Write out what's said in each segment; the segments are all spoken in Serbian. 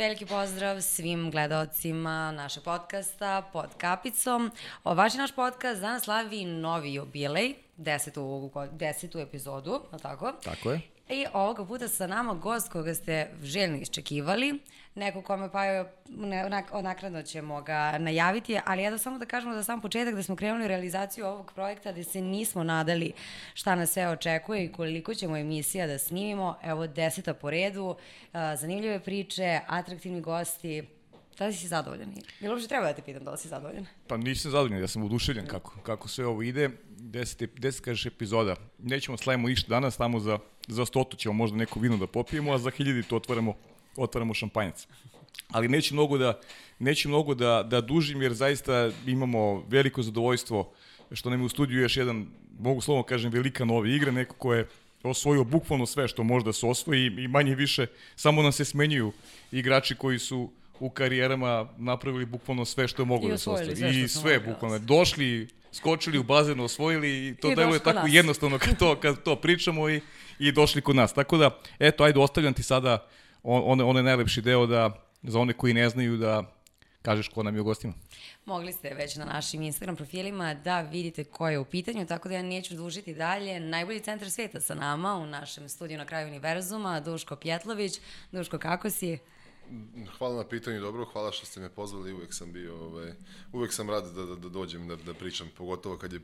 Veliki pozdrav svim gledalcima našeg podcasta pod kapicom. Vaš naš podcast danas slavi novi jubilej, desetu, desetu epizodu, je tako? Tako je. I ovoga puta sa nama gost koga ste željno iščekivali, neko kome pa je, ne, onakradno ćemo ga najaviti, ali ja da samo da kažemo za sam početak da smo krenuli realizaciju ovog projekta gde se nismo nadali šta nas sve očekuje i koliko ćemo emisija da snimimo. Evo deseta po redu, zanimljive priče, atraktivni gosti, Da li si zadovoljan? Bilo uopšte treba da te pitam da li si zadovoljan? Pa nisam zadovoljan, ja sam oduševljen kako, kako sve ovo ide. Deset, deset kažeš epizoda. Nećemo da slavimo ništa danas, tamo za, za stotu ćemo možda neko vino da popijemo, a za hiljadi to otvaramo, otvaramo šampanjac. Ali neću mnogo da, neću mnogo da, da dužim, jer zaista imamo veliko zadovoljstvo što nam je u studiju još jedan, mogu slovno kažem, velika nova igra, neko ko je osvojio bukvalno sve što može da se osvoji i manje više samo nam se smenjuju igrači koji su u karijerama napravili bukvalno sve što je mogu da se ostvari. I sve bukvalno. Došli, skočili u bazen, osvojili i to I deluje tako nas. jednostavno kad to, kad to pričamo i, i došli kod nas. Tako da, eto, ajde, ostavljam ti sada on, on, najlepši deo da, za one koji ne znaju da kažeš ko nam je u gostima. Mogli ste već na našim Instagram profilima da vidite ko je u pitanju, tako da ja neću dužiti dalje. Najbolji centar sveta sa nama u našem studiju na kraju univerzuma, Duško Pjetlović. Duško, kako si? Hvala na pitanju, dobro, hvala što ste me pozvali, uvek sam bio, ovaj, uvek sam rad da, da, da dođem da, da pričam, pogotovo kad je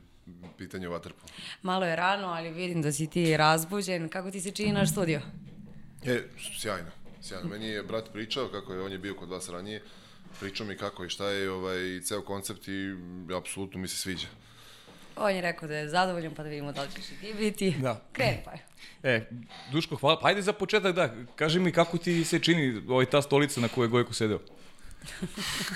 pitanje o vaterpolu. Malo je rano, ali vidim da si ti razbuđen, kako ti se čini naš studio? E, sjajno, sjajno. Meni je brat pričao kako je, on je bio kod vas ranije, pričao mi kako i šta je ovaj, ceo koncept i apsolutno mi se sviđa. On je rekao da je zadovoljan, pa da vidimo da li ćeš i ti biti. Da. Kreni pa je. E, Duško, hvala. Pa ajde za početak da, kaži mi kako ti se čini ovaj, ta stolica na kojoj je Gojko sedeo?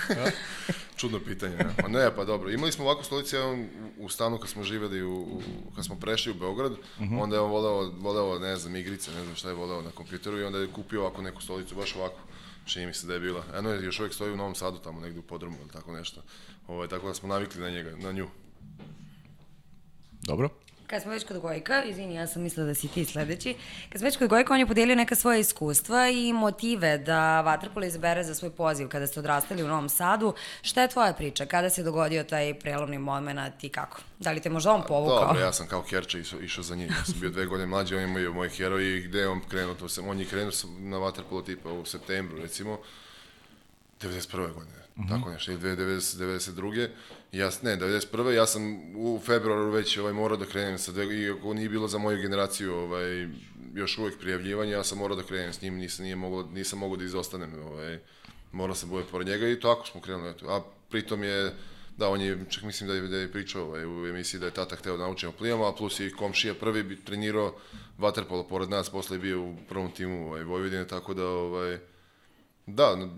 ja? Čudno pitanje, ne? Pa ne, pa dobro. Imali smo ovakvu stolicu jedan u stanu kad smo živeli, u, u, kad smo prešli u Beograd, uh mhm. -huh. onda je on voleo, voleo, ne znam, igrice, ne znam šta je voleo na kompjuteru i onda je kupio ovako neku stolicu, baš ovako. Čini mi se da je bila. Eno je još uvijek stoji u Novom Sadu, tamo negde u podrumu ili tako nešto. Ovo, ovaj, tako da smo navikli na njega, na nju. Dobro. Kad smo već kod Gojka, izvini, ja sam mislila da si ti sledeći, kad smo već kod Gojka, on je podelio neka svoja iskustva i motive da Vatrpolo izbere za svoj poziv kada ste odrastali u Novom Sadu. Šta je tvoja priča? Kada se dogodio taj prelomni moment i kako? Da li te možda on povukao? Dobro, ja sam kao Kerča išao, išao za njim. Ja sam bio dve godine mlađi, on je moj, moj heroj i gde je on krenuo, to sam, on je krenuo na Vatrpolo tipa u septembru, recimo, 91. godine, mm -hmm. tako nešto, ili 90, 92. Ja, ne, 91. ja sam u februaru već ovaj, morao da krenem sa dve, iako nije bilo za moju generaciju ovaj, još uvek prijavljivanje, ja sam morao da krenem s njim, nisam, nije mogo, nisam mogao da izostanem, ovaj, morao sam bude pored njega i tako smo krenuli. Eto. A pritom je, da, on je, čak mislim da je, da je pričao ovaj, u emisiji da je tata hteo da naučimo plivamo, a plus i komšija prvi bi trenirao vaterpolo pored nas, posle je bio u prvom timu ovaj, Vojvodine, tako da, ovaj, da,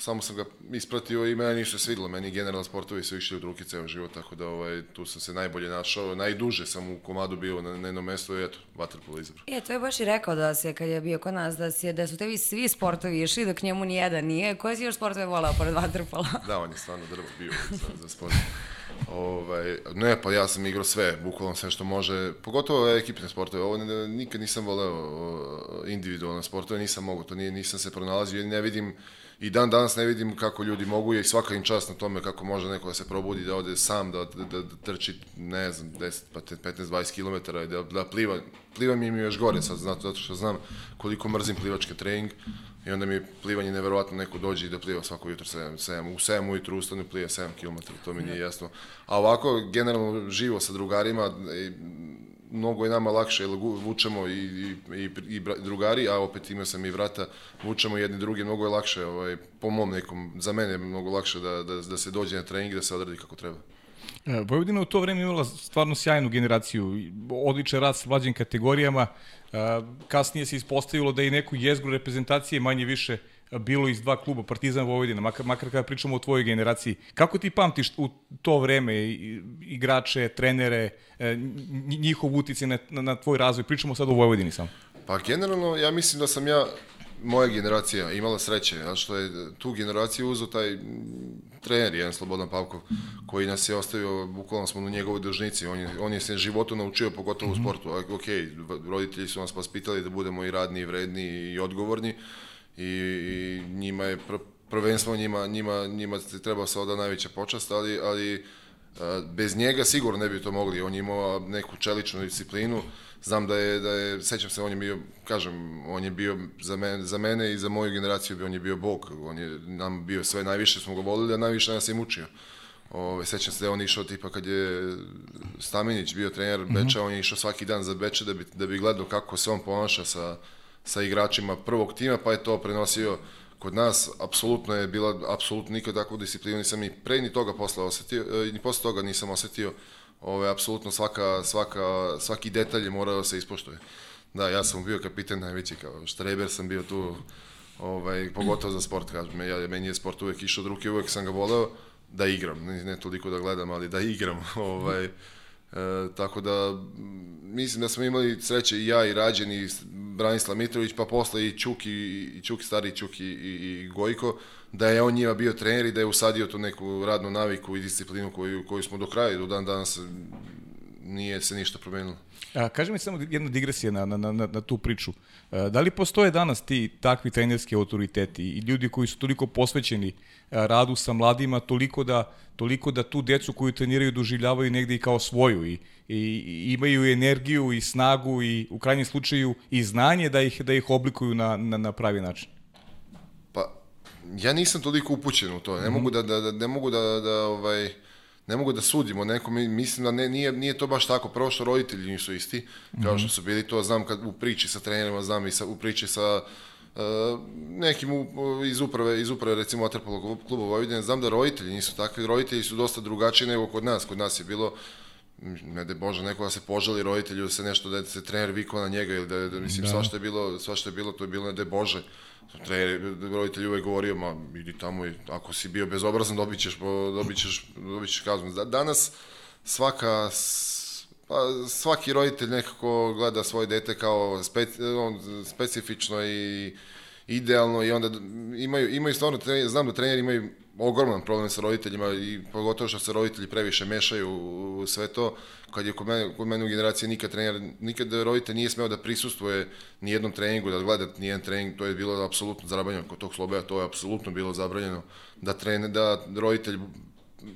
samo sam ga ispratio i meni ništa svidilo, meni generalno sportovi su išli od ruke ceo život, tako da ovaj, tu sam se najbolje našao, najduže sam u komadu bio na, na jednom mestu i eto, vaterpolo izabrao. E, to je baš i rekao da se, kad je bio kod nas, da, si, da su tebi svi sportovi išli, dok njemu ni jedan nije. Koje si još sportove volao pored vaterpola? da, on je stvarno drvo bio za, za sport. Ovaj, ne, pa ja sam igrao sve, bukvalno sve što može, pogotovo ekipne sportove. Ovo nikad nisam voleo individualne sportove, nisam mogu, to nije, nisam se pronalazio, ne vidim i dan danas ne vidim kako ljudi mogu i svaka im čast na tome kako može neko da se probudi, da ode sam, da, da, da, da trči, ne znam, 10, pa 15-20 km i da, da pliva. Pliva mi je još gore sad, zato što znam koliko mrzim plivački trening i onda mi je plivanje neverovatno neko dođe i da pliva svako jutro 7, 7, u 7 ujutru ustane pliva 7 km, to mi nije jasno. A ovako, generalno, živo sa drugarima, mnogo je nama lakše, jer vučemo i, i, i, i drugari, a opet imao sam i vrata, vučemo jedni drugi, mnogo je lakše, ovaj, po mom nekom, za mene je mnogo lakše da, da, da se dođe na trening, da se odradi kako treba. E, Vojvodina u to vreme imala stvarno sjajnu generaciju, odličan rad s mlađim kategorijama, e, kasnije se ispostavilo da i neku jezgru reprezentacije manje više bilo iz dva kluba, Partizan Vojvodina, makar, makar kada pričamo o tvojoj generaciji. Kako ti pamtiš u to vreme igrače, trenere, e, njihov utice na, na, na tvoj razvoj? Pričamo sad o Vojvodini samo. Pa generalno, ja mislim da sam ja moja generacija imala sreće, ja što je tu generaciju uzeo taj trener, jedan Slobodan Pavkov, koji nas je ostavio, bukvalno smo na njegovoj dužnici, on je, on je se životu naučio, pogotovo u mhm. sportu. Ok, roditelji su nas paspitali da budemo i radni, i vredni, i odgovorni, i, i njima je pr prvenstvo njima, njima, njima treba se oda najveća počast, ali, ali bez njega sigurno ne bi to mogli. On je imao neku čeličnu disciplinu. Znam da je, da je, sećam se, on je bio, kažem, on je bio za mene, za mene i za moju generaciju, on je bio bog. On je nam bio sve najviše, smo ga volili, a najviše nas je mučio. Ove, sećam se da je on išao tipa kad je Stamenić bio trener Beča, mm -hmm. on je išao svaki dan za Beče da bi, da bi gledao kako se on ponaša sa, sa igračima prvog tima, pa je to prenosio kod nas apsolutno je bila apsolutno nikad takvu disciplinu nisam ni pre ni toga posle osetio, e, ni posle toga nisam osetio. Ove apsolutno svaka svaka svaki detalj je morao da se ispoštuje. Da, ja sam bio kapitan najveći kao štreber sam bio tu ovaj pogotovo za sport kažem ja meni je sport uvek išao od ruke uvek sam ga voleo da igram ne, ne toliko da gledam ali da igram ovaj E, tako da, mislim da smo imali sreće i ja i Rađen i Branislav Mitrović, pa posle i Čuki, i Čuki, stari Čuki i, i Gojko, da je on njima bio trener i da je usadio tu neku radnu naviku i disciplinu koju, koju smo do kraja, do dan danas nije se ništa promenilo. A, kaži mi samo jedna digresija na, na, na, na tu priču. A, da li postoje danas ti takvi trenerski autoriteti i ljudi koji su toliko posvećeni a, radu sa mladima, toliko da, toliko da tu decu koju treniraju doživljavaju negde i kao svoju i, i, i imaju energiju i snagu i u krajnjem slučaju i znanje da ih, da ih oblikuju na, na, na pravi način? Pa, ja nisam toliko upućen u to. Ne mm -hmm. mogu da, da, da, ne mogu da, da ovaj, ne mogu da sudimo nekom, mislim da ne, nije, nije to baš tako. Prvo što roditelji nisu isti, kao što mhm. su bili, to znam kad u priči sa trenerima, znam i sa, u priči sa uh, nekim u, iz uprave, iz uprave recimo Waterpolo kluba Vojvodine, znam da roditelji nisu takvi, roditelji su dosta drugačiji nego kod nas. Kod nas je bilo ne da Bože, neko da se požali roditelju, da se nešto, da se trener vikao na njega ili da, da mislim, da. svašta je bilo, svašta je bilo, to je bilo ne da Bože trener, roditelj uvek govorio, ma idi tamo i ako si bio bezobrazan dobit ćeš, dobit ćeš, dobit ćeš kaznu. Danas svaka, pa, svaki roditelj nekako gleda svoje dete kao speci, on, specifično i idealno i onda imaju, imaju stvarno, znam da treneri imaju ogroman problem sa roditeljima i pogotovo što se roditelji previše mešaju u sve to. Kad je kod mene, kod mene u generaciji nikad trener, nikad roditelj nije smeo da prisustuje ni jednom treningu, da gleda ni jedan trening, to je bilo apsolutno zabranjeno. Kod tog slobeja to je apsolutno bilo zabranjeno da trener, da roditelj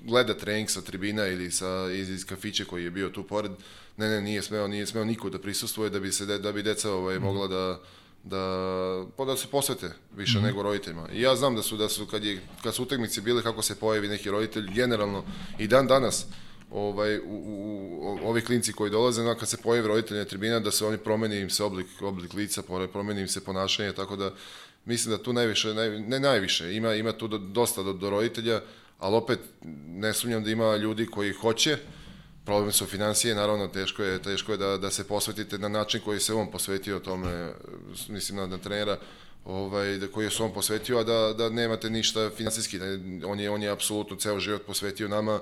gleda trening sa tribina ili sa iz, iz kafića koji je bio tu pored. Ne, ne, nije smeo, nije smeo niko da prisustuje da bi se da bi deca ovaj mogla da da, pa da se posvete više mm -hmm. nego roditeljima. I ja znam da su, da su kad, je, kad su utakmice bile, kako se pojavi neki roditelj, generalno i dan danas, ovaj, u, u, u, ovi klinci koji dolaze, na, kad se pojavi roditelj na tribina, da se oni promeni im se oblik, oblik lica, promeni im se ponašanje, tako da mislim da tu najviše, naj, ne najviše, ima, ima tu do, dosta do, do roditelja, ali opet ne sumnjam da ima ljudi koji hoće, problem su financije, naravno teško je, teško je da, da se posvetite na način koji se on posvetio tome, mislim na, na trenera, ovaj, da, koji je on posvetio, a da, da nemate ništa finansijski. Da, on je, on je apsolutno ceo život posvetio nama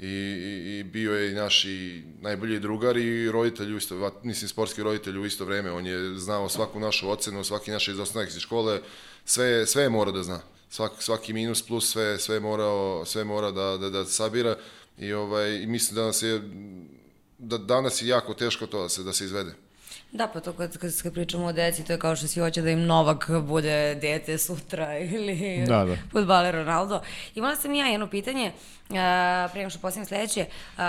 i, i, i bio je naš i najbolji drugar i roditelj isto, mislim sportski roditelj u isto vreme. On je znao svaku našu ocenu, svaki naš izostanak iz škole, sve, sve je mora da zna. Svak, svaki minus plus sve, sve, morao, sve mora da, da, da sabira I, ovaj, i mislim da nas je da danas je jako teško to da se, da se izvede. Da, pa to kad, kad, kad pričamo o deci, to je kao što si hoće da im Novak bude dete sutra ili da, da. futbaler Ronaldo. Imala sam ja jedno pitanje, uh, prema što postavim sledeće. Uh,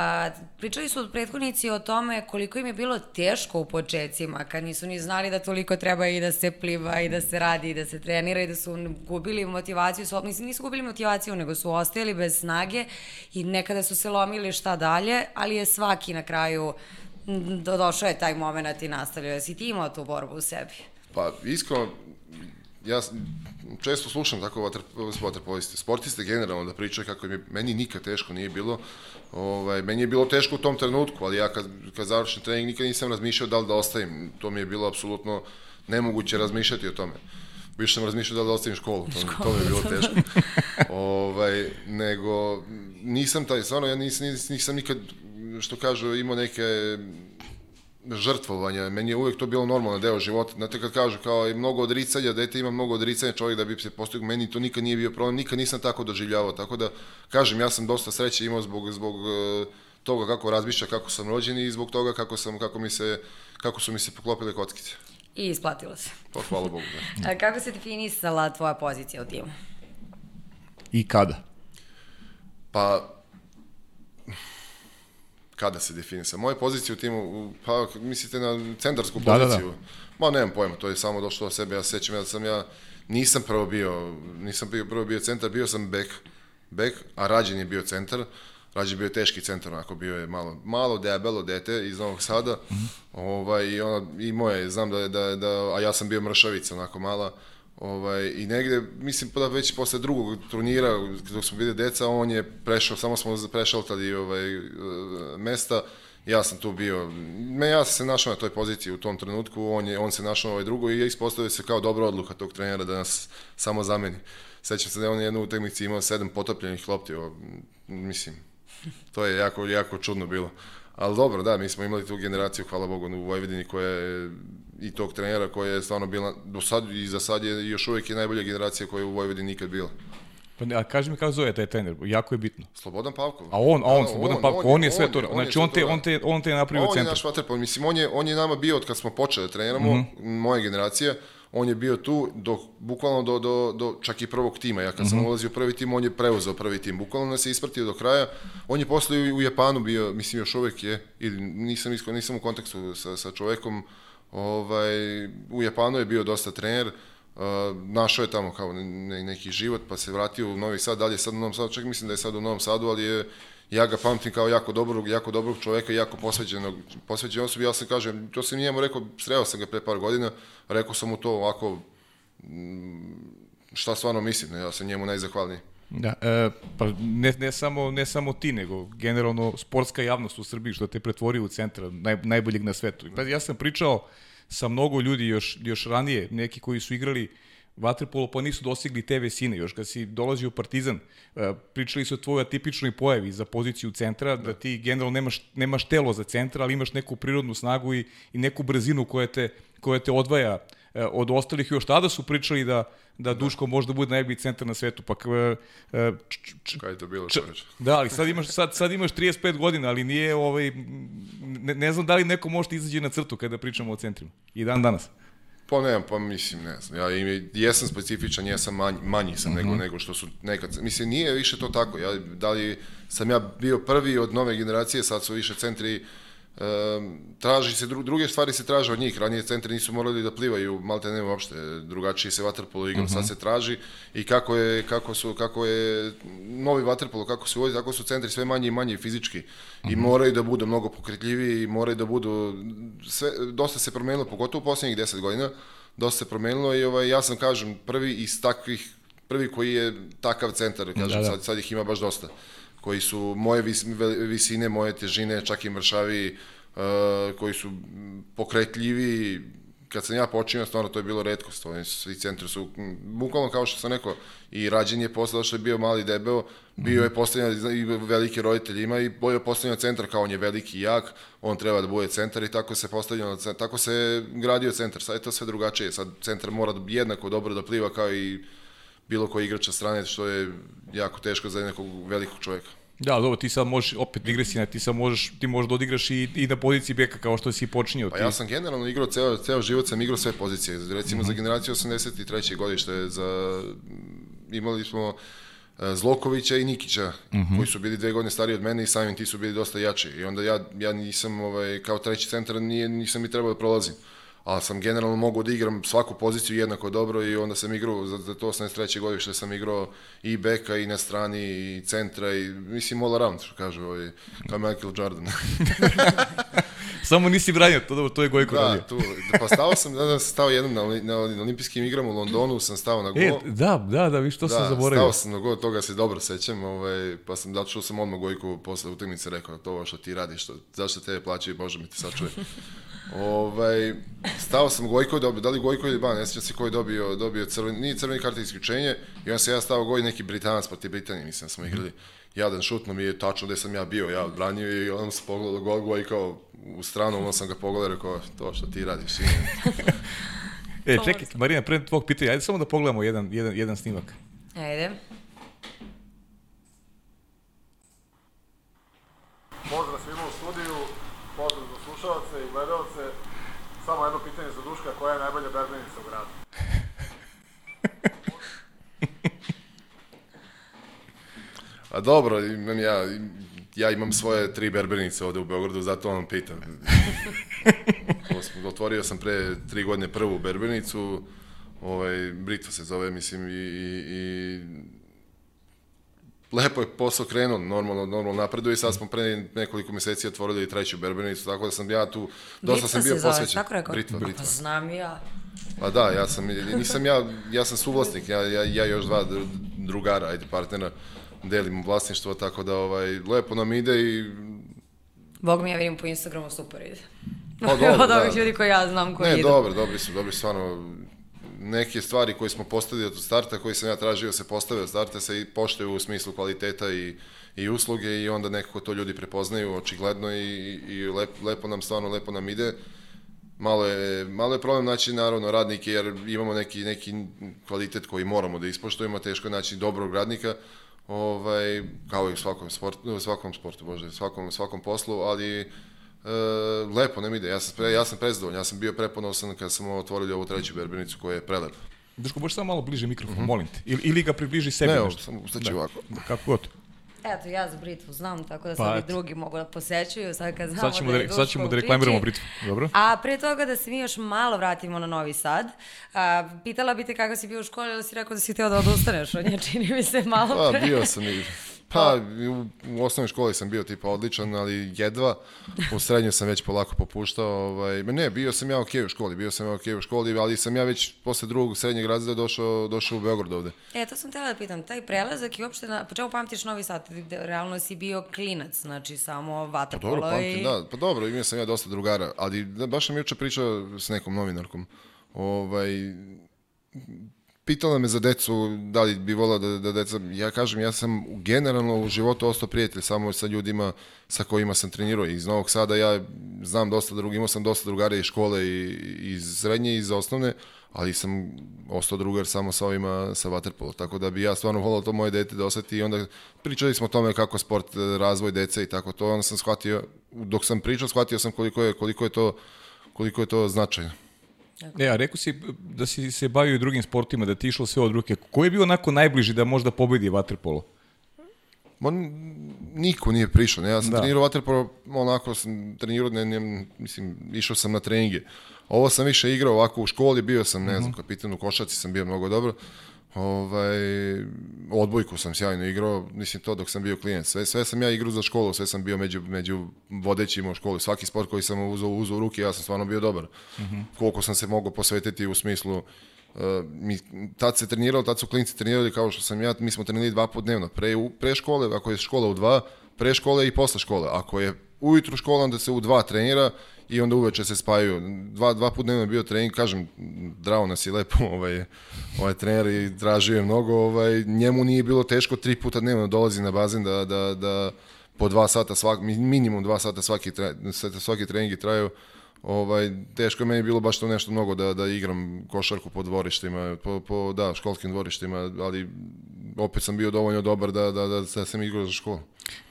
pričali su prethodnici o tome koliko im je bilo teško u početcima, kad nisu ni znali da toliko treba i da se pliva i da se radi i da se trenira i da su gubili motivaciju, su, mislim, nisu gubili motivaciju, nego su ostajali bez snage i nekada su se lomili šta dalje, ali je svaki na kraju došao je taj moment i nastavio. Jesi ti imao tu borbu u sebi? Pa, iskreno, ja često slušam tako vaterpoliste, sportiste generalno da pričaju kako mi, meni nikad teško nije bilo, ovaj, meni je bilo teško u tom trenutku, ali ja kad, kad završim trening nikad nisam razmišljao da li da ostavim, to mi je bilo apsolutno nemoguće razmišljati o tome. Više sam razmišljao da li da ostavim školu, to, školu, to mi je bilo teško. ovaj, nego, nisam taj, stvarno, ja nisam, nisam nikad što kažu, imao neke žrtvovanja, meni je uvek to bilo normalno deo života. Znate kad kažu kao i mnogo odricanja, dete ima mnogo odricanja čovjek da bi se postigao, meni to nikad nije bio problem, nikad nisam tako doživljavao, tako da kažem, ja sam dosta sreće imao zbog, zbog e, toga kako razmišlja, kako sam rođen i zbog toga kako sam kako mi se kako su mi se poklopile kockice. I isplatilo se. Pa hvala Bogu, da. A kako se definisala tvoja pozicija u timu? I kada? Pa, kada se definisa? Moje pozicije u timu, u- pa mislite na centarsku Da, da, da. poziciju? Ma nemam pojma, to je samo došlo od sebe. Ja se sećam ja da sam ja, nisam prvo bio, nisam bio, prvo bio centar, bio sam bek, bek, a Rađen je bio centar. Rađen je bio teški centar, onako bio je malo, malo debelo dete iz Novog Sada. ovaj, i, ono, I moje, znam da, da, da, a ja sam bio mršavica, onako mala. Ovaj, I negde, mislim da već posle drugog turnira, dok smo bili deca, on je prešao, samo smo prešaltali ovaj, e, mesta, ja sam tu bio, me, ja sam se našao na toj poziciji u tom trenutku, on, je, on se našao na ovoj drugoj i ispostavio se kao dobra odluka tog trenera da nas samo zameni. Sećam se da je on jednu utakmici imao sedam potopljenih lopti, o, mislim, to je jako, jako čudno bilo. Ali dobro, da, mi smo imali tu generaciju, hvala Bogu, u Vojvodini koja je i tog trenera koja je stvarno bila, do sad i za sad je još uvijek je najbolja generacija koja je u Vojvodini nikad bila. Pa ne, a kaži mi kako zove taj trener, jako je bitno. Slobodan Pavkov. A on, a on, Da, Slobodan Pavko, on, je sve to, znači on te, da. on te, on te je napravio On je centar. naš vaterpol, mislim, on je, on je nama bio od kad smo počeli da treniramo, mm Mhm. -hmm. moja generacija, on je bio tu do, bukvalno do, do, do čak i prvog tima. Ja kad Mhm. sam ulazio u prvi tim, on je preuzeo prvi tim. Bukvalno nas je ispratio do kraja. On je posle u, u Japanu bio, mislim još uvek je, ili nisam, isko, nisam u kontaktu sa, sa čovekom, ovaj, u Japanu je bio dosta trener, Uh, našao je tamo kao ne, neki život, pa se vratio u Novi Sad, dalje je sad u Novom Sadu, čak mislim da je sad u Novom Sadu, ali je, ja ga pamtim kao jako dobrog, jako dobrog čoveka, jako posvećenog, posvećen osobi, ja sam kažem, to sam njemu rekao, sreo sam ga pre par godina, rekao sam mu to ovako, mm, šta stvarno mislim, ja sam njemu najzahvalniji. Da, e, pa ne, ne, samo, ne samo ti, nego generalno sportska javnost u Srbiji što te pretvori u centra naj, najboljeg na svetu. Pa ja sam pričao sa mnogo ljudi još, još ranije, neki koji su igrali vaterpolo pa nisu dostigli te visine. Još kad si dolazio u Partizan, e, pričali su o tvojoj atipičnoj pojavi za poziciju centra, da, ti generalno nemaš, nemaš telo za centra, ali imaš neku prirodnu snagu i, i neku brzinu koja te, koja te odvaja od ostalih. Još tada su pričali da, da Duško možda bude najbolji centar na svetu, pa e, č, Kada je to bilo Č- čoveče? Da, ali sad imaš, sad, sad imaš 35 godina, ali nije, ovaj, ne, ne znam da li neko može izađe na crtu kada pričamo o centrima. I dan danas. Pa ne, pa mislim, ne znam, ja im, jesam specifičan, jesam manji, manji sam nego, nego što su nekad, mislim, nije više to tako, ja, da li sam ja bio prvi od nove generacije, sad su više centri, traži se, dru, druge stvari se traže od njih, ranije centri nisu morali da plivaju, malte ne uopšte, drugačije se vaterpolo igra, sad se traži. I kako je, kako su, kako je novi vaterpolo, kako se uvodi, tako su centri sve manje i manje fizički. I moraju da budu mnogo pokretljiviji i moraju da budu, sve, dosta se promenilo, pogotovo u posljednjih 10 godina, dosta se promenilo i ovaj, ja sam, kažem, prvi iz takvih, prvi koji je takav centar, kažem, Da, da. Sad, sad ih ima baš dosta, koji su moje visine, moje težine, čak i mršavi, uh, koji su pokretljivi, kad sam ja počinio, stvarno to je bilo redkost, oni su, svi centri su, bukvalno kao što sam rekao, i rađen je posle, što je bio mali debeo, bio je postavljen, zna- i veliki roditelj ima i bio je postavljen centar kao on je veliki i jak, on treba da bude centar i tako se postavljeno, tako se gradio centar, sad je to sve drugačije, sad centar mora jednako dobro da pliva kao i bilo koji igrač sa strane, što je jako teško za nekog velikog čoveka. Da, dobro, ti sad možeš, opet digresija, ti sad možeš, ti možeš da odigraš i, i na poziciji beka kao što si počinio. Pa ti. ja sam generalno igrao ceo, ceo život, sam igrao sve pozicije. Recimo za generaciju 83. godište, za, imali smo e, Zlokovića i Nikića, koji su bili dve godine stariji od mene i samim ti su bili dosta jači. I onda ja, ja nisam, ovaj, kao treći centar, nije, nisam mi trebao da prolazim. Ali sam generalno mogao da igram svaku poziciju jednako dobro i onda sam igrao, za, za to 83. godište sam igrao i beka i na strani i centra i mislim all around, što kažu, ovaj, kao Michael Jordan. Samo nisi branio, to, dobro, to je Gojko Da, radio. tu, pa stao sam, da, da sam stao jednom na, na, na olimpijskim igrama u Londonu, sam stao na E, go. da, da, da, viš, to sam da, zaboravio. stao sam na go, toga se dobro sećam, ovaj, pa sam dačuo sam odmah Gojku posle utakmice rekao, to ovo što ti radiš, što, zašto tebe plaćaju, Bože mi te sačuje. ovaj, stao sam Gojko, dobio, da li Gojko ili Ban, ne sjećam se ko je dobio, dobio crveni, nije crveni karta isključenje, i onda se ja stao Goj neki Britanac protiv Britanije, mislim da smo igrali. Jadan šutno mi je tačno gde sam ja bio, ja odbranio i on se pogledao gol Goj kao u stranu, on sam ga pogledao i rekao, to što ti radiš, sine. E, čekaj, Marina, pre tvog pitanja, ajde samo da pogledamo jedan, jedan, jedan snimak. Ajde. Pozdrav svima u studiju, pozdrav za slušalce i gledalce. Samo jedno pitanje za Duška, koja je najbolja berbenica u gradu? A dobro, imam ja, ja imam svoje tri berbenice ovde u Beogradu, zato vam pitam. Otvorio sam pre tri godine prvu berbenicu, ovaj, Britva se zove, mislim, i, i, i lepo je posao krenuo, normalno, normalno napreduje i sad smo pre nekoliko meseci otvorili i treću berbenicu, tako da sam ja tu, dosta Britva sam bio posvećen. tako rekao? Britva, Pa Britva. znam i ja. Pa da, ja sam, nisam ja, ja sam suvlasnik, ja, ja, ja još dva dru- drugara, ajde, partnera, delimo vlasništvo, tako da ovaj, lepo nam ide i Bog mi ja vidim po Instagramu super ide. Pa dobro, Od ovih da. ljudi koji ja znam koji ne, idu. dobro, dobri su, dobri stvarno, neke stvari koje smo postavili od starta, koje sam ja tražio da se postave od starta, se i poštuju u smislu kvaliteta i, i usluge i onda nekako to ljudi prepoznaju očigledno i, i lep, lepo nam, stvarno lepo nam ide. Malo je, malo je problem naći naravno radnike jer imamo neki, neki kvalitet koji moramo da ispoštujemo, teško je naći dobrog radnika, ovaj, kao i u svakom sportu, u svakom sportu, bože, svakom, svakom poslu, ali e, lepo nam ide. Ja sam, pre, ja sam prezadovoljan, ja sam bio preponosan kad smo otvorili ovu treću berbenicu koja je prelepa. Duško, možeš samo malo bliže mikrofon, molim te. Ili, ili ga približi sebi Ne, nešto. samo ustaći ovako. Kako god. Eto, ja za Britvu znam, tako da Pa, sad i drugi mogu da posećuju, sad kad znamo Sad ćemo da da, je sad ćemo da reklamiramo priči. Britvu. Dobro? A pre toga da se mi još malo vratimo na Novi Sad, a, pitala bi te kako si bio u školi, ali si rekao da si htio da odustaneš od nje, čini mi se malo Pa, pre. bio sam i... Pa, u, u osnovnoj školi sam bio tipa odličan, ali jedva. U srednjoj sam već polako popuštao. Ovaj, ne, bio sam ja okej u školi, bio sam ja okej u školi, ali sam ja već posle drugog srednjeg razreda došao, došao u Beograd ovde. E, to sam htjela da pitam, taj prelazak i uopšte, na, po čemu pamtiš Novi Sad? Realno si bio klinac, znači samo Pa vaterpolo dobro, pamtim, i... da, pa dobro, imao sam ja dosta drugara, ali da, baš sam juče pričao s nekom novinarkom. Ovaj, pitala me za decu, da li bi volao da, da deca, ja kažem, ja sam generalno u životu ostao prijatelj samo sa ljudima sa kojima sam trenirao. Iz Novog Sada ja znam dosta drugih, imao sam dosta drugara iz škole i iz srednje i iz osnovne, ali sam ostao drugar samo sa ovima sa Waterpolo, tako da bi ja stvarno volao to moje dete da oseti i onda pričali smo o tome kako sport, e, razvoj dece i tako to, onda sam shvatio, dok sam pričao, shvatio sam koliko je, koliko je to koliko je to značajno. E, a rekao si da si se bavio i drugim sportima, da ti išlo sve od ruke. Ko je bio onako najbliži da možda pobedi vaterpolo? Ma, niko nije prišao. Ne, ja sam Da. trenirao waterpolo, onako sam trenirao, ne, ne, mislim, išao sam na treninge. Ovo sam više igrao ovako u školi, bio sam, ne znam, kapitan u košaci sam bio mnogo dobro. Ovaj, odbojku sam sjajno igrao, mislim to dok sam bio klijent. Sve, sve sam ja igrao za školu, sve sam bio među, među vodećima u školi. Svaki sport koji sam uzao, uzao u ruke, ja sam stvarno bio dobar. Koliko sam se mogao posvetiti u smislu Uh, mi, tad se treniralo, tad su klinci trenirali kao što sam ja, mi smo trenirali dva put dnevno, pre, u- pre škole, ako je škola u dva, pre škole i posle škole. Ako je ujutru škola, onda se u dva trenira i onda uveče se spajaju. Dva, dva put dnevno je bio trening, kažem, drao nas je lepo ovaj, ovaj trener i tražio je mnogo, ovaj, njemu nije bilo teško tri puta dnevno da dolazi na bazen da, da, da po dva sata, svak, mi- minimum dva sata svaki, svaki trening traju ovaj, teško je meni bilo baš to nešto mnogo da, da igram košarku po dvorištima, po, po da, školskim dvorištima, ali opet sam bio dovoljno dobar da, da, da, da sam igrao za školu.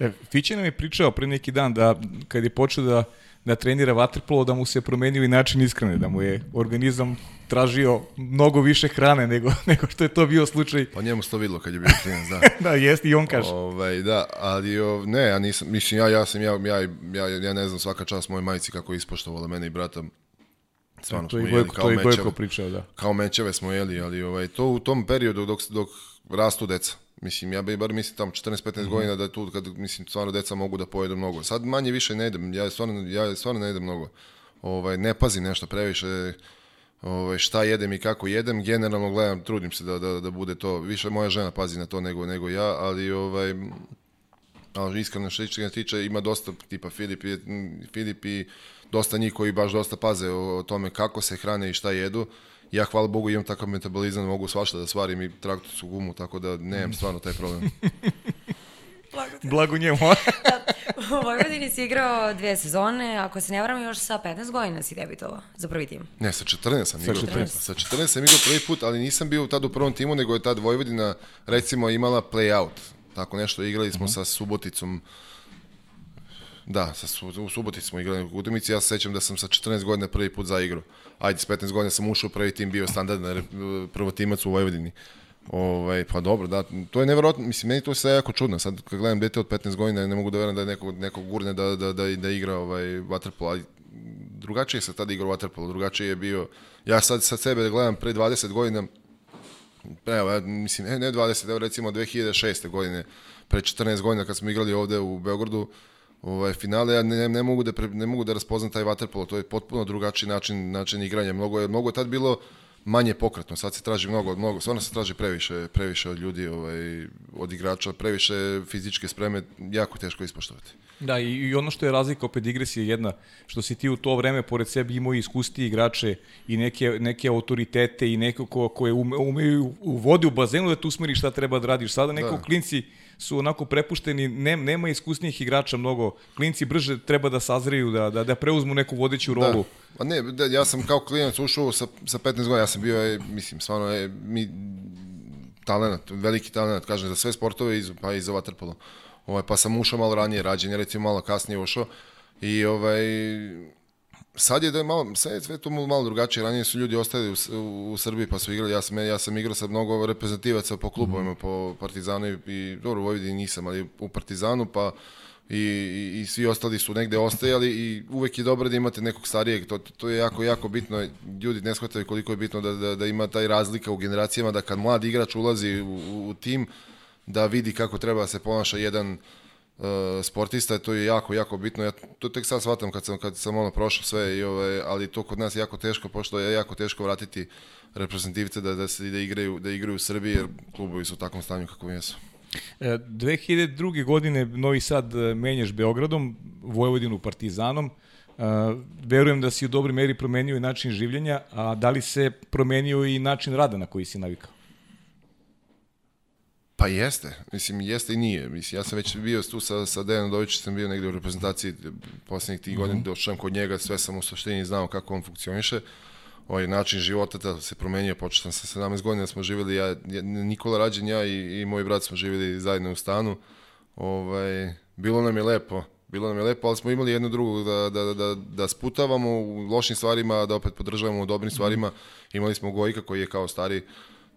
E, Fiće nam je pričao pre neki dan da kad je počeo da, da trenira vaterpolo, da mu se promenio i način ishrane, da mu je organizam tražio mnogo više hrane nego, nego što je to bio slučaj. Pa njemu se to videlo kad je bio klinac, da. Da, jest i on kaže. Ovaj, da, ali o, ne, ja nisam, mislim, ja, ja sam, ja, ja, ja, ja ne znam svaka čast moje majici kako je ispoštovala mene i brata. Stvarno to smo je jeli Gojko, kao to je mečeve. Gojko pričao, da. kao mečeve smo jeli, ali ovaj, to u tom periodu dok, dok rastu deca. Mislim, ja bi bar mislim tamo 14-15 Mhm. godina da tu, kad, mislim, stvarno deca mogu da pojedu mnogo. Sad manje više ne jedem, ja stvarno, ja stvarno ne jedem mnogo. Ovaj, ne pazim nešto previše, ovaj, šta jedem i kako jedem, generalno gledam, trudim se da, da, da bude to, više moja žena pazi na to nego, nego ja, ali ovaj, ali iskreno što se tiče, ima dosta, tipa Filip, je, Filip i dosta njih koji baš dosta paze o, o tome kako se hrane i šta jedu. Ja, hvala Bogu, imam takav metabolizam, mogu svašta da svarim i traktorcu gumu, tako da nemam stvarno taj problem. Blago njemu. U Vojvodini si igrao dvije sezone, ako se ne varam još sa 15 godina si debitovao za prvi tim. Ne, sa 14 sam igrao. 14. prvi- Sa 14 sam igrao prvi put, ali nisam bio tad u prvom timu, nego je tad Vojvodina, recimo, imala play-out. Tako nešto, igrali smo sa Suboticom Da, sa, u Subotici smo igrali u utakmici, ja se sećam da sam sa 14 godina prvi put zaigrao. Ajde, s 15 godina sam ušao u prvi tim, bio standardna rep- prvotimac u Vojvodini. Ovaj, pa dobro, da, to je neverovatno, mislim, meni to sve jako čudno. Sad kad gledam dete od 15 godina, ne mogu da verujem da je neko, neko gurne da, da, da, da igra ovaj, waterpolo, drugačije se tada igrao waterpolo, drugačije je bio, ja sad sa sebe gledam pre 20 godina, evo, ja, mislim, ne, ne 20, evo recimo 2006. godine, pre 14 godina kad smo igrali ovde u Beogradu, ovaj finale ja ne, ne mogu da pre, ne mogu da raspoznam taj waterpolo, to je potpuno drugačiji način način igranja. Mnogo je mnogo je tad bilo manje pokretno. Sad se traži mnogo, mnogo, stvarno se traži previše, previše od ljudi, ovaj od igrača, previše fizičke spreme, jako teško ispoštovati. Da, i, i ono što je razlika opet digresija jedna, što si ti u to vreme pored sebe imao i iskustije igrače i neke, neke autoritete i neko ko, koje ume, umeju u vodi u bazenu da te usmeri šta treba da radiš. Sada neko Da. klinci su onako prepušteni, ne, nema iskusnijih igrača mnogo. Klinci brže treba da sazreju, da, da, da preuzmu neku vodeću rolu. Da. A ne, da, ja sam kao klinac ušao sa, sa 15 godina, ja sam bio, e, mislim, stvarno je, mi, talent, veliki talent, kažem, za sve sportove, iz, pa i za waterpolo. Ovaj, pa sam ušao malo ranije, rađen je recimo malo kasnije ušao i ovaj, sad je da je malo, sad je sve to malo drugačije, ranije su ljudi ostali u, u, u Srbiji pa su igrali, ja sam, ja sam igrao sa mnogo reprezentativaca po klubovima, mm po Partizanu i, i dobro, u Vojvodini nisam, ali u Partizanu, pa i, i, i svi ostali su negde ostajali i uvek je dobro da imate nekog starijeg, to, to je jako, jako bitno, ljudi ne shvataju koliko je bitno da, da, da ima taj razlika u generacijama, da kad mlad igrač ulazi u, u, u tim, da vidi kako treba da se ponaša jedan uh, sportista, to je jako, jako bitno. Ja to tek sad shvatam kad sam, kad sam ono prošao sve, i, ovaj, ali to kod nas je jako teško, pošto je jako teško vratiti reprezentativce da, da, se, da, igraju, da igraju u Srbiji, jer klubovi su u takvom stanju kako jesu. E, 2002. godine Novi Sad e, menjaš Beogradom, Vojvodinu Partizanom. E, verujem da si u dobroj meri promenio i način življenja, a da li se promenio i način rada na koji si navikao? Pa jeste, mislim jeste i nije. Mislim, ja sam već bio tu sa, sa Dejanom Dovićem, sam bio negde u reprezentaciji poslednjih tih godina, došao sam kod njega, sve sam u suštini znao kako on funkcioniše. Ovaj način života da se promenio, počeo sam sa 17 godina, smo živjeli, ja, Nikola Rađen, ja i, i moj brat smo živjeli zajedno u stanu. Ovaj, bilo nam je lepo, bilo nam je lepo, ali smo imali jedno drugo da, da, da, da sputavamo u lošim stvarima, da opet podržavamo u dobrim stvarima. Imali smo Gojka koji je kao stari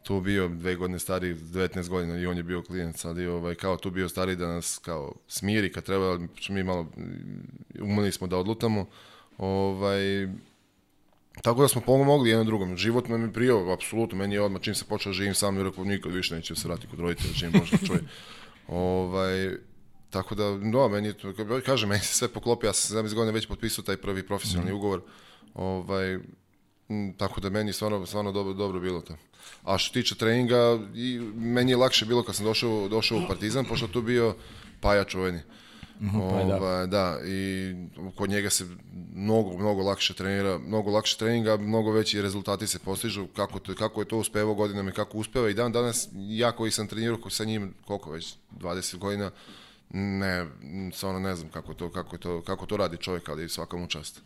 tu bio dve godine stari, 19 godina i on je bio klijent, ali ovaj, kao tu bio stari da nas kao smiri kad treba, što mi malo mm, umeli smo da odlutamo. Ovaj, tako da smo pomogli jedno drugom. Život nam je prijao, apsolutno, meni je odmah čim se počeo da živim sam i rekao nikad više neće se vratiti kod roditelja, čim možda čuje. ovaj, tako da, no, meni je to, kažem, meni se sve poklopi, ja sam 17 godina već potpisao taj prvi profesionalni ugovor, ovaj, Mm, tako da meni stvarno, stvarno dobro, dobro bilo to. A što tiče treninga, i meni je lakše bilo kad sam došao, došao u Partizan, pošto tu bio Paja čuveni. pa da. Ovaj, da, i kod njega se mnogo, mnogo lakše trenira, mnogo lakše treninga, mnogo veći rezultati se postižu, kako, to, kako je to uspevao godinama i kako uspeva i dan danas, ja koji sam trenirao sa njim, koliko već, 20 godina, ne, stvarno ne znam kako to, kako to, kako to radi čovjek, ali svaka mu čast.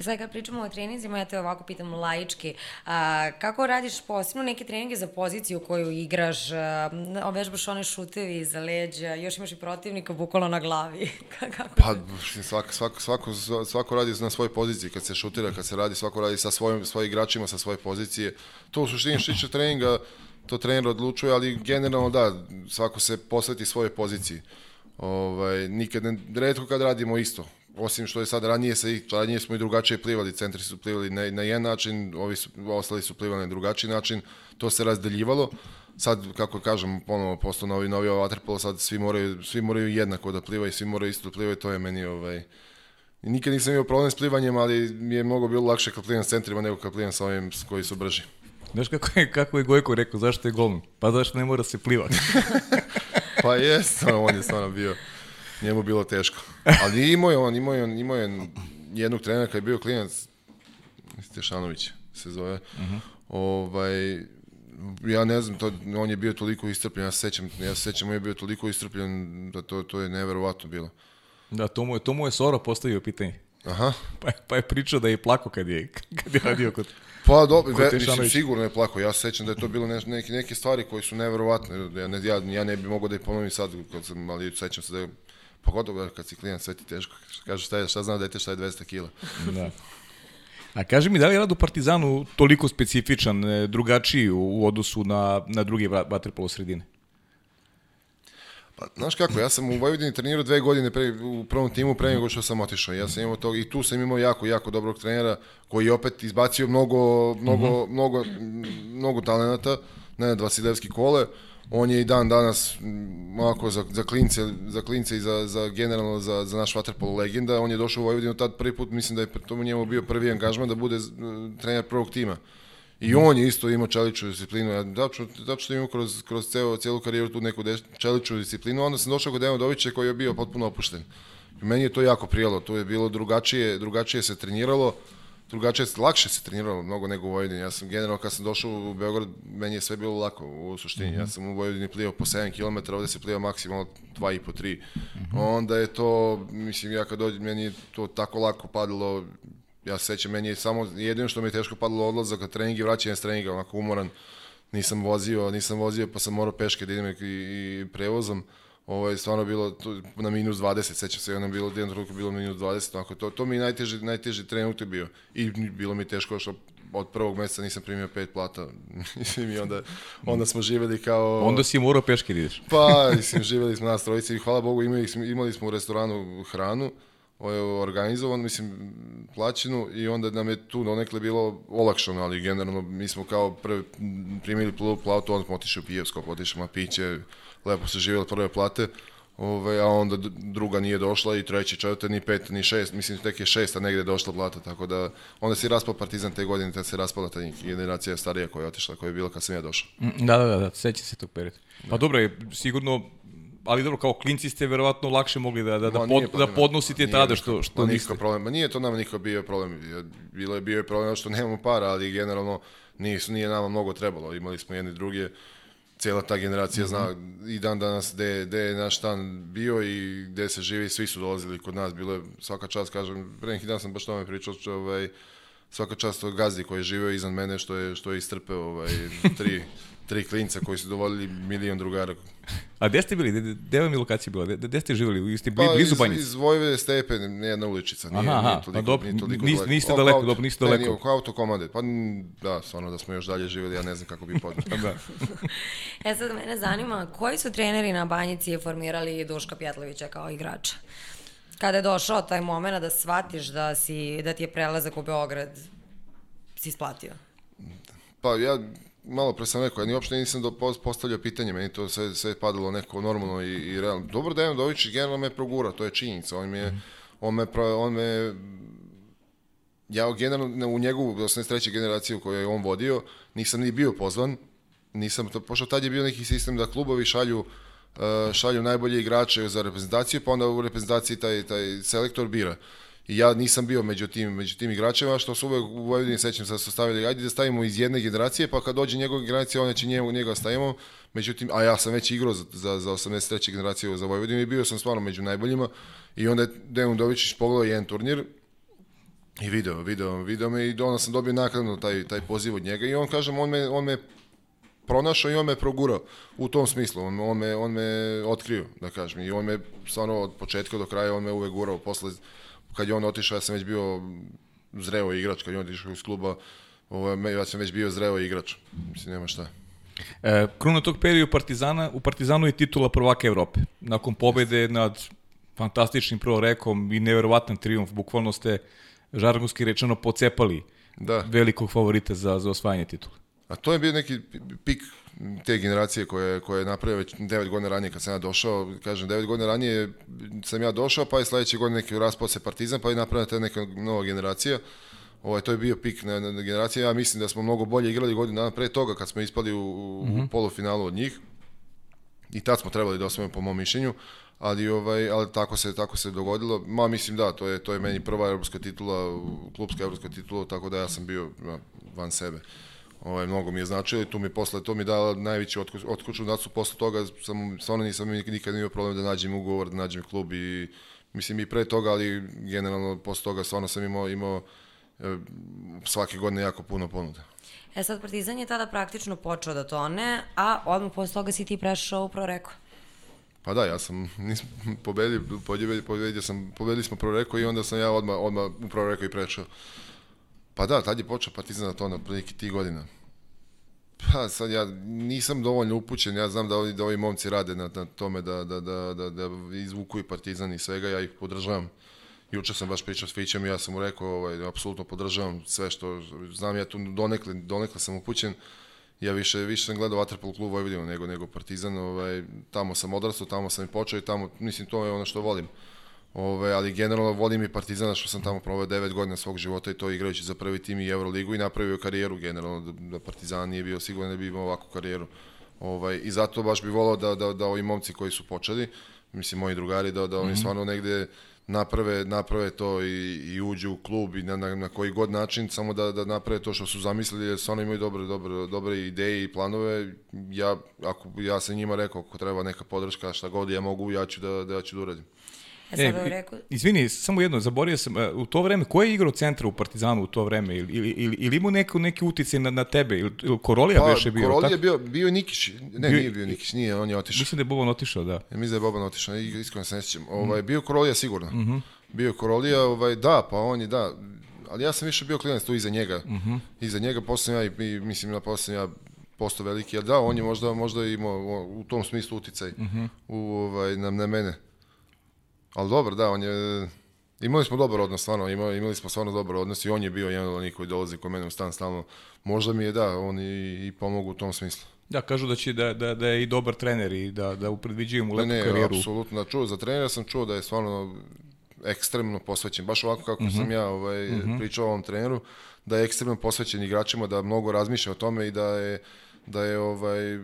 E sad kad pričamo o treninzima, ja te ovako pitam laički, a, kako radiš posebno neke treninge za poziciju koju igraš, a, vežbaš one šutevi za leđa, još imaš i protivnika bukvalno na glavi. kako? Pa svako, svako, svako, svako radi na svojoj poziciji, kad se šutira, kad se radi, svako radi sa svojim, svojim igračima, sa svoje pozicije. To u suštini što tiče treninga, to trener odlučuje, ali generalno da, svako se posveti svojoj poziciji. Ovaj, nikad ne, redko kad radimo isto. Osim što je sad ranije se ranije smo i drugačije plivali, centri su plivali na, na jedan način, ovi su ostali su plivali na drugačiji način. To se razdeljivalo. Sad kako kažem, ponovo postao novi novi waterpolo, sad svi moraju svi moraju jednako da plivaju, svi moraju isto da plivaju, to je meni ovaj Nikad nisam imao problem s plivanjem, ali mi je mnogo bilo lakše kad plivam s centrima nego kad plivam sa ovim koji su brži. Znaš kako je, kako je Gojko rekao, zašto je golman? Pa zašto ne mora se plivati? Pa jest, on je stvarno bio, njemu bilo teško. Ali imao je on, imao je on, imao je jednog trenera kad je bio klinac, Stešanović se zove, uh -huh. ovaj, ja ne znam, to, on je bio toliko istrpljen, ja se sećam, ja se sećam, on je bio toliko istrpljen da to, to je neverovatno bilo. Da, to mu je, to mu je Soro postavio pitanje. Aha. Pa, pa je pričao da je plako kad je, kad je radio kod... Pa dobro, ve, sigurno je plako. Ja se sećam da je to bilo neš, neke, neke stvari koje su neverovatne. Ja ne, ja, ja ne bi mogao da ih ponovim sad, kad sam, ali sećam se da je Pogotovo kad si klinac, sve ti teško. Kažu šta, je, šta zna dete šta je 200 kila. Da. A kaži mi, da li je rad u Partizanu toliko specifičan, e, drugačiji u, u odnosu na, na druge va- vaterpolo sredine? Pa, znaš kako, ja sam u Vojvodini trenirao dve godine pre, u prvom timu pre nego što sam otišao. Ja sam imao to, i tu sam imao jako, jako dobrog trenera koji je opet izbacio mnogo, mnogo, mnogo, mnogo talenata, Nenad Vasilevski Kole. On je i dan danas m, onako za, za klince, za klince i za, za generalno za, za naš vaterpolo legenda. On je došao u Vojvodinu tad prvi put, mislim da je to njemu bio prvi angažman da bude trener prvog tima. I on je isto imao čeličnu disciplinu. Ja tačno, tačno imao kroz, kroz ceo, cijelu karijeru tu neku deš, čeličnu disciplinu. Onda sam došao kod Dejana Dovića koji je bio potpuno opušten. I meni je to jako prijelo. To je bilo drugačije, drugačije se treniralo. Drugačije, lakše se treniralo mnogo nego u Vojvodini. Ja sam generalno kad sam došao u Beograd, meni je sve bilo lako u suštini. Ja sam u Vojvodini plio po 7 km, ovde se plio maksimalno 2,5 3. Onda je to, mislim, ja kad dođem, meni je to tako lako padalo, ja se sećam, meni je samo jedino što mi je teško padalo odlazak na trening i vraćanje s treninga, onako umoran. Nisam vozio, nisam vozio, pa sam morao peške da idem i, i prevozom. Ovo je stvarno bilo tu, na minus 20, sećam se, jednom bilo, jedan trenutku bilo minus 20, onako, to, to mi je najteži, najteži trenutak bio. I bilo mi teško što od prvog meseca nisam primio pet plata. Mislim, i onda, onda smo živeli kao... Onda si morao peške da ideš. Pa, mislim, živeli smo nas trojice i hvala Bogu imali smo, imali smo u restoranu hranu, organizovan, mislim, plaćenu i onda nam je tu donekle bilo olakšano, ali generalno mi smo kao prvi primili plu- platu, onda smo otišli u Pijevsko, otišli na piće, lepo se živjeli prve plate, Ove, a onda druga nije došla i treća, četvrta, ni pet, ni šest, mislim tek je šesta negde došla plata, tako da onda se raspao Partizan te godine, tad se raspala ta generacija starija koja je otišla, koja je bila kad sam ja došao. Mm, Da, da, da, da seća se tog perioda. Pa dobro je, sigurno, ali dobro, kao klinci ste verovatno lakše mogli da, da, da, pod, da problem. podnosite Nije tada što, što ma, niste. problem. Ma nije to nama niko bio problem. Bilo je bio je problem što nemamo para, ali generalno nije, nije nama mnogo trebalo. Imali smo jedni druge, cijela ta generacija zna i dan danas gde, gde je naš stan bio i gde se živi, svi su dolazili kod nas. Bilo je svaka čast, kažem, pre neki dan sam baš tome pričao, što, ovaj, svaka čast od gazdi koji je živeo iznad mene, što je, što je istrpeo ovaj, tri, tri klinca koji su dovoljili milion drugara A gde ste bili? Gde, vam je lokacija bila? Gde, ste živjeli? Jeste bili blizu iz, Banjice? iz Vojvode Stepen, jedna uličica, nije, Aha, nije toliko, pa dobro, nije toliko nis- daleko. niste Oko daleko, auto- dobro, niste ne, daleko. nije oko autokomande, pa da, stvarno da smo još dalje živjeli, ja ne znam kako bi podnio. Da. E sad mene zanima, koji su treneri na Banjici formirali Duška Pjetlovića kao igrača? Kada je došao taj moment da shvatiš da, si, da ti je prelazak u Beograd si isplatio? Pa ja malo pre sam rekao, ja ni uopšte nisam do, pos- postavljao pitanje, meni to sve, sve je padalo neko normalno i, i realno. Dobro da Dejan Dović generalno me progura, to je činjenica, on me, Mhm. on me, on me ja generalno u njegovu 83. generaciju koju je on vodio, nisam ni bio pozvan, nisam, to, pošto tad je bio neki sistem da klubovi šalju uh, šalju najbolje igrače za reprezentaciju, pa onda u reprezentaciji taj, taj selektor bira. I ja nisam bio među tim, među tim igračima, što su uvek u Vojvodini sećam se da su stavili, ajde da stavimo iz jedne generacije, pa kad dođe njegova generacija, onda će njemu, njega stavimo. Međutim, a ja sam već igrao za, za, za 83. generaciju za Vojvodinu i bio sam stvarno među najboljima. I onda je Dejan Dovičić pogledao jedan turnir, I video, video, video me i onda sam dobio naknadno taj, taj poziv od njega i on, kažem, on me, on me pronašao i on me progurao u tom smislu, on, on, me, on me otkrio, da kažem, i on me stvarno od početka do kraja, on me uvek gurao, posle, kad je on otišao, ja sam već bio zreo igrač, kad je on otišao iz kluba, ovo, me- ja sam već bio zreo igrač, mislim, nema šta. E, kruna tog perioda Partizana, u Partizanu je titula prvaka Evrope. Nakon pobede nad fantastičnim prvorekom i neverovatan triumf, bukvalno ste žargonski rečeno pocepali Da. velikog favorita za, za osvajanje titula. A to je bio neki pik te generacije koje, koje je napravio već 9 godina ranije kad sam ja došao, kažem 9 godina ranije sam ja došao, pa je sledeće godine neki raspao se Partizan, pa je napravljena ta neka nova generacija. Ovaj, to je bio pik na, na, generacije, ja mislim da smo mnogo bolje igrali godinu dana pre toga kad smo ispali u, u, u polufinalu od njih. I tad smo trebali da osvojimo po mom mišljenju, ali ovaj ali tako se tako se dogodilo. Ma mislim da, to je to je meni prva evropska titula, klubska evropska titula, tako da ja sam bio van sebe. Ovaj mnogo mi je značilo i tu mi posle to mi dala najveći otku, otkučnu dacu posle toga sam stvarno nisam nik- nikad imao problem da nađem ugovor, da nađem klub i mislim i pre toga, ali generalno posle toga stvarno sam imao imao e, svake godine jako puno ponuda. E sad, Partizan je tada praktično počeo da tone, a odmah posle toga si ti prešao u Proreko. Pa da, ja sam, nisam pobedio, pobedio, pobedio sam, pobedili smo prvo rekao i onda sam ja odmah, odmah u prvo rekao i prešao. Pa da, tad je počeo Partizan na to na prilike tih godina. Pa sad ja nisam dovoljno upućen, ja znam da ovi, da ovi momci rade na, na tome da, da, da, da, da izvuku i Partizan i svega, ja ih podržavam. Juče sam baš pričao s Fićem i ja sam mu rekao, ovaj, apsolutno podržavam sve što znam, ja tu donekle, donekle sam upućen. Ja više, više sam gledao Waterpolo klub Vojvodinu nego, nego Partizan, ovaj, tamo sam odrastao, tamo sam i počeo i tamo, mislim, to je ono što volim. Ove, ali generalno volim i Partizana što sam tamo proveo 9 godina svog života i to igrajući za prvi tim i Euroligu i napravio karijeru generalno da, da Partizan nije bio siguran da bi imao ovakvu karijeru. Ovaj, I zato baš bi volao da, da, da ovi momci koji su počeli, mislim moji drugari, da, da oni mm -hmm. stvarno negde naprave, naprave to i, i uđu u klub i na, na, na koji god način, samo da, da naprave to što su zamislili, jer stvarno imaju dobre, dobre, dobre ideje i planove. Ja, ako ja sam njima rekao, ako treba neka podrška, šta god ja mogu, ja ću da, da, ja ću da uradim. E, sad e, rekao... Izvini, samo jedno, zaborio sam, e, u to vreme, ko je igrao centra u Partizanu u to vreme? Ili, ili, ili, ili imao neku, neki uticaj na, na tebe? Ili, ili Korolija pa, beše bio? Korolija je bio, bio Nikić, ne, bio, nije bio Nikić, nije, on je otišao. Mislim da je Boban otišao, da. Ja, mislim da je Boban otišao, iskreno se ne sjećam. Ovaj, bio Korolija sigurno. Mm -hmm. Bio Korolija, ovaj, da, pa on je, da, ali ja sam više bio klinac tu iza njega. Mm -hmm. Iza njega, posle ja, i, mislim, na posle ja postao veliki, ali da, on je možda, možda imao u tom smislu uticaj mm -hmm. u, ovaj, na, na mene. Ali dobro, da, on je... Imali smo dobar odnos, stvarno, imali, imali smo stvarno dobar odnos i on je bio jedan od onih koji dolazi kod mene u stan stalno. Možda mi je, da, on i, i pomogu u tom smislu. Da, kažu da će da, da, da je i dobar trener i da, da upredviđuju mu lepu ne, karijeru. Ne, apsolutno, da čuo, za trenera sam čuo da je stvarno ekstremno posvećen, baš ovako kako uh -huh. sam mhm. ja ovaj, uh mhm. -huh. pričao o ovom treneru, da je ekstremno posvećen igračima, da mnogo razmišlja o tome i da je, da je ovaj,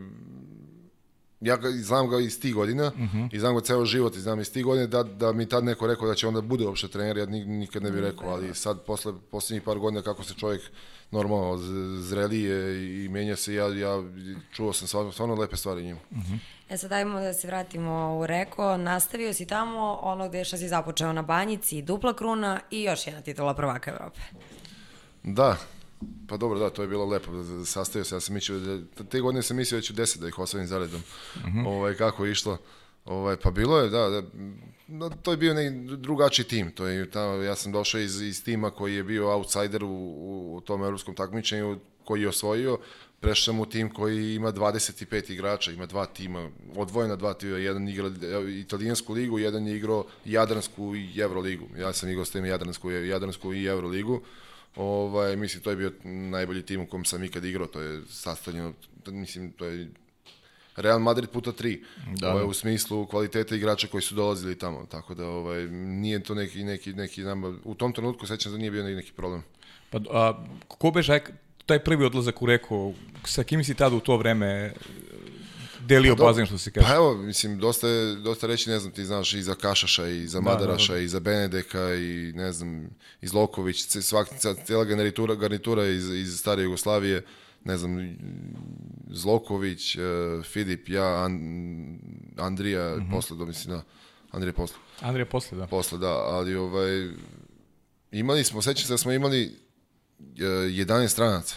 ja ga, znam ga iz tih godina uh mhm. -huh. i znam ga ceo život i znam iz tih godina da, da mi tad neko rekao da će onda bude uopšte trener, ja nikad ne bih rekao, ali sad posle poslednjih par godina kako se čovjek normalno zrelije i menja se, ja, ja čuo sam stvarno, stvarno lepe stvari njima. Uh -huh. E sad dajmo da se vratimo u Reko, nastavio si tamo ono gde što si započeo na Banjici, dupla kruna i još jedna titula prvaka Evrope. Da, Pa dobro, da, to je bilo lepo. Sastavio se, ja sam mislio, da, te godine sam mislio da ću deset da ih osvojim zaredom. Mhm. -huh. ovaj, kako je išlo. Ovaj, pa bilo je, da, da, da to je bio neki drugačiji tim. To je, tamo, ja sam došao iz, iz tima koji je bio outsider u, u, u tom evropskom takmičenju, koji je osvojio, prešao sam u tim koji ima 25 igrača, ima dva tima, odvojena dva tima, jedan igra italijansku ligu, jedan je igrao Jadransku i Evroligu. Ja sam igrao s tem Jadransku, Jadransku i Evroligu. Ovaj, mislim, to je bio najbolji tim u kom sam ikad igrao, to je sastavljeno, mislim, to je Real Madrid puta tri, da. ovaj, u smislu kvaliteta igrača koji su dolazili tamo, tako da ovaj, nije to neki, neki, neki nama, u tom trenutku sećam da nije bio neki problem. Pa, a, ko beže taj prvi odlazak u Reku, sa kim si tada u to vreme delio pa, bazen, što se kaže. Pa evo, mislim, dosta, dosta reći, ne znam, ti znaš i za Kašaša, i za Madaraša, da, da, da. i za Benedeka, i ne znam, iz Loković, svak, cijela garnitura, garnitura iz, iz stare Jugoslavije, ne znam, Zloković, uh, Filip, ja, An, Andrija, mm -hmm. posle, da mislim, da, Andrija posle. Andrija posle, da. Posle, da, ali ovaj, imali smo, sećam se da smo imali uh, 11 stranaca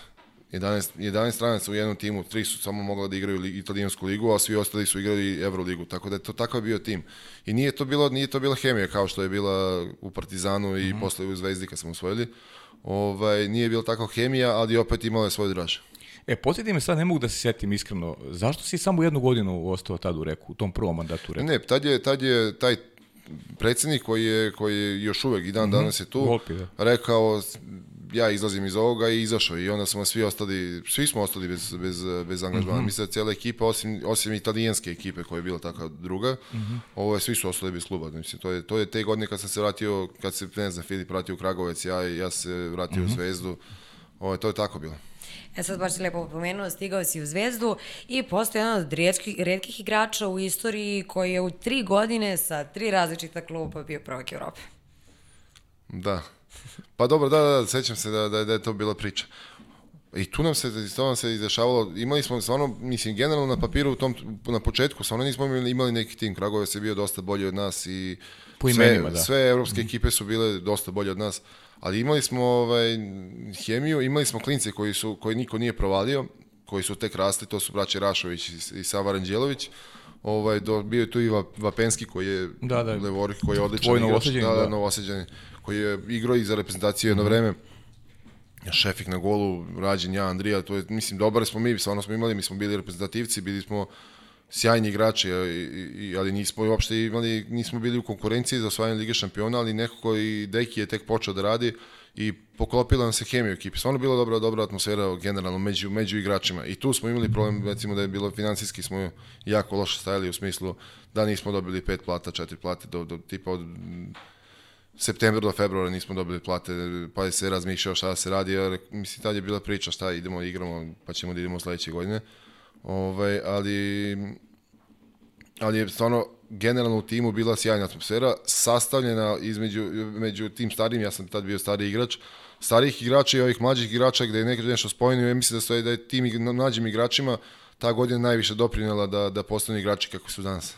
11, 11 stranaca u jednom timu, tri su samo mogla da igraju italijansku ligu, a svi ostali su igrali Euroligu, tako da je to takav bio tim. I nije to bilo nije to bila hemija kao što je bila u Partizanu i mm -hmm. posle u Zvezdi kad smo osvojili. Ovaj nije bila takva hemija, ali opet imala je svoj draž. E, posjeti me sad, ne mogu da se setim iskreno, zašto si samo jednu godinu ostao tad u Reku, u tom prvom mandatu u Reku? Ne, tad je, tad je taj predsednik koji je, koji je još uvek i dan mm -hmm. danas je tu, Volpi, da. rekao ja izlazim iz ovoga i izašao i onda smo svi ostali, svi smo ostali bez, bez, bez angažmana. Mm -hmm. Mislim da cijela ekipa, osim, osim italijanske ekipe koja je bila takva druga, mm -hmm. ovo je, svi su ostali bez kluba. Mislim, to je, to je te godine kad sam se vratio, kad se, ne znam, Filip vratio u Kragovec, ja, ja se vratio mm -hmm. u mhm. Zvezdu, ovo, to je tako bilo. E sad baš lepo pomenuo, stigao si u Zvezdu i postao jedan od redkih, redkih igrača u istoriji koji je u tri godine sa tri različita kluba bio prvak Evrope. Da, Pa dobro, da, da, da, sećam se da, da, da je to bila priča. I tu nam se, to nam se izdešavalo, imali smo stvarno, mislim, generalno na papiru u tom, na početku, stvarno nismo imali neki tim, Kragovac je bio dosta bolji od nas i po imenima, sve, da. sve evropske mm. ekipe su bile dosta bolje od nas, ali imali smo ovaj, hemiju, imali smo klince koji, su, koji niko nije provalio, koji su tek rasli, to su braće Rašović i, i Sava Ranđelović. Ovaj, do, bio je tu i Va- Vapenski koji je Da, da. levorik, koji je odličan igrač, da, da, da. Novosađanin, koji je igrao i za reprezentaciju jedno vreme. Šefik na golu, Rađen, ja, Andrija, to je, mislim, dobar smo mi, stvarno smo imali, mi smo bili reprezentativci, bili smo sjajni igrači, ali nismo uopšte imali, nismo bili u konkurenciji za osvajanje Lige šampiona, ali nekako i Deki je tek počeo da radi i poklopila nam se hemija u ekipi. Stvarno bila dobra, dobra atmosfera generalno među, među igračima. I tu smo imali problem, recimo da je bilo finansijski smo jako loše stajali u smislu da nismo dobili pet plata, četiri plate, do, do tipa od septembra do februara nismo dobili plate, pa je se razmišljao šta da se radi, jer mislim tad je bila priča šta idemo, igramo, pa ćemo da idemo sledeće godine. Ovaj, ali ali je stvarno generalno u timu bila sjajna atmosfera, sastavljena između među tim starijim, ja sam tad bio stari igrač, starijih igrača i ovih mlađih igrača gde je neko nešto spojeno, ja mislim da, stoji, da je tim mlađim igračima ta godina najviše doprinela da, da postanu igrači kako su danas.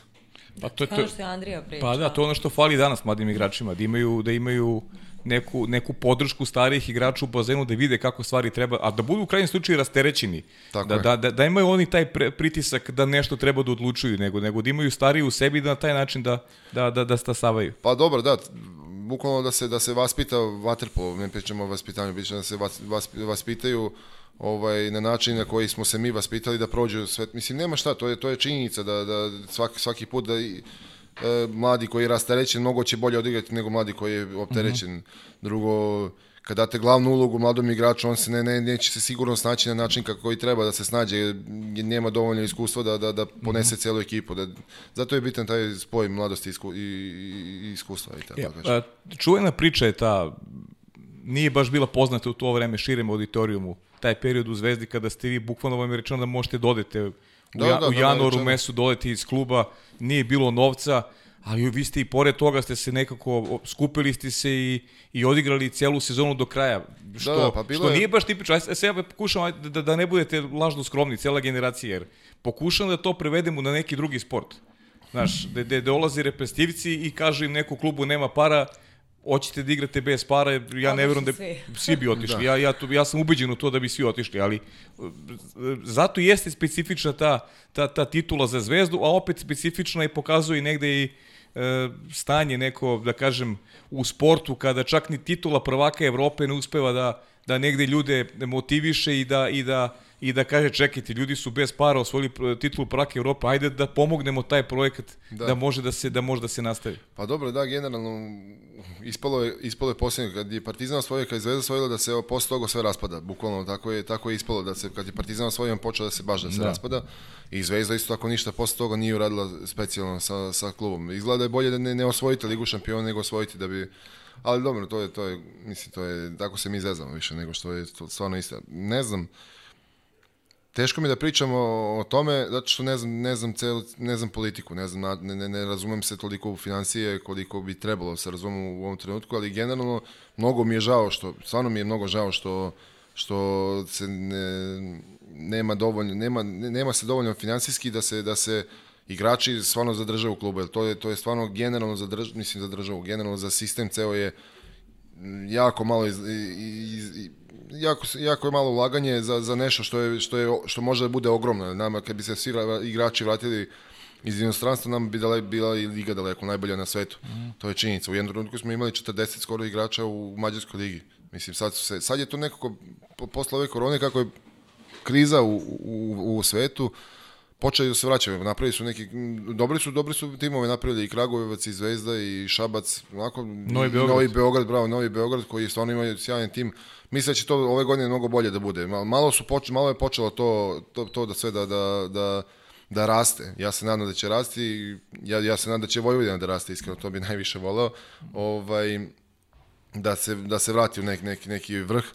Pa to je, to, Ono što je Andrija pričao. Pa da, to je ono što fali danas mladim igračima, da imaju, da imaju neku, neku podršku starijih igrača u bazenu da vide kako stvari treba, a da budu u krajnjem slučaju rasterećeni. Tako da, je. da, da, da imaju oni taj pre, pritisak da nešto treba da odlučuju, nego, nego da imaju stariji u sebi da na taj način da, da, da, da stasavaju. Pa dobro, da, bukvalno da se da se vaspita vaterpolo, ne pričamo o vaspitanju, biće da se vas, vas, vaspitaju ovaj na način na koji smo se mi vaspitali da prođu sve mislim nema šta to je to je činjenica da da svaki svaki put da i, e, mladi koji je rasterećen mnogo će bolje odigrati nego mladi koji je opterećen drugo kad date glavnu ulogu mladom igraču, on se ne, ne, neće se sigurno snaći na način kako i treba da se snađe, nema dovoljno iskustva da, da, da ponese celu ekipu. Da, zato je bitan taj spoj mladosti isku, i, i, iskustva. I tako Ja, a, čuvena priča je ta, nije baš bila poznata u to vreme širem auditorijumu, taj period u Zvezdi kada ste vi, bukvalno vam je rečeno da možete dodete u, Da, ja, da, u da, januaru rečeno. mesu dodeti iz kluba, nije bilo novca, ali vi ste i pored toga ste se nekako, skupili ste se i, i odigrali celu sezonu do kraja, što, da, pa bilo što je- nije baš tipično. Aj, se ja pokušam da, da ne budete lažno skromni, cela generacija, jer pokušam da to prevedemo na neki drugi sport. Znaš, gde, gde dolazi reprezentativci i kaže im neko klubu nema para, hoćete da igrate bez para, ja ne verujem da svi. svi bi otišli. Ja, ja, to, ja sam ubeđen u to da bi svi otišli, ali zato jeste specifična ta, ta, ta titula za zvezdu, a opet specifična i pokazuje negde i e, stanje neko, da kažem, u sportu, kada čak ni titula prvaka Evrope ne uspeva da, da negde ljude motiviše i da, i da i da kaže čekajte, ljudi su bez para osvojili titulu prvaka Evrope, ajde da pomognemo taj projekat da, Da. može da se da može da se nastavi. Pa dobro, da, generalno ispalo je, ispalo je posljednje, kad je Partizan osvojio, kad je Zvezda osvojila da se evo, posle toga sve raspada, bukvalno tako je, tako je ispalo, da se, kad je Partizan osvojio, on počeo da se baš da se Da. da. raspada i Zvezda isto tako ništa posle toga nije uradila specijalno sa, sa klubom. Izgleda da je bolje da ne, ne osvojite Ligu šampiona nego osvojiti da bi Ali dobro, to je, to je, mislim, to je, tako se mi zezamo više nego što je to stvarno isto. Ne znam, Teško mi da pričam o, o tome, zato što ne znam, ne znam, celu, ne znam politiku, ne, znam, na- ne, ne, ne razumem se toliko u financije koliko bi trebalo da se razumem u ovom trenutku, ali generalno mnogo mi je žao što, stvarno mi je mnogo žao što, što se ne, nema dovoljno, nema, ne- nema se dovoljno finansijski da se, da se igrači stvarno zadrže u klubu, jer to je, to je stvarno generalno za drž, mislim za državu, generalno za sistem ceo je jako malo iz, iz, iz, jako, jako je malo ulaganje za, za nešto što, je, što, je, što može da bude ogromno. Nama kad bi se svi ra- igrači vratili iz inostranstva, nam bi dale, bila i liga daleko najbolja na svetu. Mm. To je činjenica. U jednom trenutku smo imali 40 skoro igrača u mađarskoj ligi. Mislim, sad, su se, sad je to nekako, po- posle ove korone, kako je kriza u, u, u svetu, počeli da se vraćaju, napravili su neki, dobri su, dobri su timove napravili i Kragujevac i Zvezda i Šabac, onako, Novi Beograd. Novi Beograd, bravo, Novi Beograd koji stvarno imaju sjajan tim. Mislim da će to ove godine mnogo bolje da bude. Malo, su poč, malo je počelo to, to, to da sve da, da, da, da raste. Ja se nadam da će rasti. Ja, ja se nadam da će Vojvodina da raste, iskreno to bi najviše voleo. Ovaj, da se, da se vrati u nek, neki, neki vrh.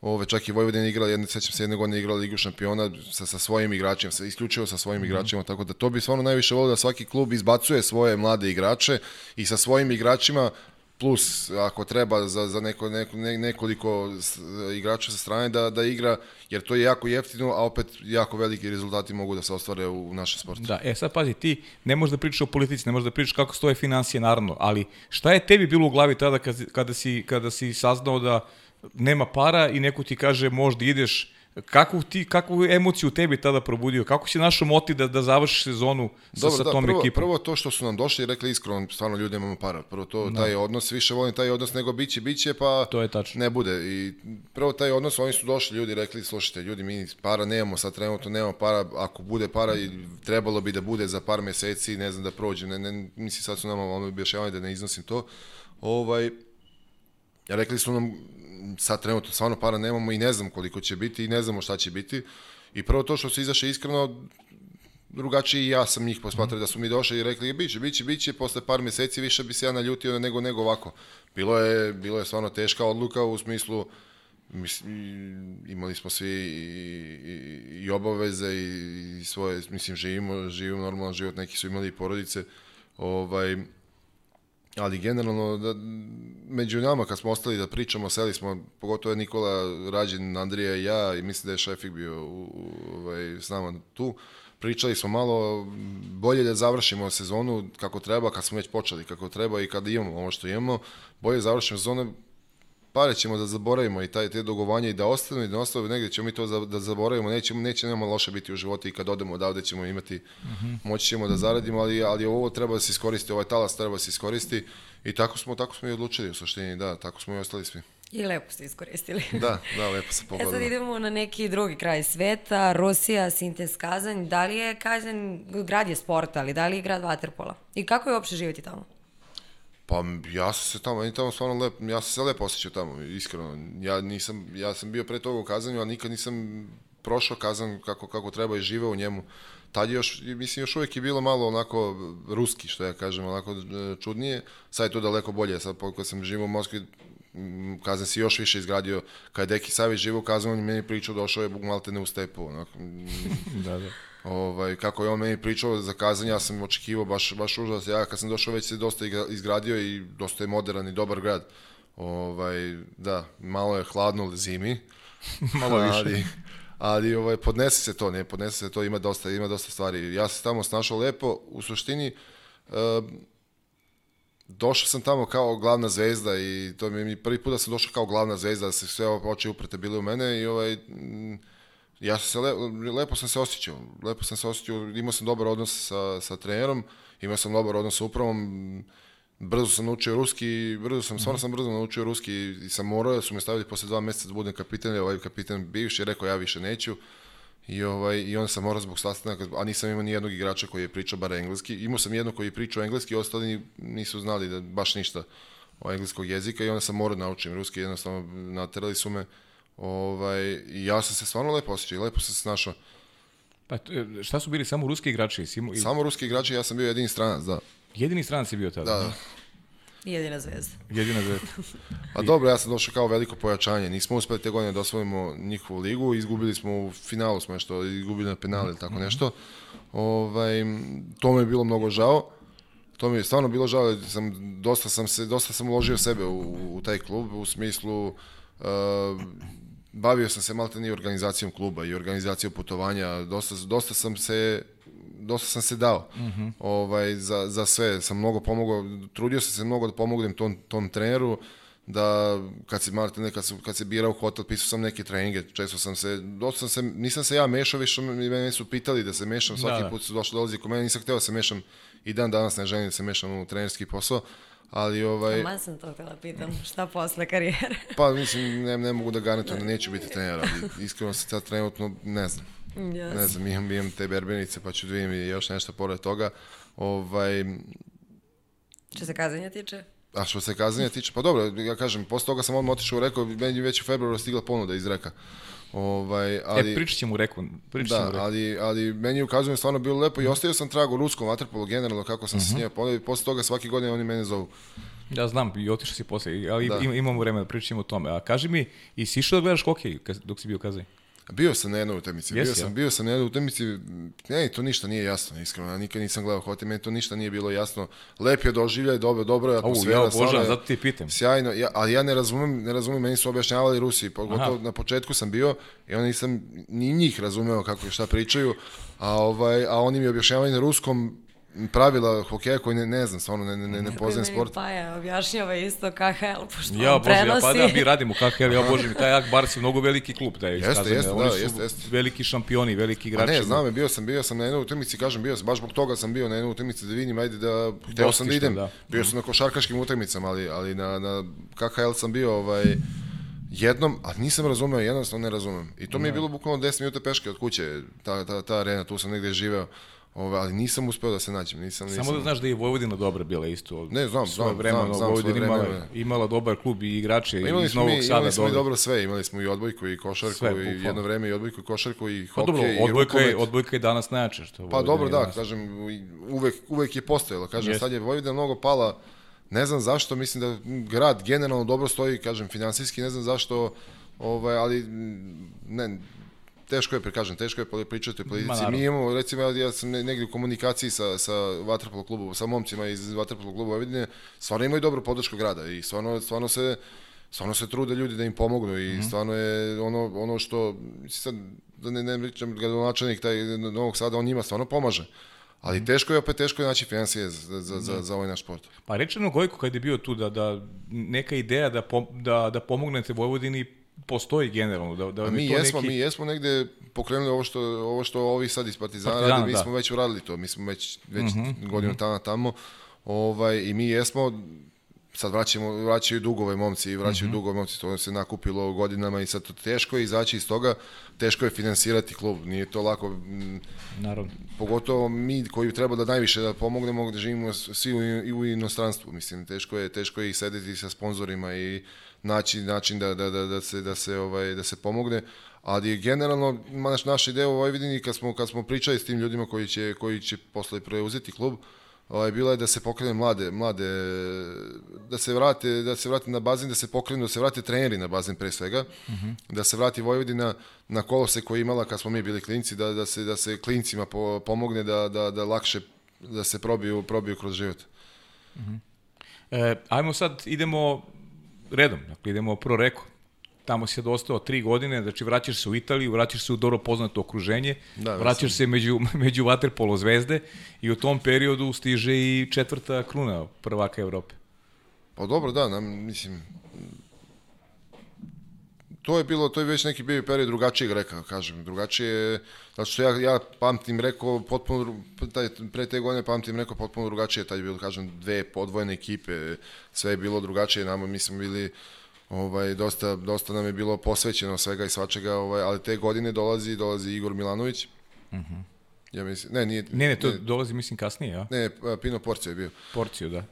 Ove, čak i Vojvodina igrala, jedne, sećam se jedne godine igrala Ligu šampiona sa, sa svojim igračima, sa, isključivo sa svojim igračima, tako da to bi stvarno najviše volio da svaki klub izbacuje svoje mlade igrače i sa svojim igračima plus ako treba za, za neko, neko, ne, nekoliko igrača sa strane da, da igra, jer to je jako jeftino, a opet jako veliki rezultati mogu da se ostvare u, u našem sportu. Da, e sad pazi, ti ne možeš da pričaš o politici, ne možeš da pričaš kako stoje financije, naravno, ali šta je tebi bilo u glavi tada kada, kada, si, kada si saznao da nema para i neko ti kaže možda ideš Kakvu, ti, kakvu emociju tebi tada probudio? Kako si našao motiv da, da završiš sezonu sa, Dobro, sa da, tom prvo, ekipom? prvo to što su nam došli i rekli iskreno, stvarno ljudi imamo para. Prvo to, taj odnos, više volim taj odnos nego biće, biće, pa To je tačno. ne bude. I prvo taj odnos, oni su došli ljudi rekli, slušajte, ljudi, mi para nemamo, sad trenutno nemamo para, ako bude para, i trebalo bi da bude za par meseci, ne znam da prođe, ne, ne, mislim sad su nama ono objašnjavali da ne iznosim to. Ovaj, rekli su nam, sad trenutno stvarno para nemamo i ne znam koliko će biti i ne znamo šta će biti. I prvo to što su izašli iskreno, drugačiji i ja sam njih posmatrao da su mi došli i rekli biće, biće, biće, posle par meseci više bi se ja naljutio nego nego ovako. Bilo je, bilo je stvarno teška odluka u smislu mis, i- imali smo svi i, i, i obaveze i, i svoje, mislim, živimo, živimo normalan život, neki su imali i porodice, ovaj, ali generalno da, među nama kad smo ostali da pričamo, seli smo, pogotovo je Nikola Rađin, Andrija i ja i mislim da je Šefik bio u, u, ovaj, s nama tu, pričali smo malo bolje da završimo sezonu kako treba, kad smo već počeli kako treba i kad imamo ovo što imamo, bolje završimo sezonu, pare ćemo da zaboravimo i taj, te dogovanja i da ostanu i da ostanu negdje ćemo mi to za, da zaboravimo, nećemo, neće nama loše biti u životu i kad odemo odavde ćemo imati, moći ćemo da zaradimo, ali, ali ovo treba da se iskoristi, ovaj talas treba da se iskoristi i tako smo, tako smo i odlučili u suštini, da, tako smo i ostali svi. I lepo ste iskoristili. Da, da, lepo se E sad idemo na neki drugi kraj sveta, Rusija, Sintes Kazanj. Da li je Kazanj, grad je sporta, ali da li je grad vaterpola? I kako je uopšte živjeti tamo? Pa ja sam se tamo, tamo stvarno lep, ja sam se lepo osjećao tamo, iskreno. Ja nisam, ja sam bio pre toga u Kazanju, a nikad nisam prošao Kazan kako, kako treba i živeo u njemu. Tad je još, mislim, još uvijek je bilo malo onako ruski, što ja kažem, onako e, čudnije. Sad je to daleko bolje, sad kad sam živio u Moskvi, Kazan si još više izgradio. Kad je Deki Savić živio u Kazanu, on meni pričao, došao je malte ne u stepu. Onako, Da, da. Ovaj, kako je on meni pričao za kazanje, ja sam očekivao baš, baš užas. Ja kad sam došao već se dosta izgradio i dosta je modern i dobar grad. Ovaj, da, malo je hladno zimi. Malo više. Ali, ali ovaj, podnese se to, ne, podnese se to, ima dosta, ima dosta stvari. Ja sam tamo snašao lepo, u suštini, e, došao sam tamo kao glavna zvezda i to mi prvi put da sam došao kao glavna zvezda, da se sve oči uprete bile u mene i ovaj, mm, ja sam se le, lepo sam se osjećao, lepo sam se osjećao, imao sam dobar odnos sa, sa trenerom, imao sam dobar odnos sa upravom, brzo sam naučio ruski, brzo sam, stvarno sam brzo naučio ruski i sam morao, da su me stavili posle dva meseca da budem kapitan, jer ovaj kapitan bivši je rekao ja više neću. I, ovaj, I onda sam morao zbog sastanaka, a nisam imao ni jednog igrača koji je pričao bar engleski. Imao sam jednog koji je pričao engleski, ostali nisu znali da baš ništa o engleskog jezika i onda sam morao da naučim ruski, jednostavno naterali su me. Ovaj, ja sam se stvarno lepo osjećao i lepo sam se snašao. Pa, e, šta su bili samo ruski igrači? Si imao- ili- Samo ruski igrači, ja sam bio jedini stranac, da. Jedini stranac je bio tada. Da, da. Jedina zvezda. Jedina zvezda. A dobro, ja sam došao kao veliko pojačanje. Nismo uspeli te godine da osvojimo njihovu ligu, izgubili smo u finalu smo nešto, izgubili na penale ili tako nešto. Ovaj, to mi je bilo mnogo žao. To mi je stvarno bilo žao, jer sam, dosta, sam se, dosta sam uložio sebe u, u taj klub, u smislu uh, bavio sam se malte ni organizacijom kluba i organizacijom putovanja, dosta, dosta sam se dosta sam se dao ovaj, za, za sve, sam mnogo pomogao, trudio sam se mnogo da pomognem tom, tom treneru, da kad se Martin, kad, sam, kad se birao hotel, pisao sam neke treninge, često sam se, dosta sam se, nisam se ja mešao, više mene su pitali da se mešam, svaki da. put su došli dolazi kod mene, nisam hteo da se mešam i dan danas ne želim da se mešam u trenerski posao, ali ovaj, Man sam to htjela pitam, šta posle karijere? pa mislim, ne, ne mogu da garantujem da neću biti trener, ali iskreno se sad trenutno ne znam. Ne znam, imam, imam te berbenice, pa ću da vidim i još nešto pored toga. Ovaj, Što se kazanja tiče? a što se kazanja tiče, pa dobro, ja kažem, posle toga sam odmah otišao u rekao, meni već u februaru stigla ponuda iz reka. Ovaj, ali, E, pričat ćemo u reku. Pričat da, reku. ali, ali meni u Kazanju stvarno bilo lepo i ostavio sam trag u ruskom vaterpolu generalno kako sam se s njima ponavio. Posle toga svake godine oni mene zovu. Ja znam, i otišao si posle, ali Da. im, imamo vremena da pričamo o tome. A kaži mi, i si išao da gledaš hokej dok si bio u Kazanju? Bio sam na jednoj utakmici, bio Jesi, sam, ja? bio sam na jednoj utakmici, ne, to ništa nije jasno, iskreno, ja nikad nisam gledao hokej, meni to ništa nije bilo jasno. Lep je doživljaj, dobro, dobro je Au, atmosfera, ja stvarno obožavam, zato ti pitam. Sjajno, ja, ali ja ne razumem, ne razumem, meni su objašnjavali Rusi, pogotovo Aha. na početku sam bio i onda nisam ni njih razumeo kako i šta pričaju, a ovaj a oni mi objašnjavaju na ruskom pravila hokeja koji ne, ne znam, stvarno ne, ne, ne, ne poznajem sport. Paja objašnjava isto KHL, pošto Ja, on bože, ja, prenosi. pa da, mi radimo KHL, ja bože mi, taj Jak Bars je mnogo veliki klub, da je Jeste, iskazano. jeste, Oni da, su jeste, jeste. veliki šampioni, veliki A igrači. ne, znam je, bio sam, bio sam na jednoj utakmici, kažem, bio sam, baš zbog toga sam bio na jednoj utakmici da vidim, ajde da, hteo sam da idem. da. Bio sam na košarkaškim utakmicama, ali, ali na, na KHL sam bio ovaj, jednom, a nisam razumeo, jednostavno ne razumem. I to mi je bilo bukvalno 10 minuta peške od kuće, ta, ta, ta arena, tu sam negde živeo, ovaj, ali nisam uspeo da se nađem, nisam, nisam. Samo da znaš da je Vojvodina dobra bila isto. Ne, znam, svoje znam, vremeno, znam, znam, Vojvodina imala, vremeno. imala dobar klub i igrače Pa iz Novog mi, Sada. imali smo i dobar. dobro sve, imali smo i odbojku i košarku Sve, i jedno vreme i odbojku i košarku i Pa hokej dobro, i odbojka je, odbojka je danas najjače. Što Pa Vojvodina dobro, je da, danas. kažem, uvek, uvek je postojalo, kažem, Jeste. sad je Vojvodina mnogo pala, ne znam zašto, mislim da grad generalno dobro stoji, kažem, finansijski, ne znam zašto, ovaj, ali ne, teško je, kažem, teško je pričati o politici. Mi imamo, recimo, ja, ja sam ne- negdje u komunikaciji sa, sa Vatrpolo klubom, sa momcima iz Vatrpolo kluba Vojvodine, stvarno imaju dobru podršku grada i stvarno, stvarno se stvarno se trude ljudi da im pomognu i stvarno je ono, ono što, sad, da ne, ne pričam gradonačelnik taj Novog Sada, on njima stvarno pomaže. Ali teško je, opet teško je naći financije za, za, za, za ovaj naš sport. Pa rečeno Gojko kad je bio tu da, da neka ideja da, pom, da, da pomognete Vojvodini postoji generalno. Da, da Mi to jesmo, neki... mi jesmo negde pokrenuli ovo što, ovo što ovi sad iz Partizana, Partizana, rade, mi da. smo već uradili to, mi smo već, već godinu dana tamo, ovaj, i mi jesmo, sad vraćamo, vraćaju dugove momci i vraćaju dugove momci, to se nakupilo godinama i sad to teško je izaći iz toga, teško je finansirati klub, nije to lako, m, Naravno. pogotovo mi koji treba da najviše da pomognemo gde živimo svi u, i u inostranstvu mislim teško je teško je i sedeti sa sponzorima i naći način da, da, da, da se da se ovaj da se pomogne ali generalno naš naš ideja u Vojvodini kad smo kad smo pričali s tim ljudima koji će koji će posle preuzeti klub ovaj bila je da se pokrene mlade mlade da se vrate da se vrate na bazen da se pokrenu da se vrate treneri na bazen pre svega da se vrati Vojvodina na kolose koje je imala kad smo mi bili klinci da da se da se klincima po, pomogne da, da, da lakše da se probiju probiju kroz život. E, ajmo sad, idemo redom, dakle idemo prvo reko. Tamo si sad ostao tri godine, znači vraćaš se u Italiju, vraćaš se u dobro poznato okruženje, Da, vraćaš se među, među vaterpolo zvezde i u tom periodu stiže i četvrta kruna prvaka Evrope. Pa dobro, da, nam, mislim, to je bilo, to je već neki bio period drugačijeg reka, kažem, drugačije, zato što ja, ja pamtim reko potpuno, taj, pre te godine pamtim reko potpuno drugačije, tad je bilo, kažem, dve podvojene ekipe, sve je bilo drugačije, nama mi smo bili, ovaj, dosta, dosta nam je bilo posvećeno svega i svačega, ovaj, ali te godine dolazi, dolazi Igor Milanović, ja mislim, ne, nije, Ne, ne, to dolazi mislim kasnije, ja? ne, Pino Porcio je bio. Porciju, da.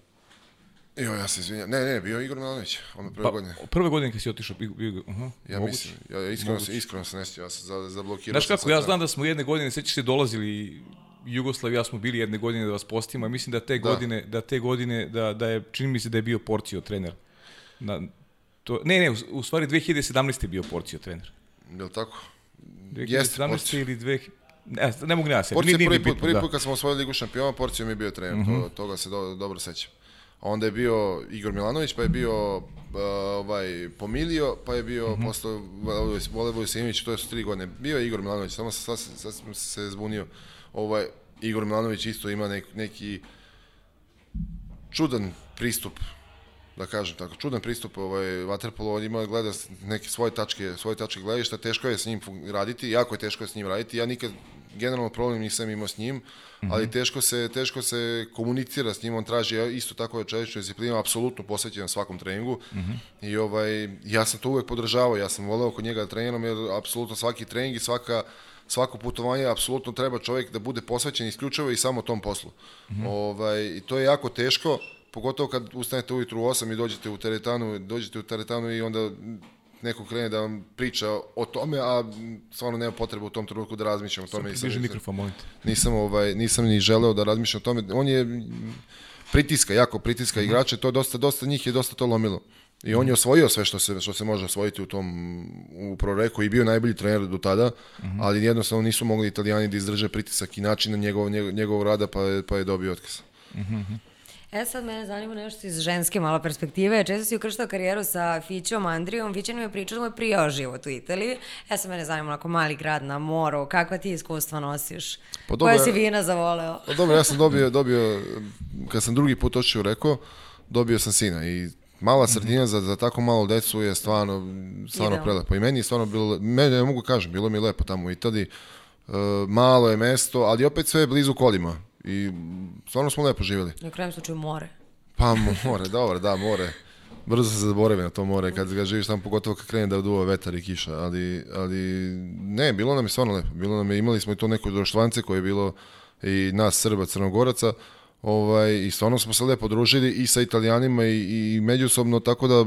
Jo, ja se izvinjam. Ne, ne, bio je Igor Milanović, ono prve Pa, godine. prve godine kad si otišao, bio, bio, uh -huh, Ja moguće. mislim, ja iskreno, se, Moguće. iskreno se ne sjećam, ja sam za, zablokirao. Znaš kako, ja na- znam da smo jedne godine, sećaš se, dolazili Jugoslav i ja smo bili jedne godine da vas postimo, a mislim da te Da. godine, da te godine, da, da je, čini mi se da je bio Porcio trener. Na, to, ne, ne, u, u stvari 2017. je bio Porcio trener. Jel tako? 2017. Porcio. ili 2... Ne, ne mogu ne ja se. Porcio prvi put, prvi da. put kad smo osvojili Ligu šampiona, Porcio mi je bio trener, to, toga se do, dobro sećam. Onda je bio Igor Milanović, pa je bio uh, ovaj, Pomilio, pa je bio posle Vole Vojsinović, to su tri godine. Bio je Igor Milanović, samo sam, sad, sad, sam se zbunio. Ovaj, Igor Milanović isto ima nek, neki čudan pristup da kažem tako, čudan pristup ovaj vaterpolo, on ima gleda neke svoje tačke, svoje tačke gledišta, teško je s njim raditi, jako je teško je s njim raditi. Ja nikad generalno problem nisam imao s njim, ali teško se teško se komunicira s njim, on traži isto tako je čeličnu disciplinu, apsolutno posvećen svakom treningu. I ovaj ja sam to uvek podržavao, ja sam voleo kod njega da treniram jer apsolutno svaki trening i svaka svako putovanje apsolutno treba čovjek da bude posvećen isključivo i samo tom poslu. Ovaj i to je jako teško, pogotovo kad ustanete ujutru u 8 i dođete u teretanu, dođete u teretanu i onda neko krene da vam priča o tome, a stvarno nema potrebe u tom trenutku da razmišljam o tome. Nisam- Bliže mikrofon, molim te. nisam, ovaj, nisam ni želeo da razmišljam o tome. On je mm, pritiska, jako pritiska igrače, to dosta, dosta njih je dosta to lomilo. I on je osvojio sve što se, što se može osvojiti u tom u proreku i bio najbolji trener do tada, ali jednostavno nisu mogli italijani da izdrže pritisak i način na njegov, njegov, njegov rada pa je, pa je dobio otkaz. E sad mene zanima nešto iz ženske malo perspektive. Često si ukrštao karijeru sa Fićom, Andrijom. Fića nam je pričao da mu je prijao život u Italiji. E sad mene zanima onako mali grad na moru. Kakva ti iskustva nosiš? Pa Koja dobro, si vina zavoleo? Pa dobro, ja sam dobio, dobio, kad sam drugi put očeo rekao, dobio sam sina i mala sredina za, za tako malo decu je stvarno, stvarno prelepo. I meni je stvarno bilo, meni, ja mogu kažem, bilo mi je lepo tamo u Italiji. E, malo je mesto, ali opet sve je blizu kolima. I stvarno smo lepo živjeli. Na krajem slučaju more. Pa more, dobro, da, more. Brzo se zaboravi na to more, kad ga živiš tamo, pogotovo kad krene da duva vetar i kiša, ali, ali ne, bilo nam je stvarno lepo. Bilo nam je, imali smo i to neko društvance koje je bilo i nas Srba, Crnogoraca, ovaj, i stvarno smo se lepo družili i sa Italijanima i, i međusobno, tako da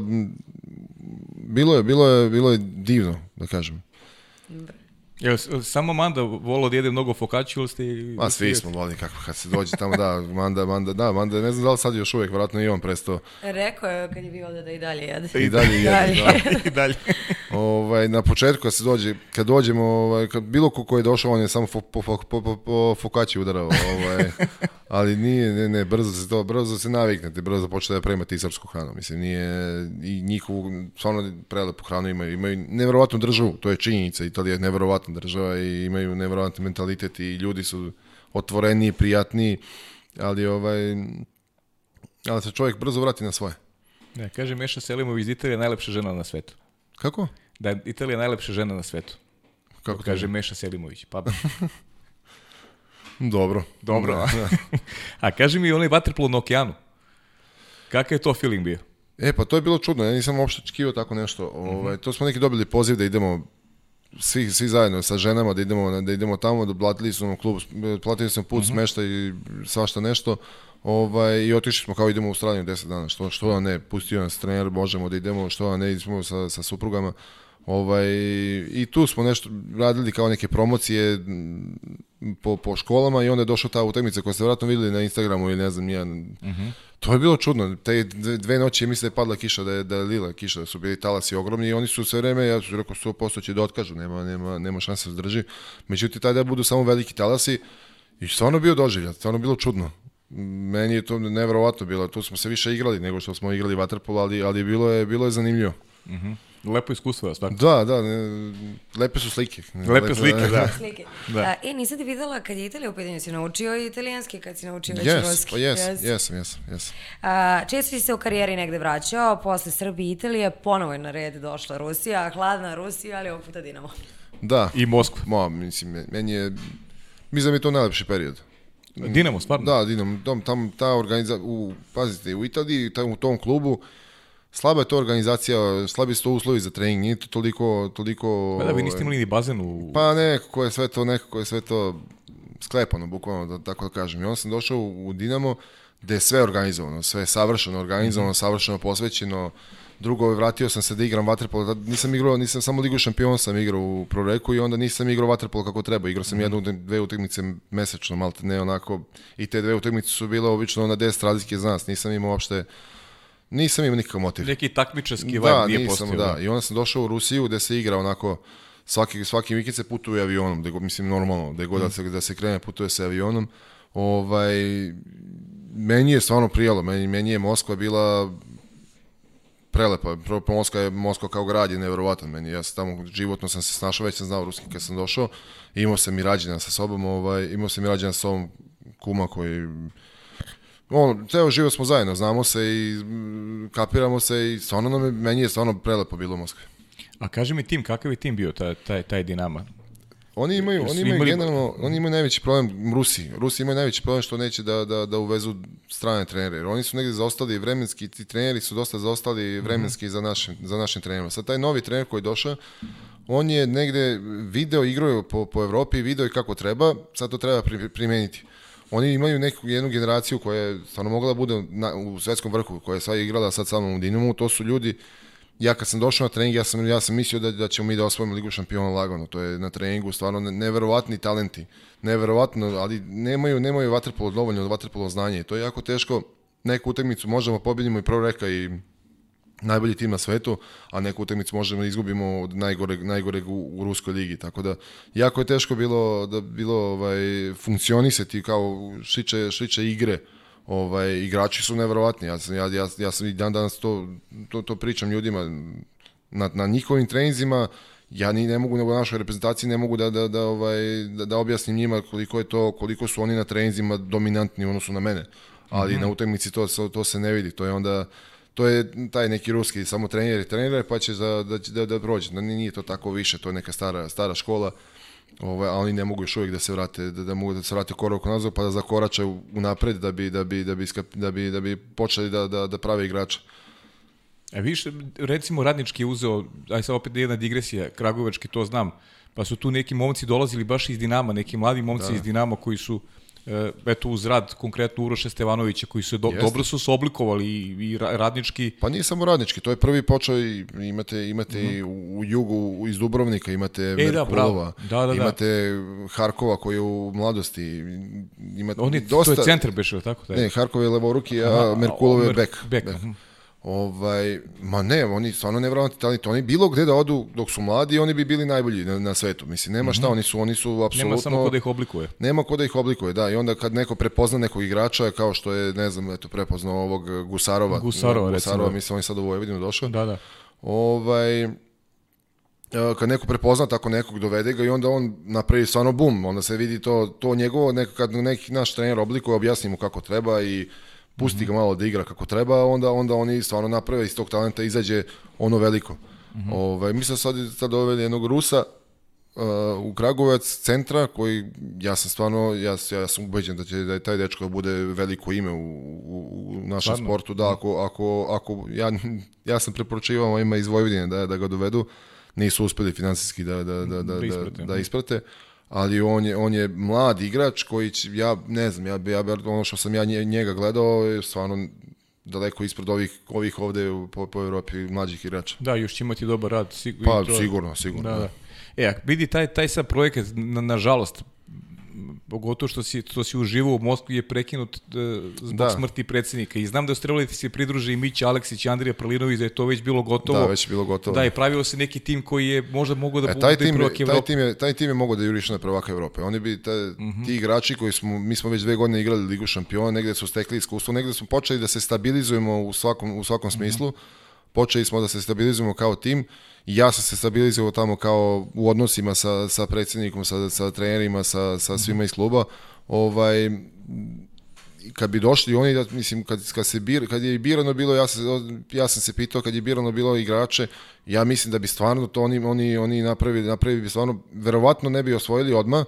bilo je, bilo je, bilo je divno, da kažem. Jel, samo Manda volao da jede mnogo fokaću ili ste... Ma svi smo volili kako kad se dođe tamo, da, Manda, Manda, da, Manda, ne znam da li sad još uvijek, vjerojatno i on prestao Rekao je kad je bio ovde da i dalje jede. i dalje jede, da. I dalje. Ovaj, na početku kad se dođe, kad dođemo, ovaj, kad bilo ko ko je došao, on je samo fo, po, po, po, po, po fokači udarao, ovaj, ali nije, ne, ne, brzo se to, brzo se naviknete, brzo počne da premate i srpsku hranu, mislim, nije, i njihovu, stvarno prelepu hranu imaju, imaju neverovatnu državu, to je činjenica, Italija je neverovatna država i imaju neverovatni mentalitet i ljudi su otvoreniji, prijatniji, ali ovaj, ali se čovjek brzo vrati na svoje. Ne, kaže Meša Selimović da Italija je najlepša žena na svetu. Kako? Da je Italija najlepša žena na svetu. Kako to kaže Meša Selimović. Pa, Dobro. Dobro, Da, a? da. a kaži mi onaj vaterpolo na okeanu. Kakav je to feeling bio? E, pa to je bilo čudno, ja nisam uopšte očekivao tako nešto. Ovaj, to smo neki dobili poziv da idemo svi, svi zajedno sa ženama, da idemo, da idemo tamo, da platili su nam klub, platili smo put, smešta i svašta nešto. Ovaj, I otišli smo kao idemo u Australiju 10 dana, što, što ne, pustio nas trener, možemo da idemo, što ne, idemo sa, sa suprugama. Ovaj, I tu smo nešto radili kao neke promocije po, po školama i onda je došla ta utakmica koju ste vjerojatno vidjeli na Instagramu ili ne znam, ja, to je bilo čudno. Te dve, noći mislim da je padla kiša, da je, da je lila kiša, da su bili talasi ogromni i oni su sve vreme, ja su rekao 100% će da otkažu, nema, nema, nema šanse da se drži. Međutim, tada budu samo veliki talasi i stvarno bio doživljaj, stvarno bilo čudno. Meni je to neverovatno bilo, tu smo se više igrali nego što smo igrali vaterpolo, ali, ali bilo, je, bilo je zanimljivo. Lepo iskustvo, stvarno. Da, da, ne, lepe su slike. Lepe slike, da. Slike. Da. A, e, nisam ti videla kad je Italija u pitanju, si naučio italijanski kad si naučio već Yes, ruski? pa jes, Yes. jesam, jesam, jesam. A, često si se u karijeri negde vraćao, posle Srbije i Italije, ponovo je na red došla Rusija, hladna Rusija, ali ovog puta Dinamo. Da, I Moskva. Ma, mislim, meni je, mislim da mi je to najlepši period. Dinamo, stvarno. Da, Dinamo, tam, tam ta organizacija, u, pazite, u Italiji, tam, u tom klubu, slaba je to organizacija, slabi su to uslovi za trening, nije to toliko, toliko... Da, vi niste imali ni bazen u... Pa nekako je sve to, nekako je sve to sklepano, bukvalno, da tako da kažem. I onda sam došao u Dinamo, gde je sve organizovano, sve je savršeno organizovano, savršeno posvećeno. Drugo, vratio sam se da igram vaterpolo, tad nisam igrao, nisam samo ligu šampiona sam igrao u Proreku i onda nisam igrao vaterpolo kako treba. Igrao sam jednu, dve utakmice mesečno, malte ne onako, i te dve utakmice su bile obično na 10 razlike za nas, nisam imao uopšte, nisam imao nikakav motiv. Neki takmičarski vibe Da, nije nisam, da. I onda sam došao u Rusiju gde se igra onako svaki, svaki vikend se putuje avionom, gde, god- mislim normalno, gde god da se, da se krene putuje se avionom. Ovaj, meni je stvarno prijalo, meni, meni je Moskva bila prelepa. Prvo, Moskva je Moskva kao grad je neverovatan meni. Ja sam tamo životno sam se snašao, već sam znao ruski kad sam došao. Imao sam i rađena sa sobom, ovaj, imao sam i rađena sa sobom kuma koji on, ceo život smo zajedno, znamo se i mm, kapiramo se i stvarno nam je, meni je stvarno prelepo bilo u Moskvi. A kaži mi tim, kakav je tim bio, taj, taj, taj Dinama? Oni imaju, oni imaju imali- generalno, oni imaju najveći problem, Rusi, Rusi imaju najveći problem što neće da, da, da uvezu strane trenere, jer oni su negde zaostali vremenski, ti treneri su dosta zaostali vremenski za, našim, za našim trenerima. Sad taj novi trener koji je došao, on je negde video igrao po, po Evropi, video i kako treba, sad to treba pri, primeniti. Oni imaju neku jednu generaciju koja je stvarno mogla da bude na, u svetskom vrhu, koja je sad igrala sad samo u Dinamu, to su ljudi ja kad sam došao na trening, ja sam, ja sam mislio da, da ćemo mi da osvojimo Ligu šampiona lagano. To je na treningu stvarno ne- neverovatni talenti. Neverovatno, ali nemaju, nemaju vaterpolo dovoljno vaterpolo znanje. To je jako teško. Neku utakmicu možemo pobedimo i prvo reka i najbolji tim na svetu, a neku utakmicu možemo da izgubimo od najgoreg, najgoreg u, u ruskoj ligi. Tako da jako je teško bilo da bilo ovaj funkcionisati kao šiče šiče igre Ovaj, igrači su neverovatni, ja sam, ja, ja, ja sam i dan danas to, to, to pričam ljudima, na, na njihovim treninzima, ja ni ne mogu nego na našoj reprezentaciji ne mogu da da da ovaj da, da objasnim njima koliko je to koliko su oni na treninzima dominantni u odnosu na mene. Ali mm -hmm. na utakmici to to se ne vidi. To je onda to je taj neki ruski samo trener i pa će za, da, da, da prođe. Da nije to tako više, to je neka stara, stara škola. Ovaj, a oni ne mogu još uvijek da se vrate, da, da mogu da se vrate korak nazad pa da zakoračaju unapred da bi, da bi, da bi, da bi, da bi počeli da, da, da prave igrača. E više, recimo radnički je uzeo, aj sad opet jedna digresija, Kragujevački to znam, pa su tu neki momci dolazili baš iz Dinama, neki mladi momci da. iz Dinama koji su eto uz rad konkretno Uroša Stevanovića koji su do, Jeste. dobro su se oblikovali i, i ra- radnički Pa nije samo radnički, to je prvi počeo i imate, imate i u, u jugu iz Dubrovnika, imate Mhm. da, Merkulova. Da, da, da. imate Harkova koji je u mladosti, imate On je, dosta... to je centar beš, ili tako? Taj? Ne, Harkov je levoruki, a Merkulov je bek. bek, Bek. Ovaj, ma ne, oni stvarno nevjerovatni talenti. Oni bilo gde da odu dok su mladi, oni bi bili najbolji na, na svetu. Mislim, nema šta, oni su, oni su apsolutno... Nema samo ko da ih oblikuje. Nema ko da ih oblikuje, da. I onda kad neko prepozna nekog igrača, kao što je, ne znam, eto, prepoznao ovog Gusarova. Gusarova, Gusarova, recimo. mislim, on je sad u Vojvodinu došao. Da, da. Ovaj, e, kad neko prepozna tako nekog, dovede ga i onda on napravi stvarno bum, onda se vidi to, to njegovo, neko, kad neki naš trener oblikuje, objasni mu kako treba i pusti ga malo da igra kako treba, onda onda oni stvarno naprave iz tog talenta izađe ono veliko. Ovaj, mi smo sad, sad doveli jednog Rusa, uh, u Kragujevac centra koji ja sam stvarno ja, ja sam ubeđen da će da je taj dečko da bude veliko ime u, u, u našem Stvarno? sportu da ako ako ako ja ja sam preporučivao ovima iz Vojvodine da da ga dovedu nisu uspeli finansijski da da da da Da da, isprate. da isprate ali on je on je mlad igrač koji će, ja ne znam ja ja ono što sam ja nje- njega gledao je stvarno daleko ispred ovih ovih ovde po, po Evropi mlađih igrača. Da, još će imati dobar rad. Sig Pa to- sigurno, sigurno. Da, da. da. E, vidi, taj, taj sad projekat, na, nažalost, pogotovo što si, što si uživao u Moskvi je prekinut e, zbog Da. smrti predsjednika. I znam da su trebali da se pridruže i Mića Aleksić i Andrija Prlinović, da je to već bilo gotovo. Da, već je bilo gotovo. Da, i pravio se neki tim koji je možda mogao da E, taj tim, prvak taj Evrope. tim je, taj tim je mogao da juriše na prvaka Evrope. Oni bi, ta, ti igrači koji smo, mi smo već dve godine igrali Ligu šampiona, negde su stekli iskustvo, negde smo počeli da se stabilizujemo u svakom, u svakom smislu, počeli smo da se stabilizujemo kao tim i ja sam se stabilizovao tamo kao u odnosima sa, sa predsjednikom, sa, sa trenerima, sa, sa svima iz kluba. Ovaj, kad bi došli oni da mislim kad kad se bir, kad je birano bilo ja sam ja sam se pitao kad je birano bilo igrače ja mislim da bi stvarno to oni oni oni napravili napravili bi stvarno verovatno ne bi osvojili odma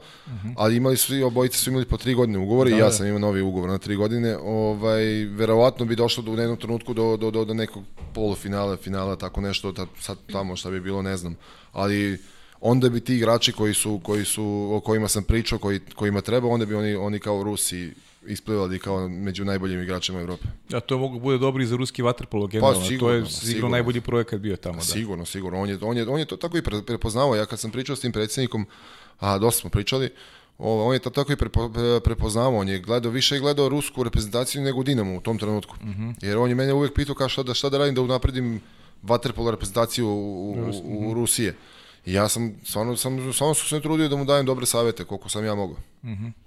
ali imali su i obojice su imali po tri godine ugovore i ja da. sam imao novi ugovor na tri godine ovaj verovatno bi došlo do u jednom trenutku do do do, do nekog polufinala finala tako nešto ta, sad tamo šta bi bilo ne znam ali onda bi ti igrači koji su koji su o kojima sam pričao koji kojima treba onda bi oni oni kao Rusi isplivali kao među najboljim igračima Evrope. Da, to mogu bude dobro i za ruski vaterpolo generalno. to sigurno, je pa, sigurno sigurno. najbolji projekat bio tamo. Da. Sigurno, sigurno. On je, on je, on je to tako i pre- prepoznao. Ja kad sam pričao s tim predsjednikom, a dosta smo pričali, on je to tako i prepo, pre- prepoznao. On je gledao, više je gledao rusku reprezentaciju nego Dinamo u tom trenutku. Jer on je mene uvek pitao kao šta da, šta da radim da unapredim vaterpolo reprezentaciju u, u, u, u Rusije. I ja sam, stvarno, sam, stvarno sam se trudio da mu dajem dobre savete, koliko sam ja mogao.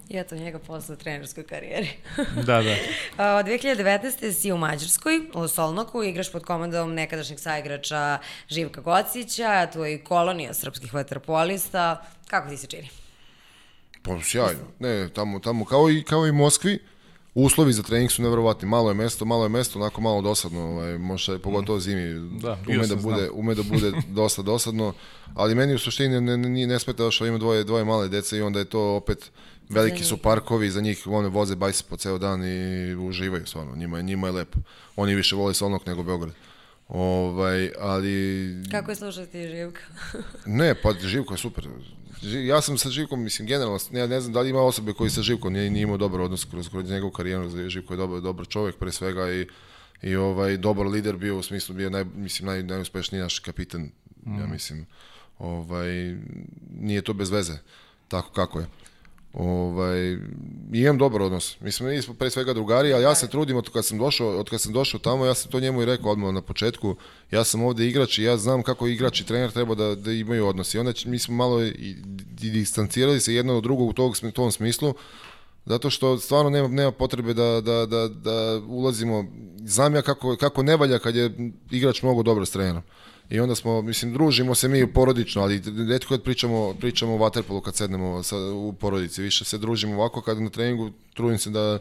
I eto njega posle u trenerskoj karijeri. da, da. A, Od 2019. si u Mađarskoj, u Solnoku, igraš pod komandom nekadašnjeg saigrača Živka Gocića, tu je i kolonija srpskih vaterpolista. Kako ti se čini? Pa sjajno. Ne, tamo, tamo kao i, kao i Moskvi, uslovi za trening su neverovatni. Malo je mesto, malo je mesto, onako malo dosadno, ovaj, može, pogotovo zimi, Da, ume da, bude, znam. ume da bude dosta dosadno, ali meni u suštini ne, ne, ne, smeta što ima dvoje, dvoje male dece i onda je to opet veliki su parkovi, za njih one voze bajse po ceo dan i uživaju stvarno, njima, je- njima je lepo. Oni više vole Solnok nego Beograd. Ovaj, ali Kako je slušati Živka? Ne, pa Živko je super. Ja sam sa Živkom, mislim, generalno, ja ne znam da li ima osobe koji sa Živkom nije, nije imao dobar odnos kroz, kroz njegovu karijeru. Živko je dobar, dobar čovjek pre svega i, i ovaj, dobar lider bio u smislu, bio naj, mislim, naj, najuspešniji naš kapitan, ja mislim. Ovaj, nije to bez veze, tako kako je. Ovaj, imam dobar odnos. Mislim, mi smo pre svega drugari, ali ja se trudim od kad sam došao, od kad sam došao tamo, ja sam to njemu i rekao odmah na početku. Ja sam ovde igrač i ja znam kako igrač i trener treba da, da imaju odnos. I onda mi smo malo i, i distancirali se jedno od drugog u tog, tom smislu, zato što stvarno nema, nema potrebe da, da, da, da ulazimo. Znam ja kako, kako ne valja kad je igrač mnogo dobro s trenerom. I onda smo, mislim, družimo se mi porodično, ali redko kad pričamo, pričamo o vaterpolu kad sednemo sa, u porodici. Više se družimo ovako kad na treningu trudim se da,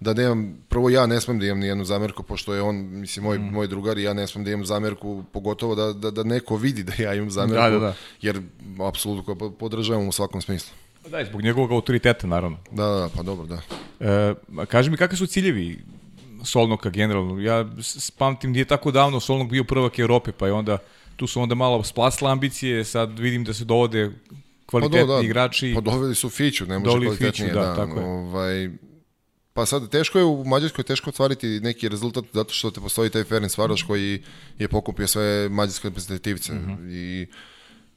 da nemam, prvo ja ne smem da imam ni jednu zamerku, pošto je on, mislim, moj, mm. moj drugar i ja ne smem da imam zamerku, pogotovo da, da, da neko vidi da ja imam zamerku, Da, da, da. jer apsolutno podržavam u svakom smislu. Da, i zbog njegovog autoriteta, naravno. Da, da, da, pa dobro, da. E, kaži mi, kakvi su ciljevi Solnoka generalno? Ja s- s- pamtim, nije tako davno Solnok bio prvak Evrope, pa je onda, tu su onda malo splasla ambicije, sad vidim da se dovode kvalitetni Pa do, da, igrači. Pa doveli su Fiću, ne može kvalitetnije. Fiću, da, tako je. Ovaj, pa sad, teško je u Mađarskoj teško ostvariti neki rezultat zato što te postoji taj Ferenc Varoš koji je pokupio sve mađarske reprezentativce Mhm. i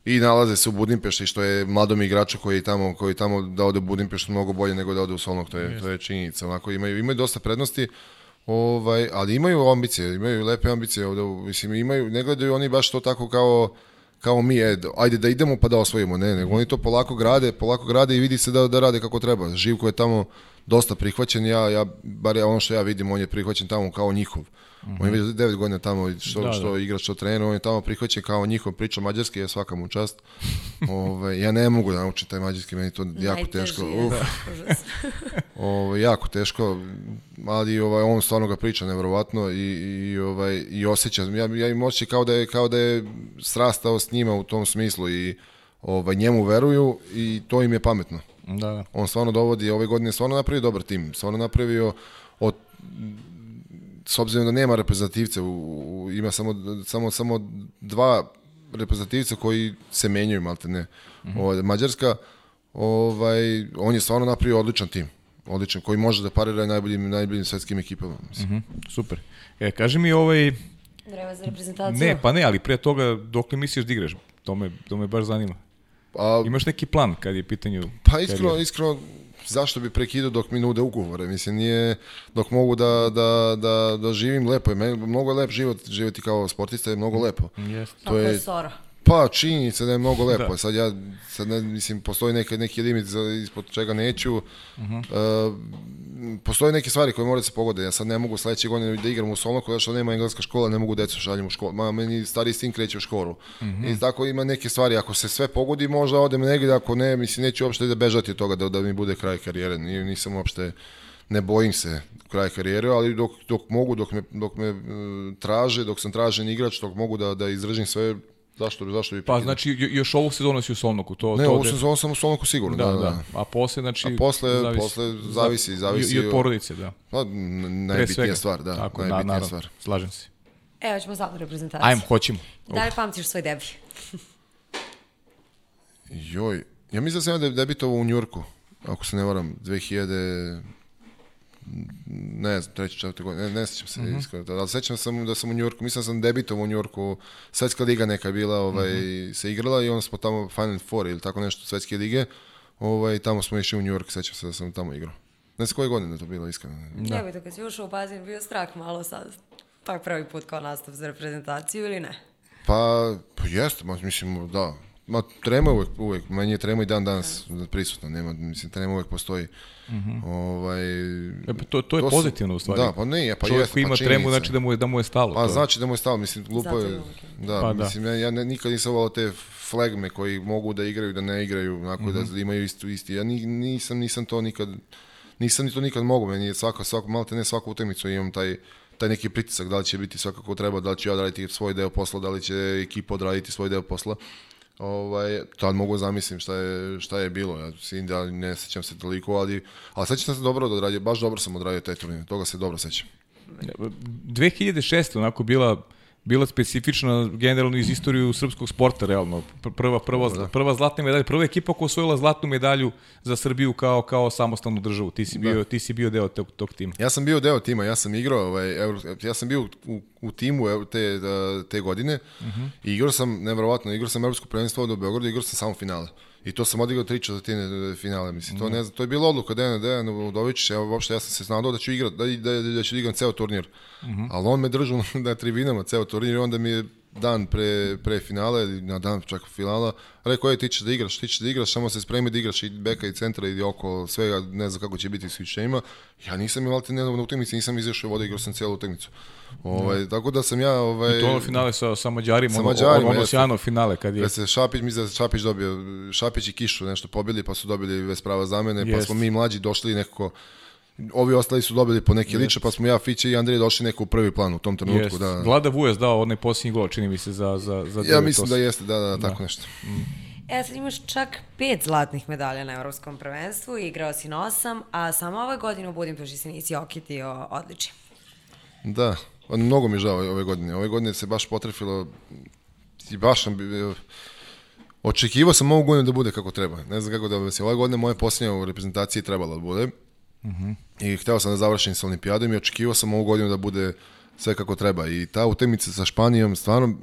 i nalaze se u Budimpešti što je mladom igraču koji je tamo koji je tamo da ode u Budimpeštu mnogo bolje nego da ode u Solnog to je to je činjenica onako imaju imaju dosta prednosti ovaj ali imaju ambicije imaju lepe ambicije ovde mislim imaju ne gledaju oni baš to tako kao kao mi, e, ajde da idemo pa da osvojimo, ne, nego oni to polako grade, polako grade i vidi se da, da rade kako treba. Živko je tamo dosta prihvaćen, ja, ja, bar ono što ja vidim, on je prihvaćen tamo kao njihov. On je već 9 godina tamo, što, Da, da. što igra, što trener, on je tamo prihvaćen kao njihov, priča mađarski, je svaka mu čast. Ove, ja ne mogu da naučim taj mađarski, meni je to jako Najteži teško. je, Uf, užas. ovo, jako teško, ali ovaj, on stvarno ga priča nevjerovatno i, i, ovaj, i osjeća. Ja, ja im osjećam kao da je, kao da je srastao s njima u tom smislu i ovaj, njemu veruju i to im je pametno. Da, da. On stvarno dovodi, ove godine stvarno napravio dobar tim, stvarno napravio od s obzirom da nema reprezentativca, u, u, ima samo, samo, samo dva reprezentativca koji se menjaju, malte ne. Mm -hmm. Mađarska, ovaj, on je stvarno napravio odličan tim. Odličan, koji može da parira najboljim, najboljim svetskim ekipama. Mislim. Mhm, super. E, kaži mi ovaj, Vreme za reprezentaciju. ne, pa ne, ali pre toga dok li misliš da igraš? To me, to me baš zanima. A, Imaš neki plan kad je pitanju Pa iskreno, iskreno, zašto bi prekidao dok mi nude ugovore? Mislim, nije, dok mogu da, da, da, da živim lepo. je. Mnogo je lep život, živjeti kao sportista je mnogo lepo. Jeste. Kako je je- Sora? Pa, činjenica da je mnogo lepo. Da. Da. Sad ja, sad ne, mislim, postoji neki, neki limit za, ispod čega neću. Uh -huh. postoje neke stvari koje moraju da se pogode. Ja sad ne mogu sledeće godine da igram u Solnoku, zato što nema engleska škola, ne mogu decu šaljem u školu. Ma, meni stari sin kreće u školu. Uh -huh. I tako ima neke stvari. Ako se sve pogodi, možda odem negdje, ako ne, mislim, neću uopšte da bežati od toga da, da mi bude kraj karijere. Ni- Nisam uopšte, ne bojim se kraj karijere, ali dok, dok mogu, dok me, dok me e, traže, dok sam tražen igrač, dok mogu da, da izražim sve, zašto, bi- zašto bi Pa znači jo- još ovu sezonu si u Solnoku, to Ne, to ovu sezonu sam u Solnoku sigurno, Da, da, A posle znači A posle- posle zavisi- zavisi i, i od porodice, da. Pa, najbitnija stvar, da, Tako, na, najbitnija naravno, stvar. Slažem se. Evo ćemo sad reprezentaciju. Ajmo, hoćemo. Da li pamtiš svoj debi? Joj, ja mislim da sam debitovao u Njurku, ako se ne varam, 2000 ne znam, treći, četvrti godin, ne, ne sjećam se, mm -hmm. iskreno, ali sećam sam da sam u Njurku, mislim da sam debitovao u Njurku, svetska liga neka je bila, ovaj, mm -hmm. se igrala i onda smo tamo Final Four ili tako nešto svetske lige, ovaj, tamo smo išli u Njurk, sećam se da sam tamo igrao. Ne znam koje godine to bilo, iskreno. Da. Evo to kad si ušao u bazin, bio strah malo sad. To je prvi put kao nastup za reprezentaciju ili ne? Pa, pa jeste, mislim, da. Ma, trema uvek, uvek, meni je trema i dan danas prisutna, nema, mislim, trema uvek postoji. Mm -hmm. ovaj, E, pa to, to je su- pozitivno u stvari. Da, pa ne, pa Čovjek koji ima pa tremu, znači da mu je, da mu je stalo. Pa to. znači da mu je stalo, mislim, glupo je, da, Pa da. mislim, ja, ja ne, nikad nisam volao te flegme koji mogu da igraju, da ne igraju, onako Mhm. da imaju istu, isti, ja ni, nisam, nisam to nikad, nisam ni to nikad mogu, meni je svaka, svaka, malo te ne svaku utakmicu imam taj, taj neki pritisak, da li će biti svakako treba, da li ću ja odraditi svoj deo posla, da li će ekipa odraditi svoj deo posla. Ovaj, tad mogu zamislim šta je, šta je bilo, ja sin da ne sećam se toliko, ali, ali sećam se dobro da odradio, baš dobro sam odradio taj turnir, toga se dobro sećam. 2006. onako bila bila specifična generalno iz istoriju srpskog sporta realno. Pr- Prva prva da. prva zlatna medalja, prva ekipa koja osvojila zlatnu medalju za Srbiju kao kao samostalnu državu. Ti si bio Da. ti si bio deo tog tog tima. Ja sam bio deo tima, ja sam igrao, ovaj, ja sam bio u, u timu te, da, te godine uh -huh. i igrao sam, nevjerovatno, igrao sam Evropsko prvenstvo ovde u Beogradu, igrao sam samo finale. I to sam odigrao tri četvrtine finale, mislim. To, ne znam, to je bila odluka Dejana Dejana Udovića, ja, uopšte ja sam se znao da ću igrati, da, da, da ću da igram ceo turnir. Uh -huh. Ali on me držao na tribinama ceo turnir i onda mi je dan pre, pre finale, ili na dan čak finala, rekao je ti ćeš da igraš, ti ćeš da igraš, samo se spremi da igraš i beka i centra i oko svega, ne znam kako će biti isključenjima. Ja nisam imao te na utakmici, nisam izašao voda, igrao sam cijelu utakmicu. Ovaj, tako da sam ja... Ovaj, To ono finale sa, sa Mađarima, Sa ono, Mađarima, ono jeste. sjajno finale kad je... Kad se Šapić, mislim da se Šapić dobio, Šapić i Kišu nešto pobili, pa su dobili bez prava zamene, pa smo mi mlađi došli nekako, ovi ostali su dobili po neke liče, pa smo ja, Fiće i Andrej došli neko u prvi plan u tom trenutku. Jest. Da, Vlada Vujas dao onaj posljednji gol, čini mi se, za, za, za ja 9-8. mislim da jeste, da, da, tako nešto. E, sad imaš čak pet zlatnih medalja na Evropskom prvenstvu, igrao si na osam, a samo ove godine u Budimpešti se nisi okitio odličje. Da, mnogo mi je žao ove godine. Ove godine se baš potrefilo i baš sam. Očekivao sam ovu godinu da bude kako treba. Ne znam kako da mislim. Ove godine moje posljednje u reprezentaciji trebalo da bude. I hteo sam da završim sa olimpijadom i očekivao sam ovu godinu da bude sve kako treba. I ta utakmica sa Španijom, stvarno,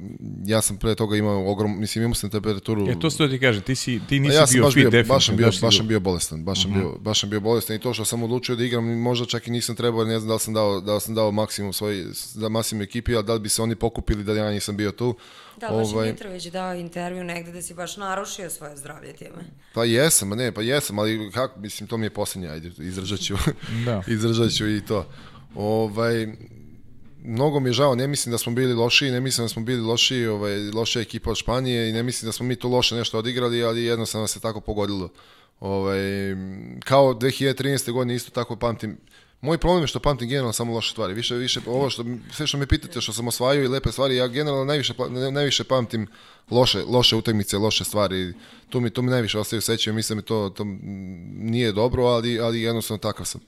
ja sam pre toga imao ogrom, mislim imao sam temperaturu. E, to što ti kažem, ti, si, ti Pa nisi ja sam bio baš fit, bio, definitivno. baš sam bio, baš sam bio bolestan, baš sam bio, baš sam bio bolestan i to što sam odlučio da igram, možda čak i nisam trebao, ne znam da li sam dao, da li sam dao maksimum svoj, da maksimum ekipi, ali da li bi se oni pokupili da ja nisam bio tu. Da, baš ovaj... je Mitrović dao intervju negde da si baš narušio svoje zdravlje time. Pa jesam, ne, pa jesam, ali kako, mislim, to mi je posljednje, ajde, izdržat ću, Da. izdržat ću i to. Ovaj, mnogo mi je žao, ne mislim da smo bili lošiji, ne mislim da smo bili lošiji, ovaj, loša ekipa od Španije i ne mislim da smo mi tu loše nešto odigrali, ali jednostavno se tako pogodilo. Ovaj, kao 2013. godine isto tako pamtim, Moj problem je što pamtim generalno samo loše stvari. Više, više, ovo što, sve što me pitate što sam osvajao i lepe stvari, ja generalno najviše, pa- najviše pamtim loše, loše utakmice, loše stvari. Tu mi, tu mi najviše ostaju sećaju, mislim da to, to nije dobro, ali, ali jednostavno takav sam.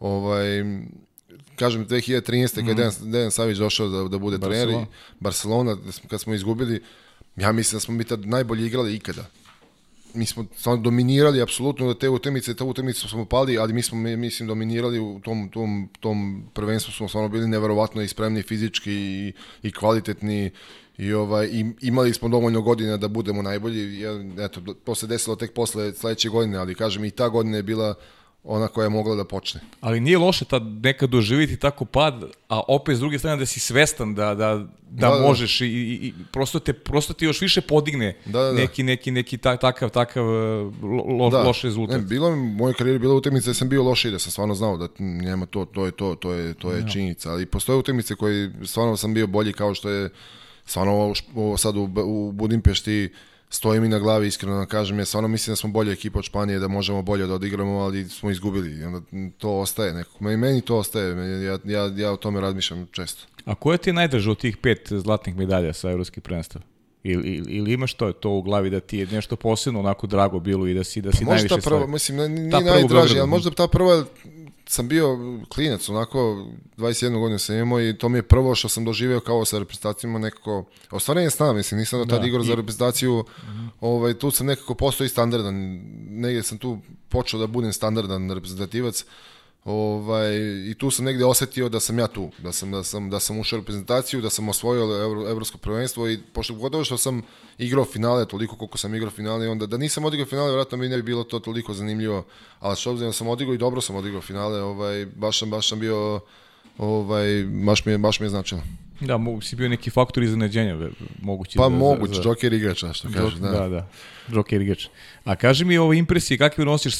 Ovaj, kažem, 2013. kad je Dejan, Dejan Savić došao da, da bude trener i Barcelona. Barcelona, da smo- kad smo izgubili, ja mislim da smo mi tad najbolje igrali ikada mi smo stvarno dominirali apsolutno da te utakmice, te utakmice smo pali, ali mi smo mi- mislim dominirali u tom tom tom prvenstvu smo stvarno bili neverovatno i spremni fizički i, i kvalitetni i ovaj i imali smo dovoljno godina da budemo najbolji. Ja, eto to se desilo tek posle sledeće godine, ali kažem i ta godina je bila ona koja je mogla da počne. Ali nije loše tad nekad doživiti tako pad, a opet s druge strane da si svestan da, da, da, Da, da. možeš i, i, i prosto, te, prosto ti još više podigne Da, da, da. neki, neki, neki ta, takav, takav e, lo, Da. loš rezultat. Ne, bilo mi, u mojoj karijeri bila utakmica da sam bio lošiji, da sam stvarno znao da nema to, to je to, to je, to je činjenica. Ali postoje utakmice koje stvarno sam bio bolji kao što je stvarno ovo, sad u, u Budimpešti stoji mi na glavi, iskreno da kažem, ja stvarno mislim da smo bolja ekipa od Španije, da možemo bolje da odigramo, ali smo izgubili. I onda to ostaje nekako. Meni, meni to ostaje, ja, ja, ja o tome razmišljam često. A koja ti je najdraža od tih pet zlatnih medalja sa evropskih prvenstava? Ili, ili, ili imaš to, to u glavi da ti je nešto posebno onako drago bilo i da si, da si Možda najviše ta prva, mislim, ne- nije najdraži, ali možda ta prva sam bio klinac, onako 21 godinu sam imao i to mi je prvo što sam doživeo kao sa reprezentacijama nekako, ostvarenje sna, mislim, nisam do tad Da, igrao za i- reprezentaciju, ovaj, tu sam nekako postao i standardan, negdje sam tu počeo da budem standardan reprezentativac, Ovaj, I tu sam negde osetio da sam ja tu, da sam, da sam, da sam ušao u reprezentaciju, da sam osvojio evro, evropsko prvenstvo i pošto gotovo što sam igrao finale toliko koliko sam igrao finale, onda da nisam odigrao finale, vjerojatno mi ne bi bilo to toliko zanimljivo, ali što obzirom da sam odigrao i dobro sam odigrao finale, ovaj, baš, sam, baš sam bio, ovaj, baš mi je, baš mi je značilo. Da, mogu si bio neki faktor iznenađenja, mogući. Pa za- moguće, za- Joker igrača, što kaže, da. da, da. Joker igrač. A kaži mi ovo impresije, kakve nosiš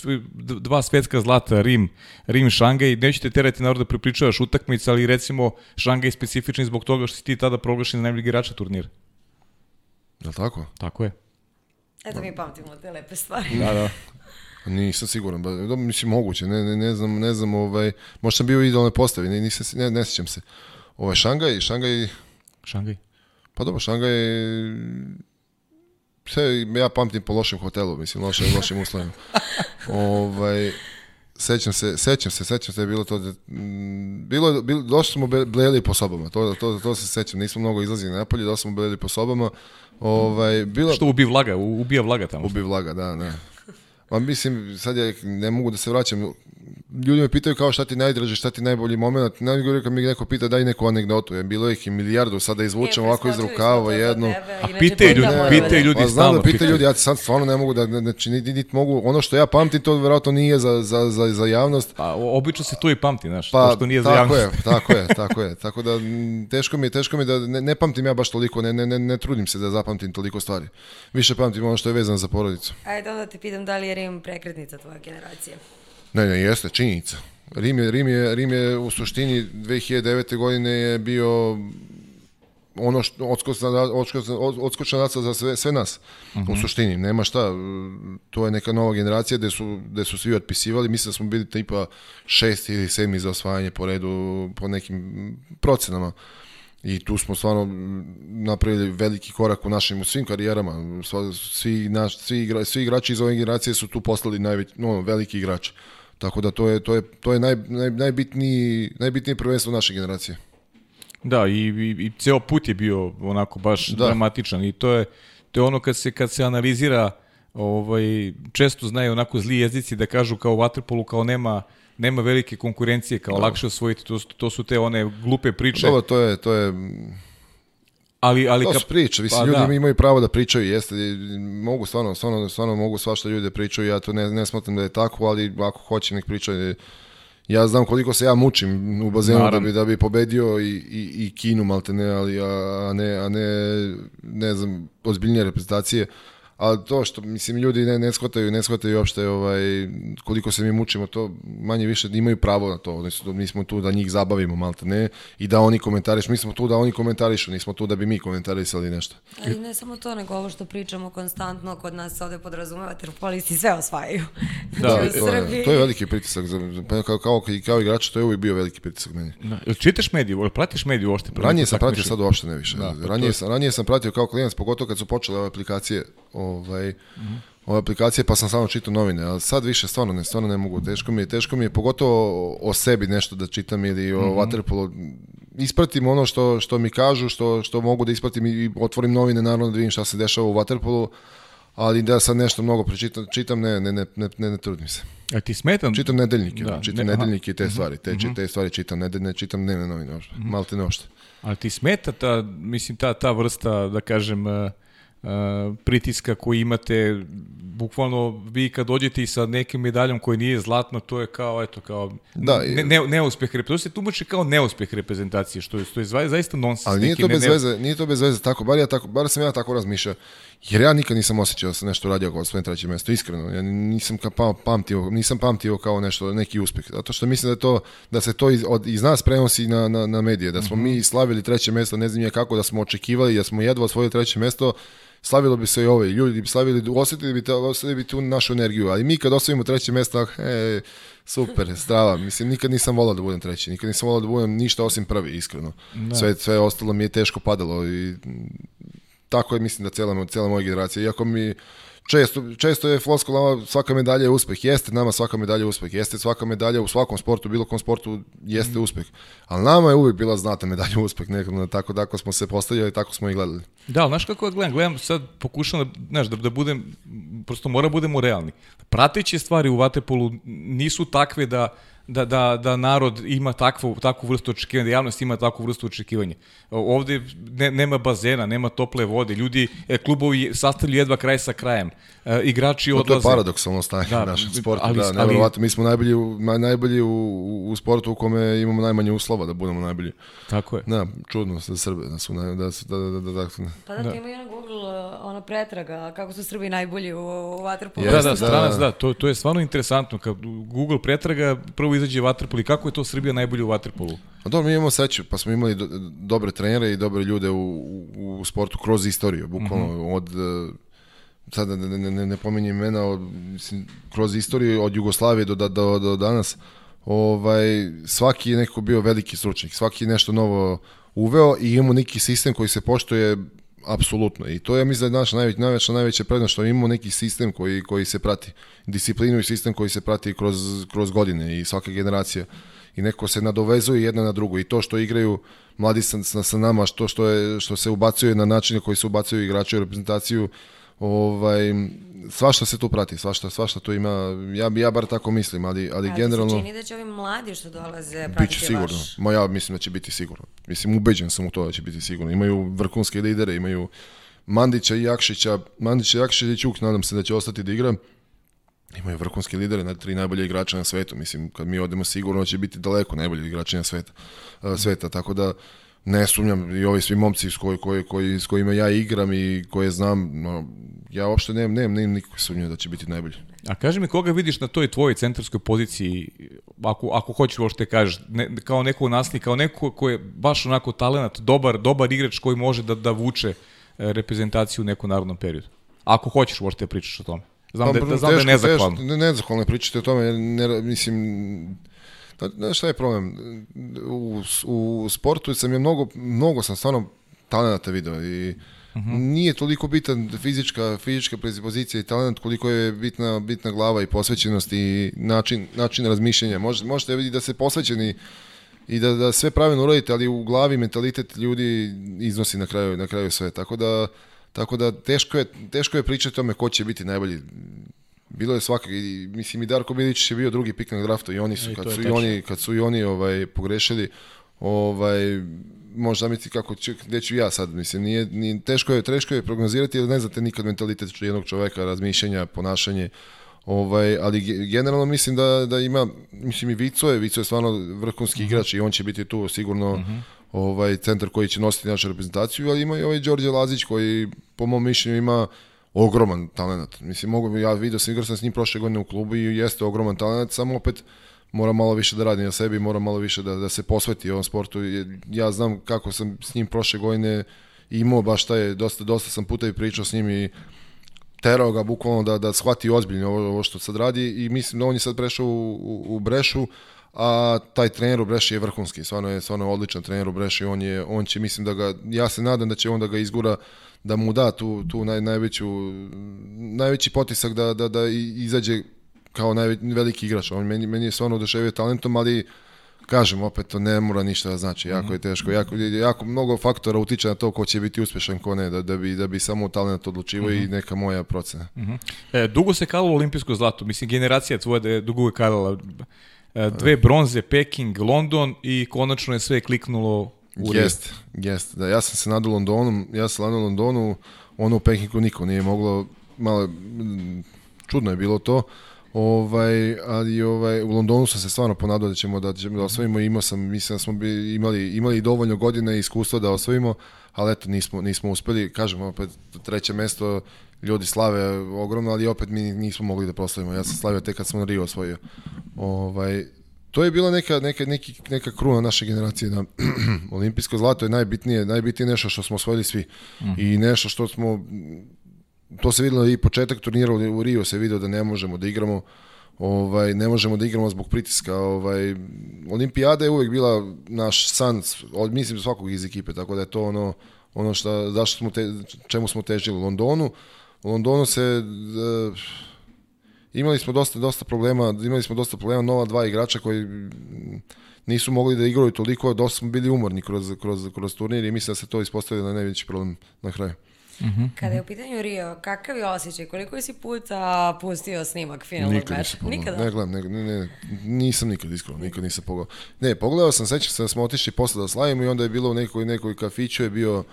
dva svetska zlata, Rim, Rim, Šangaj, neću te terati narod da prepričavaš utakmice, ali recimo Šangaj je specifični zbog toga što si ti tada proglašen za najbolji igrača turnira. Je li tako? Tako je. Eto mi pamtimo te lepe stvari. Da, da. Nisam siguran, ba, da, mislim moguće, ne, ne, ne znam, ne znam, ovaj, možda sam bio u idealnoj postavi, ne, nisam, ne, ne sjećam se. Ovaj, Šangaj, Šangaj, Šangaj. Pa dobro, Šangaj sve, ja pamtim po lošem hotelu, mislim, lošim, lošim uslovima. ovaj, sećam se, sećam se, sećam se, je bilo to, da, bilo, bilo, došli smo bleli po sobama, to, to, to se sećam, nismo mnogo izlazili na napolje, došli smo bleli po sobama, ovaj, bilo, Što ubi vlaga, ubija vlaga tamo. ubi vlaga, da, da. Ma mislim, sad ja ne mogu da se vraćam, ljudi me pitaju kao šta ti najdraže, šta ti najbolji moment, najgore kad mi neko pita daj neku anegdotu, je bilo ih i milijardu, sada izvučem E, ovako iz rukava jednu. A pitaju ljudi, pitaju ljudi Pa znam da pitaju ljudi, ja sad stvarno ne mogu da, znači, niti, niti mogu, ono što ja pamtim, to verovatno nije za, za, za, za javnost, Pa, obično se to i pamti, znaš, Pa, to što nije za tako javnost. je, tako je, tako je. Tako da teško mi je, teško mi je da ne, ne pamtim ja baš toliko, ne, ne, ne, ne trudim se da zapamtim toliko stvari. Više pamtim ono što je vezano za porodicu. Ajde onda te pitam da li je Rim prekretnica tvoje generacije. Ne, ne, jeste, činjenica. Rim je, Rim je, Rim je u suštini 2009. godine je bio ono što odskočna, odskočna, za sve, sve nas. U suštini, nema šta. To je neka nova generacija gde su, gde su svi otpisivali. Mislim da smo bili tipa šesti ili sedmi za osvajanje po redu, po nekim procenama. I tu smo stvarno napravili veliki korak u našim u svim karijerama. Svi, naš, svi, igra, svi igrači iz ove generacije su tu postali najveć, no, veliki igrači. Tako da to je, to je, to je naj, naj, najbitniji, najbitnije prvenstvo naše generacije. Da, i, i, i ceo put je bio onako baš Da. dramatičan i to je, to je ono kad se, kad se analizira ovaj, često znaju onako zli jezici da kažu kao u Waterpolu kao nema nema velike konkurencije, kao lakše osvojiti, to, to su te one glupe priče, Dobro, to je, to je, ali, ali to kap- su priče, mislim, pa ljudi da. imaju pravo da pričaju, jeste, mogu stvarno, stvarno, stvarno mogu svašta ljudi da pričaju, ja to ne, ne smatram da je tako, ali ako hoće nek pričaju, ja znam koliko se ja mučim u bazenu da Naravno. bi, da bi pobedio i, i, i Kinu maltene, ali, a, a, ne, a ne, ne znam, ozbiljnije reprezentacije. Ali to što, mislim, ljudi ne, ne shvataju, ne shvataju uopšte ovaj, koliko se mi mučimo, to manje više imaju pravo na to. Oni su, mi smo tu da njih zabavimo, malte ne, i da oni komentarišu. Mi smo tu da oni komentarišu, nismo tu da bi mi komentarisali nešto. Ali ne samo to, nego ovo što pričamo konstantno, kod nas se ovde podrazumeva, terpolisti sve osvajaju. Da, Znači, u to, je, to je veliki pritisak. Za, pa kao, kao, kao igrač, to je uvijek bio veliki pritisak meni. Da. Jel čitaš mediju, jel pratiš mediju uopšte? Ranije sam pratio, sad uopšte ne više. Da, pa to ranije, je- sam, ranije sam pratio kao klijent, pogotovo kad su počele ove aplikacije, ovaj, ove aplikacije, pa sam samo čitao novine, ali sad više stvarno ne, stvarno ne mogu. Teško mi je, teško mi je pogotovo o, sebi nešto da čitam ili o waterpolu. Ispratim ono što, što mi kažu, što, što mogu da ispratim i otvorim novine, naravno da vidim šta se dešava u waterpolu, ali da sad nešto mnogo prečitam, čitam, ne, ne, ne, ne, ne, trudim se. A ti smetam? Čitam nedeljnike, Da, čitam ne- nedeljnike i te stvari, te, te stvari čitam, ne, ne čitam dnevne novine, uopšte, malte ne uopšte. Ali ti smeta ta, mislim, ta, ta vrsta, da kažem, uh, pritiska koji imate, bukvalno vi kad dođete i sa nekim medaljom koji nije zlatno, to je kao, eto, kao Da, ne, ne, neuspeh, rep- to se tumači kao neuspeh reprezentacije, što je, što je zaista nonsens. Ali nije to bez ne- veze, nije to bez veze tako, bar ja tako, bar sam ja tako razmišljao. Jer ja nikad nisam osjećao da sam nešto radio kao svoje treće mesto, iskreno. Ja nisam ka, pa, pamtio, nisam pamtio kao nešto, neki uspeh. Zato što mislim da je to da se to iz, od, iz nas prenosi na, na, na medije, da smo mi slavili treće mesto, ne znam ja kako, da smo očekivali, da smo jedva osvojili treće mesto, slavilo bi se i ovo, i ljudi bi slavili, osetili bi, to, osetili bi tu našu energiju, ali mi kad osvojimo treće mesto, ah, e, super, strava, mislim, nikad nisam volao da budem treći, nikad nisam volao da budem ništa osim prvi, iskreno. Sve, sve ostalo mi je teško padalo i tako je mislim da cela, cela moja generacija. Iako mi često, često je floskula svaka medalja je uspeh. Jeste nama svaka medalja je uspeh. Jeste svaka medalja u svakom sportu, bilo kom sportu jeste uspeh. Ali nama je uvijek bila znata medalja uspeh. Nekako, tako, tako smo se postavljali, tako smo i gledali. Da, ali znaš kako ja gledam? Gledam sad, pokušam da, znaš, da, da budem, prosto mora budemo realni. Prateće stvari u Vatepolu nisu takve da, da, da, da narod ima takvu, takvu vrstu očekivanja, da javnost ima takvu vrstu očekivanja. Ovde ne, nema bazena, nema tople vode, ljudi, e, klubovi sastavljaju jedva kraj sa krajem, e, igrači No, to je odlaze. paradoksalno stanje Da, u našem sportu. ali- da, ali- nevjerovatno. Mi smo najbolji, u, naj- najbolji u, u, u sportu u kome imamo najmanje uslova da budemo najbolji. Tako je. Da, čudno za Srbe, da su, naj, da, su, da, da, da, da, Pa da, ti ima i na Google uh, ona pretraga, kako su Srbi najbolji u, u Da, da, da, stranac, da. da, to, to je stvarno interesantno. Kad Google pretraga, prvo izađe Waterpolo i kako je to Srbija najbolje u Waterpolu? A dobro, mi imamo sreću, pa smo imali do, dobre trenere i dobre ljude u, u, u sportu kroz istoriju, bukvalno od e, sada ne, ne, ne, ne pominjem imena, od, mislim, kroz istoriju od Jugoslavije do, do, do, do danas, ovaj, svaki je neko bio veliki stručnjak, svaki je nešto novo uveo i imamo neki sistem koji se poštuje apsolutno. I to je, mislim, da je naša najveć, najveća, najveća prednost, što imamo neki sistem koji, koji se prati. Disciplinu i sistem koji se prati kroz, kroz godine i svaka generacija. I neko se nadovezuje jedna na drugu. I to što igraju mladi sa, sa, nama, što, što, je, što se ubacuje na načine koji se ubacuju igrači u reprezentaciju, Ovaj, svašta se tu prati, svašta, svašta tu ima, ja, ja bar tako mislim, ali, ali A generalno... se čini da će ovi mladi što dolaze Biće pratiti sigurno. vaš... Ma ja mislim da će biti sigurno. Mislim, ubeđen sam u to da će biti sigurno. Imaju vrhunske lidere, imaju Mandića i Jakšića. Mandića, Jakšića i Ćuk, nadam se da će ostati da igra. Imaju vrhunske lidere, na tri najbolje igrača na svetu. Mislim, kad mi odemo sigurno će biti daleko najbolji igrači na sveta. sveta. Tako da ne sumnjam i ovi svi momci s, koji, koji, koji, s kojima ja igram i koje znam, no, ja uopšte nemam, nemam, nemam nikakve sumnje da će biti najbolji. A kaži mi koga vidiš na toj tvojoj centarskoj poziciji, ako, ako hoćeš uopšte kažeš, ne, kao nekog nasljednika, kao neko ko je baš onako talenat, dobar, dobar igrač koji može da, da vuče e, reprezentaciju u nekom narodnom periodu. Ako hoćeš uopšte da pričaš o tome. Znam, da, da, znam da je nezahvalno. Pa, Teško, ne, nezahvalno je pričati o tome, jer ne, mislim, da, znaš šta je problem? U, u sportu sam je mnogo, mnogo sam stvarno talenata video i nije toliko bitan fizička, fizička predispozicija i talent koliko je bitna, bitna glava i posvećenost i način, način razmišljanja. Može, možete vidjeti da se posvećeni i da, da sve pravilno uradite, ali u glavi mentalitet ljudi iznosi na kraju, na kraju sve. Tako da, tako da teško, je, teško je pričati o tome ko će biti najbolji. Bilo je svakak, i, mislim i Darko Milić je bio drugi pik na draftu i oni su, E, kad su i oni, kad su i oni ovaj, pogrešili, ovaj, možda zamisliti kako ću, gde ću ja sad, mislim, nije, nije, teško, je, teško je prognozirati jer ne znate nikad mentalitet jednog čoveka, razmišljanja, ponašanje, ovaj, ali ge- generalno mislim da, da ima, mislim i Vico je, Vico je stvarno vrhunski igrač i on će biti tu sigurno ovaj, centar koji će nositi našu reprezentaciju, ali ima i ovaj Đorđe Lazić koji po mom mišljenju ima ogroman talent. Mislim, mogu, ja vidio sam, igrao sam s njim prošle godine u klubu i jeste ogroman talent, samo opet mora malo više da radi na sebi, mora malo više da, da se posveti ovom sportu. Ja znam kako sam s njim prošle godine imao baš taj, dosta, dosta sam puta i pričao s njim i terao ga bukvalno da, da shvati ozbiljno ovo, ovo što sad radi i mislim da on je sad prešao u, u, u Brešu, a taj trener u Breši je vrhunski, stvarno je, stvarno je odličan trener u Breši, on, je, on će, mislim da ga, ja se nadam da će on da ga izgura, da mu da tu, tu naj, najveću, najveći potisak da, da, da izađe kao najve, veliki igrač. On meni, meni je stvarno oduševio talentom, ali kažem opet to ne mora ništa da znači, jako je teško, jako, jako mnogo faktora utiče na to ko će biti uspešan, ko ne, da, da, bi, da bi samo talent odlučivo i neka moja procena. E, dugo se kalalo olimpijsko zlato, mislim generacija tvoja da je dugo je kalala. E, dve bronze, Peking, London i konačno je sve kliknulo u Rio. Jest, jest. Da, ja sam se nadao Londonu, ja sam nadao Londonu, ono u Pekingu niko nije moglo, malo, mm, čudno je bilo to, ovaj, ali ovaj, u Londonu sam se stvarno ponadao da ćemo da, ćemo da osvojimo, imao sam, mislim da smo bi, imali, imali dovoljno godina i iskustva da osvojimo, ali eto, nismo, nismo uspeli, kažem, opet, treće mesto, ljudi slave ogromno, ali opet mi nismo mogli da proslavimo, ja sam slavio tek kad smo Rio osvojio. Ovaj, to je bila neka, neka, neki, neka kruna naše generacije da. Olimpijsko zlato je najbitnije, najbitnije nešto što smo osvojili svi. I nešto što smo to se videlo i početak turnira u Rio se video da ne možemo da igramo ovaj ne možemo da igramo zbog pritiska ovaj. Olimpijada je uvek bila naš san od mislim svakog iz ekipe tako da je to ono ono što zašto smo te, čemu smo težili u Londonu u Londonu se e, imali smo dosta dosta problema, imali smo dosta problema nova dva igrača koji mm, nisu mogli da igraju toliko, dosta smo bili umorni kroz, kroz, kroz turnir i mislim da se to ispostavilo na najveći problem na kraju. Kada je u pitanju Rio, kakav je osjećaj? Koliko si puta pustio snimak finalnog Nikad meča? nisam pogledao. Nikada? Ne gledam, ne, ne, ne, nisam nikad iskreno, nikad nisam pogledao. Ne, pogledao sam, sećam se da smo otišli posle da slavimo i onda je bilo u nekoj, nekoj kafiću je bio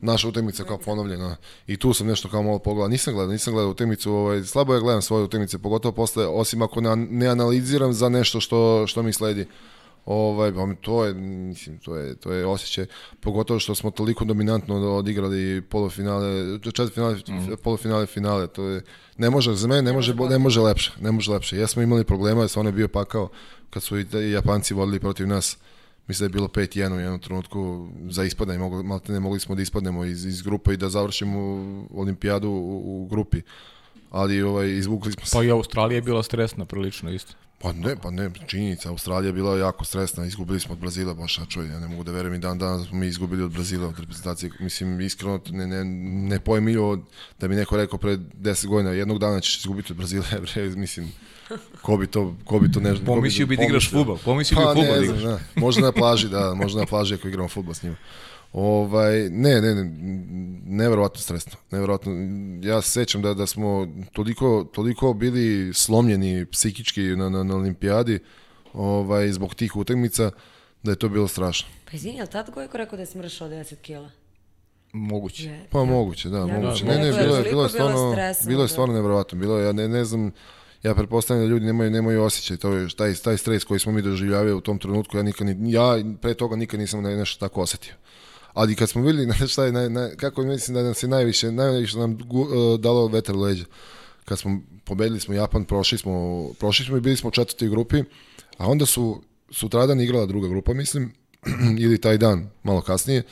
naša utakmica kao ponovljena i tu sam nešto kao malo pogledao. Nisam gledao, nisam gledao utakmicu, ovaj, slabo ja gledam svoje utakmice, pogotovo posle, osim ako ne, ne analiziram za nešto što, što mi sledi. Ovaj, pa to je, mislim, to je, to je osjećaj, pogotovo što smo toliko dominantno odigrali polufinale, četvrtfinale, polufinale, finale, to je, ne može, za mene ne može, ne može lepše, ne može lepše. Jesmo imali problema, stvarno je bio pakao kad su i Japanci vodili protiv nas, mislim da je bilo 5-1 u jednom trenutku za ispadanje, mogli, ne mogli smo da ispadnemo iz, iz grupe i da završimo olimpijadu u, u grupi, ali ovaj, izvukli smo se. Pa i Australija je bila stresna prilično isto. Pa ne, pa ne, činjenica, Australija je bila jako stresna, izgubili smo od Brazila, baš, a čuj, ja ne mogu da verujem i dan danas da smo mi izgubili od Brazila, od reprezentacije, mislim, iskreno, ne, ne, ne pojmio da mi neko rekao pre 10 godina, jednog dana ćeš izgubiti od Brazila, bre, mislim, ko bi to, ko bi to ne... ko Pomislio bi da igraš pomislio? fudbal, pomislio bi Pa fudbal da ne igraš. znam, da, možda na plaži, da, možda na plaži ako igramo fudbal s njima. Ovaj, ne, ne, ne, neverovatno stresno. Neverovatno. Ja se sećam da, da smo toliko, toliko bili slomljeni psihički na, na, na olimpijadi ovaj, zbog tih utakmica da je to bilo strašno. Pa izvini, je li tad Gojko rekao da je smršao 10 kila? Moguće. Ne. Pa moguće, da, moguće. da, Ne, ne, je bilo je, bilo je stvarno, bilo je da. stvarno neverovatno. Bilo je, ja ne, ne znam, ja pretpostavljam da ljudi nemaju, nemaju osjećaj, to je taj, taj stres koji smo mi doživljavali u tom trenutku, ja nikad, ni, ja pre toga nikad nisam ne- nešto tako osetio. Ali kad smo videli šta je, naj, naj, kako mislim da nam se najviše, najviše nam gu, uh, dalo vetar leđa. Kad smo pobedili smo Japan, prošli smo, prošli smo i bili smo u četvrtoj grupi, a onda su sutradan igrala druga grupa, mislim, ili taj dan, malo kasnije,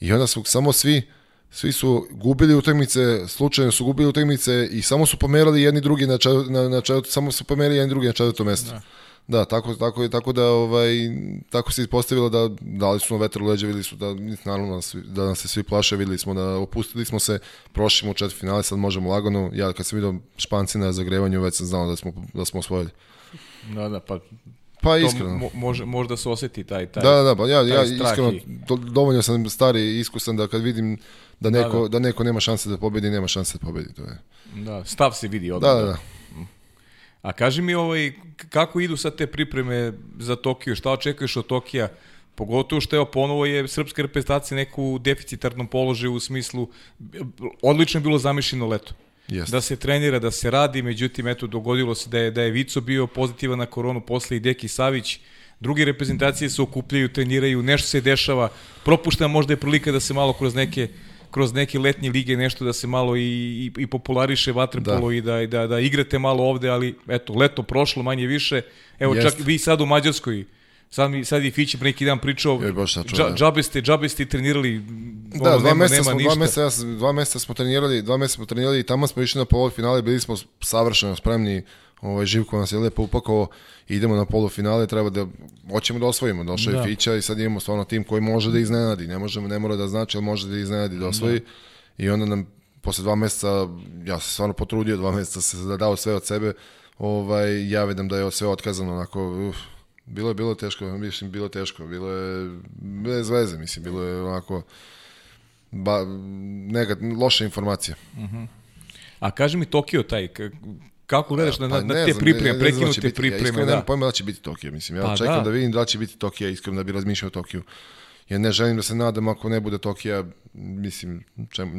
i onda su samo svi svi su gubili utakmice, slučajno su gubili utakmice i samo su pomerali jedni drugi na, čet, na, na čet, samo su pomerali jedni drugi na četvrto mesto. Da. Da, tako, tako, tako da ovaj, tako se ispostavilo da dali su nam vetar u leđa, videli su da, naravno, da, da nas se svi plaše, videli smo da opustili smo se, prošli smo u četiri finale, sad možemo lagano. Ja kad sam vidio Španci na zagrevanju, već sam znao da smo, da smo osvojili. Da, da, pa Pa iskreno. mo, može, možda se oseti taj, taj. Da, da, da, pa ja, ja iskreno do, dovoljno sam stari i iskusan da kad vidim da neko, da, da. da. neko nema šanse da pobedi, nema šanse da pobedi. To je. Da, stav se vidi odmah. Da, da, da. A kaži mi ovaj, kako idu sad te pripreme za Tokio, šta očekuješ od Tokija? Pogotovo što evo ponovo je srpska reprezentacija neku deficitarnom položaju u smislu odlično je bilo zamišljeno leto. Jeste. Da se trenira, da se radi, međutim eto dogodilo se da je da je Vico bio pozitivan na koronu, posle i Deki Savić. Druge reprezentacije se okupljaju, treniraju, nešto se dešava. Propušta možda je prilika da se malo kroz neke kroz neke letnje lige nešto da se malo i, i, i populariše vaterpolo Da. i da, da, da igrate malo ovde, ali eto, leto prošlo manje više. Evo Jeste. čak vi sad u Mađarskoj, sad, mi, sad i Fići pre neki dan pričao, Joj, čujem, da. džabe, ste, džabe ste trenirali, Da, ono, dva nema, meseca nema smo, ništa. dva meseca, ja dva meseca smo trenirali, dva meseca smo trenirali i tamo smo išli na polufinale, bili smo savršeno spremni, ovaj, Živko nas je lepo upakovao, idemo na polufinale, treba da, hoćemo da osvojimo, došao Da. je Fića i sad imamo stvarno tim koji može da iznenadi, ne, možemo, ne mora da znači, ali može da iznenadi, da osvoji i onda nam, posle dva meseca, ja sam stvarno potrudio, dva meseca se da dao sve od sebe, ovaj, ja vidim da je sve otkazano, onako, uf, bilo je bilo teško, mislim, bilo teško, bilo je bez veze, mislim, bilo je onako, ba, negat, loša informacija. A kaži mi Tokio taj, kako gledaš na, na, Pa na ne te znam, pripreme, ne- ne znam da prekinute biti- Ja pripreme, iskreno da. nemam pojma da će biti Tokio, mislim. Ja Pa čekam da. da. vidim da će biti Tokio, iskreno da bi razmišljao o Tokiju. Ja ne želim da se nadam ako ne bude Tokija, mislim, čem,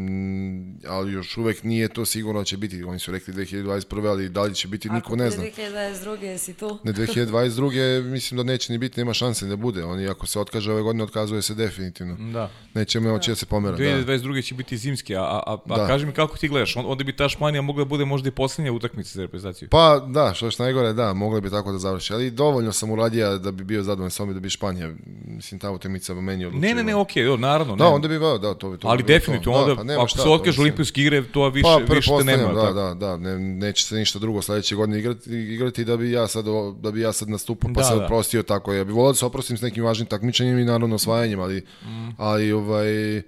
ali još uvek nije to sigurno da će biti. Oni su rekli 2021. ali da li će biti, niko ne zna. Ako 2022. si tu. Ne 2022. mislim da neće ni biti, nema šanse da bude. Oni ako se otkaže ove godine, otkazuje se definitivno. Da. Neće moći da se pomera. Da. 2022. će biti zimski, a, a, a, a Da. kaži mi kako ti gledaš, On- onda bi ta Španija mogla da bude možda i posljednja utakmica za reprezentaciju. Pa da, što je najgore, da, mogli bi tako da završi. Ali dovoljno sam uradio da bi bio zadovoljan sa ovim da bi Španija, mislim, ta utakmica meni odlučila. Ne, ne, ne, okej, okay, naravno. Da, ne. onda bi, da, da, to to. ali definitivno, to. onda, pa nema ako šta, se mislim. olimpijske igre, to više, Pa, više te nema. da, tako. da, da, ne, neće se ništa drugo sledeće godine igrati, igrati da bi ja sad, da bi ja sad nastupao pa Da, se da. oprostio tako. Ja bih volao da se oprostim s nekim važnim takmičenjem i naravno osvajanjem, ali, Mm. ali, ovaj,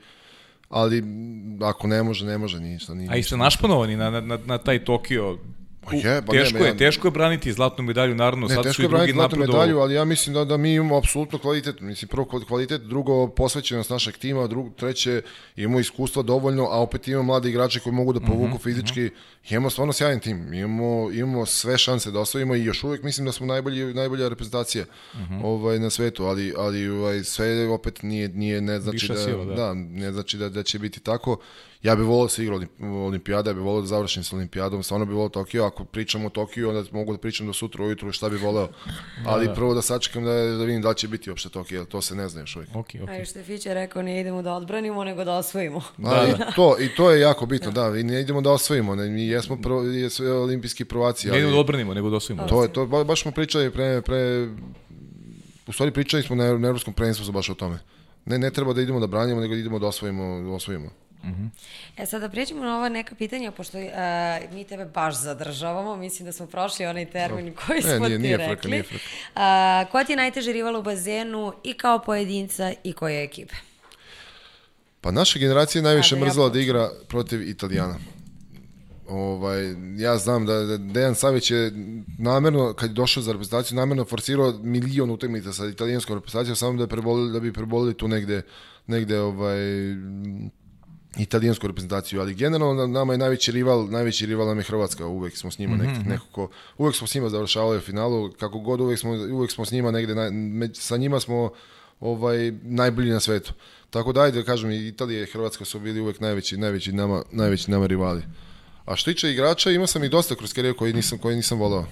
ali ako ne može, ne može ništa. Ni, A i ste našpanovani na, na, na, na taj Tokio. Pa je, pa teško nema, je, ja- teško je braniti zlatnu medalju, naravno, Ne, sad su teško i je drugi zlatnu medalju, ali ja mislim da, da mi imamo apsolutno kvalitet. Mislim, prvo kval- kvalitet, drugo posvećenost našeg tima, drugo, treće imamo iskustva dovoljno, a opet imamo mlade igrače koji mogu da povuku Mhm, fizički. Imamo stvarno sjajan tim. Imamo, imamo sve šanse da osvojimo i još uvijek mislim da smo najbolji, najbolja reprezentacija Mhm. ovaj, na svetu, ali, ali ovaj, sve opet nije, nije ne znači Viša da, sila, da. da, ne znači da, da će biti tako. Ja bih volao da se igra olimp- olimpijada, ja bih volao da završim sa olimpijadom, stvarno bih volao Tokio, ako pričamo o Tokiju, onda mogu da pričam do sutra ujutru šta bih voleo, ali prvo da sačekam da, da vidim da li će biti uopšte Tokio, jer to se ne zna još uvijek. Ok, ok. A što je Fiće rekao, ne idemo da odbranimo, nego da osvojimo. Da, I, to, I to je jako bitno, da, i ne idemo da osvojimo, ne, mi jesmo prvo, jesu olimpijski prvaci, Ne ali idemo da odbranimo, nego da osvojimo. to je, to, ba- baš smo pričali pre, pre, u stvari pričali smo na, na evropskom prvenstvu baš o tome. Ne, ne treba da idemo da branimo, nego da idemo da osvojimo, da osvojimo. E sad da pređemo na ova neka pitanja, pošto uh, mi tebe baš zadržavamo, mislim da smo prošli onaj termin koji E, smo nije- ti nije frka, rekli. nije frka. Uh, ko ti je najteži rival u bazenu i kao pojedinca i koje ekipe? Pa naša generacija je najviše da ja mrzela da igra protiv Italijana. Ovaj, ja znam da, Dejan Savić je namerno, kad je došao za reprezentaciju, namerno forsirao milion utakmica sa italijanskom reprezentacijom, samo da, prebolili, da bi prebolili tu negde, negde ovaj, italijansku reprezentaciju, ali generalno nam- nama je najveći rival, najveći rival nam je Hrvatska, uvek smo s njima nek, nekako, uvek smo s njima završavali u finalu, kako god uvek smo, uvek smo s njima negde, naj, sa njima smo ovaj najbolji na svetu. Tako da ajde da kažem i Italija i Hrvatska su bili uvek najveći najveći nama najveći nama rivali. A što tiče igrača, imao sam ih dosta kroz karijeru koji nisam koji nisam voleo.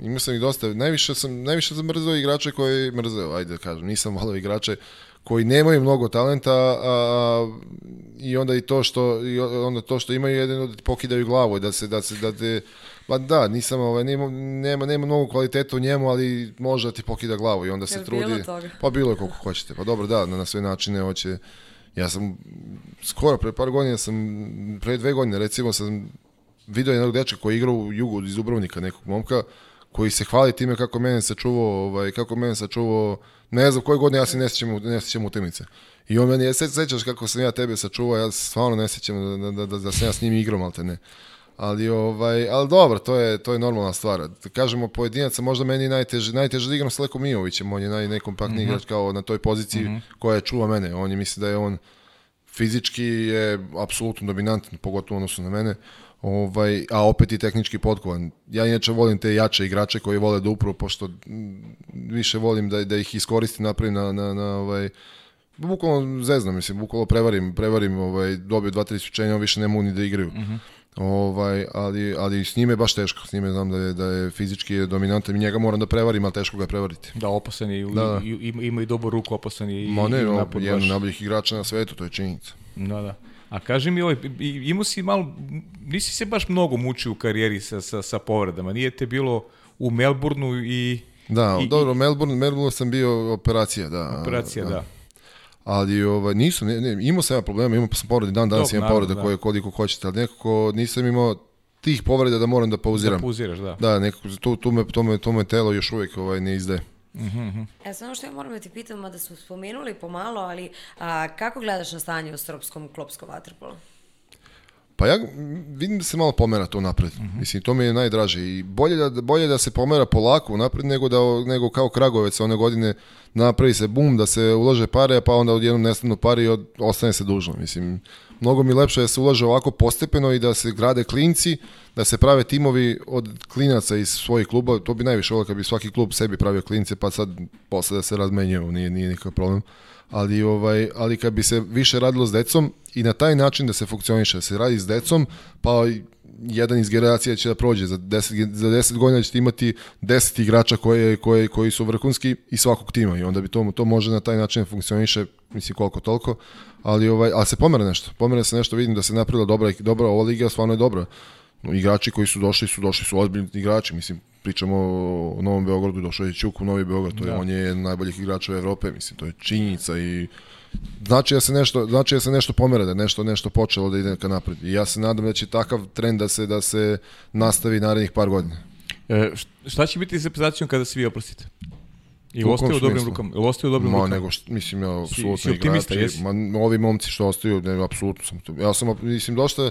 Imao sam ih dosta, najviše sam najviše sam mrzeo igrače koji mrzeo, ajde da kažem, nisam voleo igrače koji nemaju mnogo talenta a, a, i onda i to što i onda to što imaju jedino da ti pokidaju glavu da se da se da te Pa da, nisam, ovaj, nema, nema, nema mnogo kvaliteta u njemu, ali može da ti pokida glavu i onda se Jel trudi. bilo toga? Pa bilo je koliko hoćete. Pa dobro, da, na, na sve načine hoće. Ja sam skoro pre par godina sam, pre dve godine recimo sam video jednog dečka koji igra u jugu iz Dubrovnika, nekog momka, koji se hvali time kako mene sačuvao, ovaj, kako mene sačuvao, ne znam koje godine ja se ne sjećam, ne sjećam utakmice. I on meni je, se sećaš kako sam ja tebe sačuvao, ja stvarno ne sjećam da, da, da, da sam ja s njim igrao, malte ne. Ali ovaj, ali dobro, to je to je normalna stvar. Da kažemo pojedinaca, možda meni najteže, najteže da igram sa Leko Mijovićem, on je naj najkompaktniji igrač kao na toj poziciji koja čuva mene. On je misli da je on fizički je apsolutno dominantan, pogotovo u odnosu na mene. Ovaj, a opet i tehnički potkovan. Ja inače volim te jače igrače koji vole da upru, pošto mm, više volim da, da ih iskoristim, napravim na, na, na ovaj, bukvalno zeznam, mislim, bukvalno prevarim, prevarim, ovaj, dobio dva, tri isključenja, više ne mogu ni da igraju. Ovaj, ali, ali s njime je baš teško, s njime znam da je, da je fizički dominantan i njega moram da prevarim, ali teško ga je prevariti. Da, opasan je, Da, da. ima, ima i dobar ruku, opasan je i, Ma ne, i napad jedan najboljih igrača na svetu, to je činjenica. Da, da. A kaži mi, ovaj, imao si malo, nisi se baš mnogo mučio u karijeri sa, sa, sa povredama, nije te bilo u Melbourneu i... Da, i, dobro, Melbourne, Melbourne sam bio operacija, da. Operacija, da. Ali ovaj, nisam, ne, ne, imao sam ja problema, imao sam povrede, dan danas Dok, imam povrede da. koje koliko hoćete, ali nekako nisam imao tih povreda da moram da pauziram. Da pauziraš, da. Da, nekako, tu, tu, me, to, me, to me telo još uvijek ovaj, ne izdaje. E, samo što ja moram da ti pitam, mada smo spomenuli pomalo, ali a, kako gledaš na stanje u srpskom klopskom vaterpolu? Pa ja vidim da se malo pomera to napred. Mislim, to mi je najdraže. I bolje da, bolje da se pomera polako napred nego, da, nego kao Kragovec one godine napravi se bum, da se ulože pare, pa onda odjednom nestanu pare i od, ostane se dužno. Mislim, mnogo mi lepše da se ulaže ovako postepeno i da se grade klinci, da se prave timovi od klinaca iz svojih kluba. To bi najviše volio kad bi svaki klub sebi pravio klince, pa sad posle da se razmenjuju, nije, nije nikakav problem. Ali ovaj ali kad bi se više radilo s decom i na taj način da se funkcioniše, da se radi s decom, pa jedan iz generacije će da prođe. Za 10 ge- za 10 godina ćete imati 10 igrača koje, koje, koji su vrhunski i svakog tima i onda bi to to može na taj način da funkcioniše mislim koliko toliko ali ovaj ali se pomera nešto. Pomera se nešto vidim da se napravila dobra dobra ova liga stvarno je dobra. No, igrači koji su došli su došli su ozbiljni igrači. Mislim pričamo o Novom Beogradu došao je Ćuk u Novi Beograd to je Da. on je jedan od najboljih igrača Evrope mislim to je činjenica i znači da se nešto znači da se nešto pomera da nešto nešto počelo da ide ka napred. I ja se nadam da će takav trend da se da se nastavi narednih par godina. E, št- šta će biti sa reprezentacijom kada se vi oprostite? I ostaje u dobrim rukama? Ili ostaje u dobrim Ma rukama? nego što, mislim ja Si- apsolutno si optimista, igrači, jesi? ma ovi momci što ostaju, ne, apsolutno sam to. Ja sam mislim dosta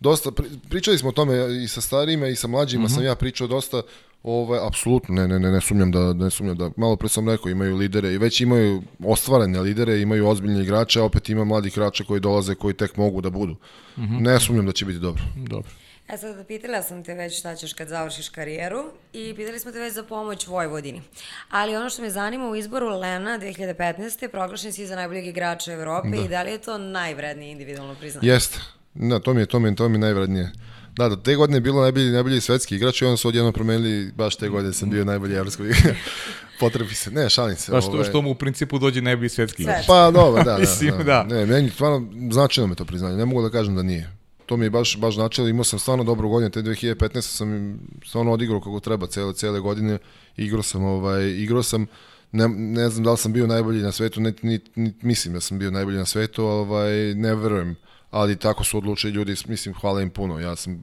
dosta pri- pričali smo o tome i sa starijima i sa mlađima Mhm. sam ja pričao dosta ovaj apsolutno ne ne ne ne sumnjam da ne sumnjam da malo pre sam rekao imaju lidere i već imaju ostvarene lidere, imaju ozbiljne igrače, a opet ima mladih igrača koji dolaze koji tek mogu da budu. Mhm. Ne sumnjam da će biti dobro. Dobro. E sad, pitala sam te već šta ćeš kad završiš karijeru i pitali smo te već za pomoć Vojvodini. Ali ono što me zanima u izboru Lena 2015. proglašen si za najboljeg igrača Evrope i da li je to najvrednije individualno priznanje? Jeste. Da, to mi je, to mi je, to mi je najvrednije. Da, da, te godine je bilo najbolji, najbolji svetski igrač i onda su odjednom promenili, baš te godine sam bio najbolji evropski igrač. Potrebi se, ne, šalim se. Pa što, ovaj. što mu u principu dođe najbolji svetski igrač. Pa dobro, da, da, Mislim, da. da. Ne, meni stvarno značajno me to priznanje, ne mogu da kažem da nije. To mi je baš, baš značilo, imao sam stvarno dobru godinu, te 2015. sam stvarno odigrao kako treba cele, cele godine, igrao sam, ovaj, igrao sam, ne, ne znam da li sam bio najbolji na svetu, ne, ni, ni, mislim da sam bio najbolji na svetu, ovaj, ne verujem, ali tako su odlučili ljudi, mislim, hvala im puno. Ja sam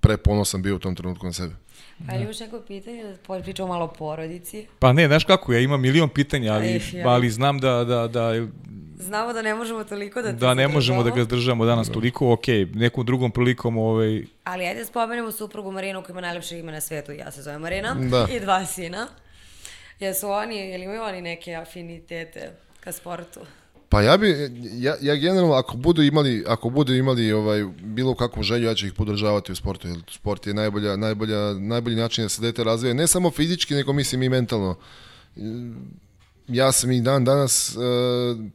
preponosan bio u tom trenutku na sebe. Pa ili još neko pitanje, da pričamo malo o porodici. Pa ne, znaš kako, ja imam milion pitanja, ali, ja. ali znam da, da, da, Znamo da ne možemo toliko da da ne možemo da ga zdržamo danas toliko, ok, nekom drugom prilikom, ovaj, Ali ajde spomenemo suprugu Marinu koja ima najlepše ime na svetu, ja se zovem Marina, Da. i dva sina. Jesu oni, ili imaju oni neke afinitete ka sportu? Pa ja bi, ja, ja generalno, ako budu imali, ako budu imali ovaj, bilo kakvu želju, ja ću ih podržavati u sportu, jer sport je najbolja, najbolja, najbolji način da se dete razvije, ne samo fizički, nego mislim i mentalno. Ja sam i dan danas uh,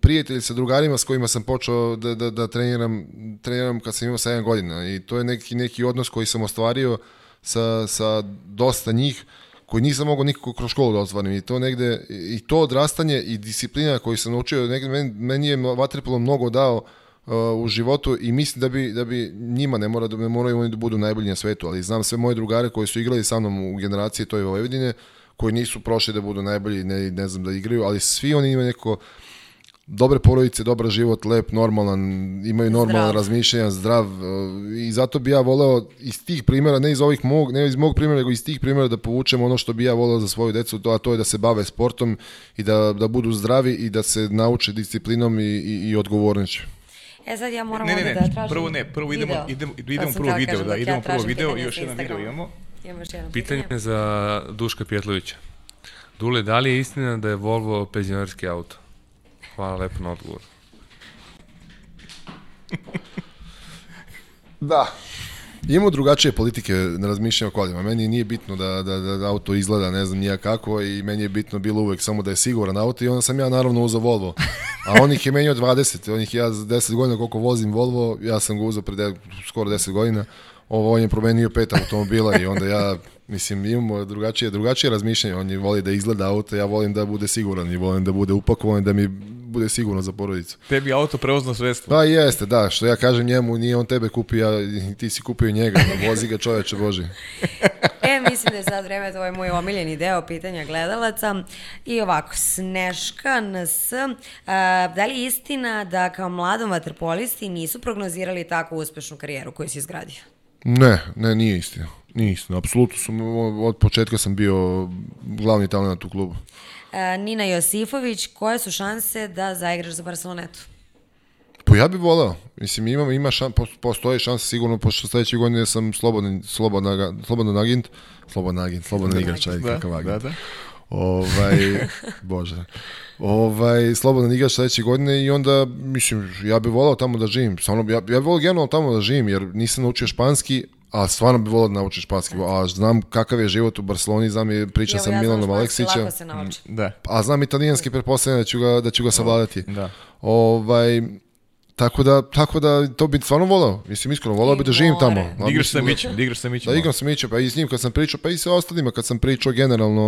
prijatelj sa drugarima s kojima sam počeo da, da, da treniram, treniram kad sam imao 7 godina i to je neki, neki odnos koji sam ostvario sa, sa dosta njih koji nisam mogao nikako kroz školu da ostvarim i to negde, i to odrastanje i disciplina koju sam naučio, negde, meni, meni je vaterpolo mnogo dao uh, u životu i mislim da bi, da bi njima ne, mora, da ne moraju oni da budu najbolji na svetu, ali znam sve moje drugare koji su igrali sa mnom u generaciji toj Vojvodine, koji nisu prošli da budu najbolji, ne, ne znam da igraju, ali svi oni imaju neko dobre porodice, dobar život, lep, normalan, imaju normalno Zdrav. razmišljanja, zdrav uh, i zato bi ja voleo iz tih primjera, ne iz ovih mog, ne iz mog primjera, nego iz tih primjera da povučem ono što bi ja voleo za svoju decu, to, a to je da se bave sportom i da, da budu zdravi i da se nauče disciplinom i, i, i odgovornošću. E sad ja moram Ne, ne, ne, da tražim prvo ne, prvo idemo- video. idemo- To idemo sam prvo video, da, idemo ja prvo video i još jedan video imamo. Imamo još jedno Pitanje pitanje. za Duška Pjetlovića. Dule, da li je istina da je Volvo penzionerski auto? Hvala lepo na odgovor. Da. Imamo drugačije politike na razmišljanju o kolima. Meni nije bitno da, da, da auto izgleda ne znam nija kako i meni je bitno bilo uvek samo da je siguran auto i onda sam ja naravno uzao Volvo. A on ih je menio 20, on ih ja za 10 godina koliko vozim Volvo, ja sam ga uzao pre de, skoro 10 godina. Ovo on je promenio pet automobila i onda ja mislim imamo drugačije drugačije razmišljanje. On je voli da izgleda auto, ja volim da bude siguran i volim da bude upakovan da mi bude sigurno za porodicu. Tebi auto prevozno sredstvo. Pa jeste, da, što ja kažem njemu, nije on tebe kupio, ja, ti si kupio njega, vozi ga čoveče Boži. E, mislim da je sad vreme, to je moj omiljeni deo pitanja gledalaca. I ovako, Sneška NS, a, da li je istina da kao mladom vaterpolisti nisu prognozirali tako uspešnu karijeru koju si izgradio? Ne, ne, nije istina. Nije istina, apsolutno sam, od početka sam bio glavni talent u klubu. A, Nina Josifović, koje su šanse da zaigraš za Barcelonetu? Pa ja bih voleo. Mislim, ima, ima šan, pos- postoji šansa sigurno, pošto sledeće godine sam slobodan, slobodan, slobodan agent, slobodan agent, slobodan igrač, Da, kakav agent. da, da. Ovaj, bože. Ovaj, slobodan igrač sledeće godine i onda, mislim, ja bih volao tamo da živim. Stvarno, ja, ja bih volao generalno tamo da živim, jer nisam naučio španski, a stvarno bih volao da naučim španski. A znam kakav je život u Barceloni, znam je priča Evo, sa ja Milanom Aleksićem. Da. A znam italijanski, pretpostavljam da ću ga, da ću ga savladati. Da. Ovaj, tako da, tako da to bi stvarno volao. Mislim, iskreno, volao bi da živim more. tamo. Da igraš sa Mićem, da igraš sa Mićem. Da igram sa Mićem, pa i s njim kad sam pričao, pa i sa ostalima kad sam pričao generalno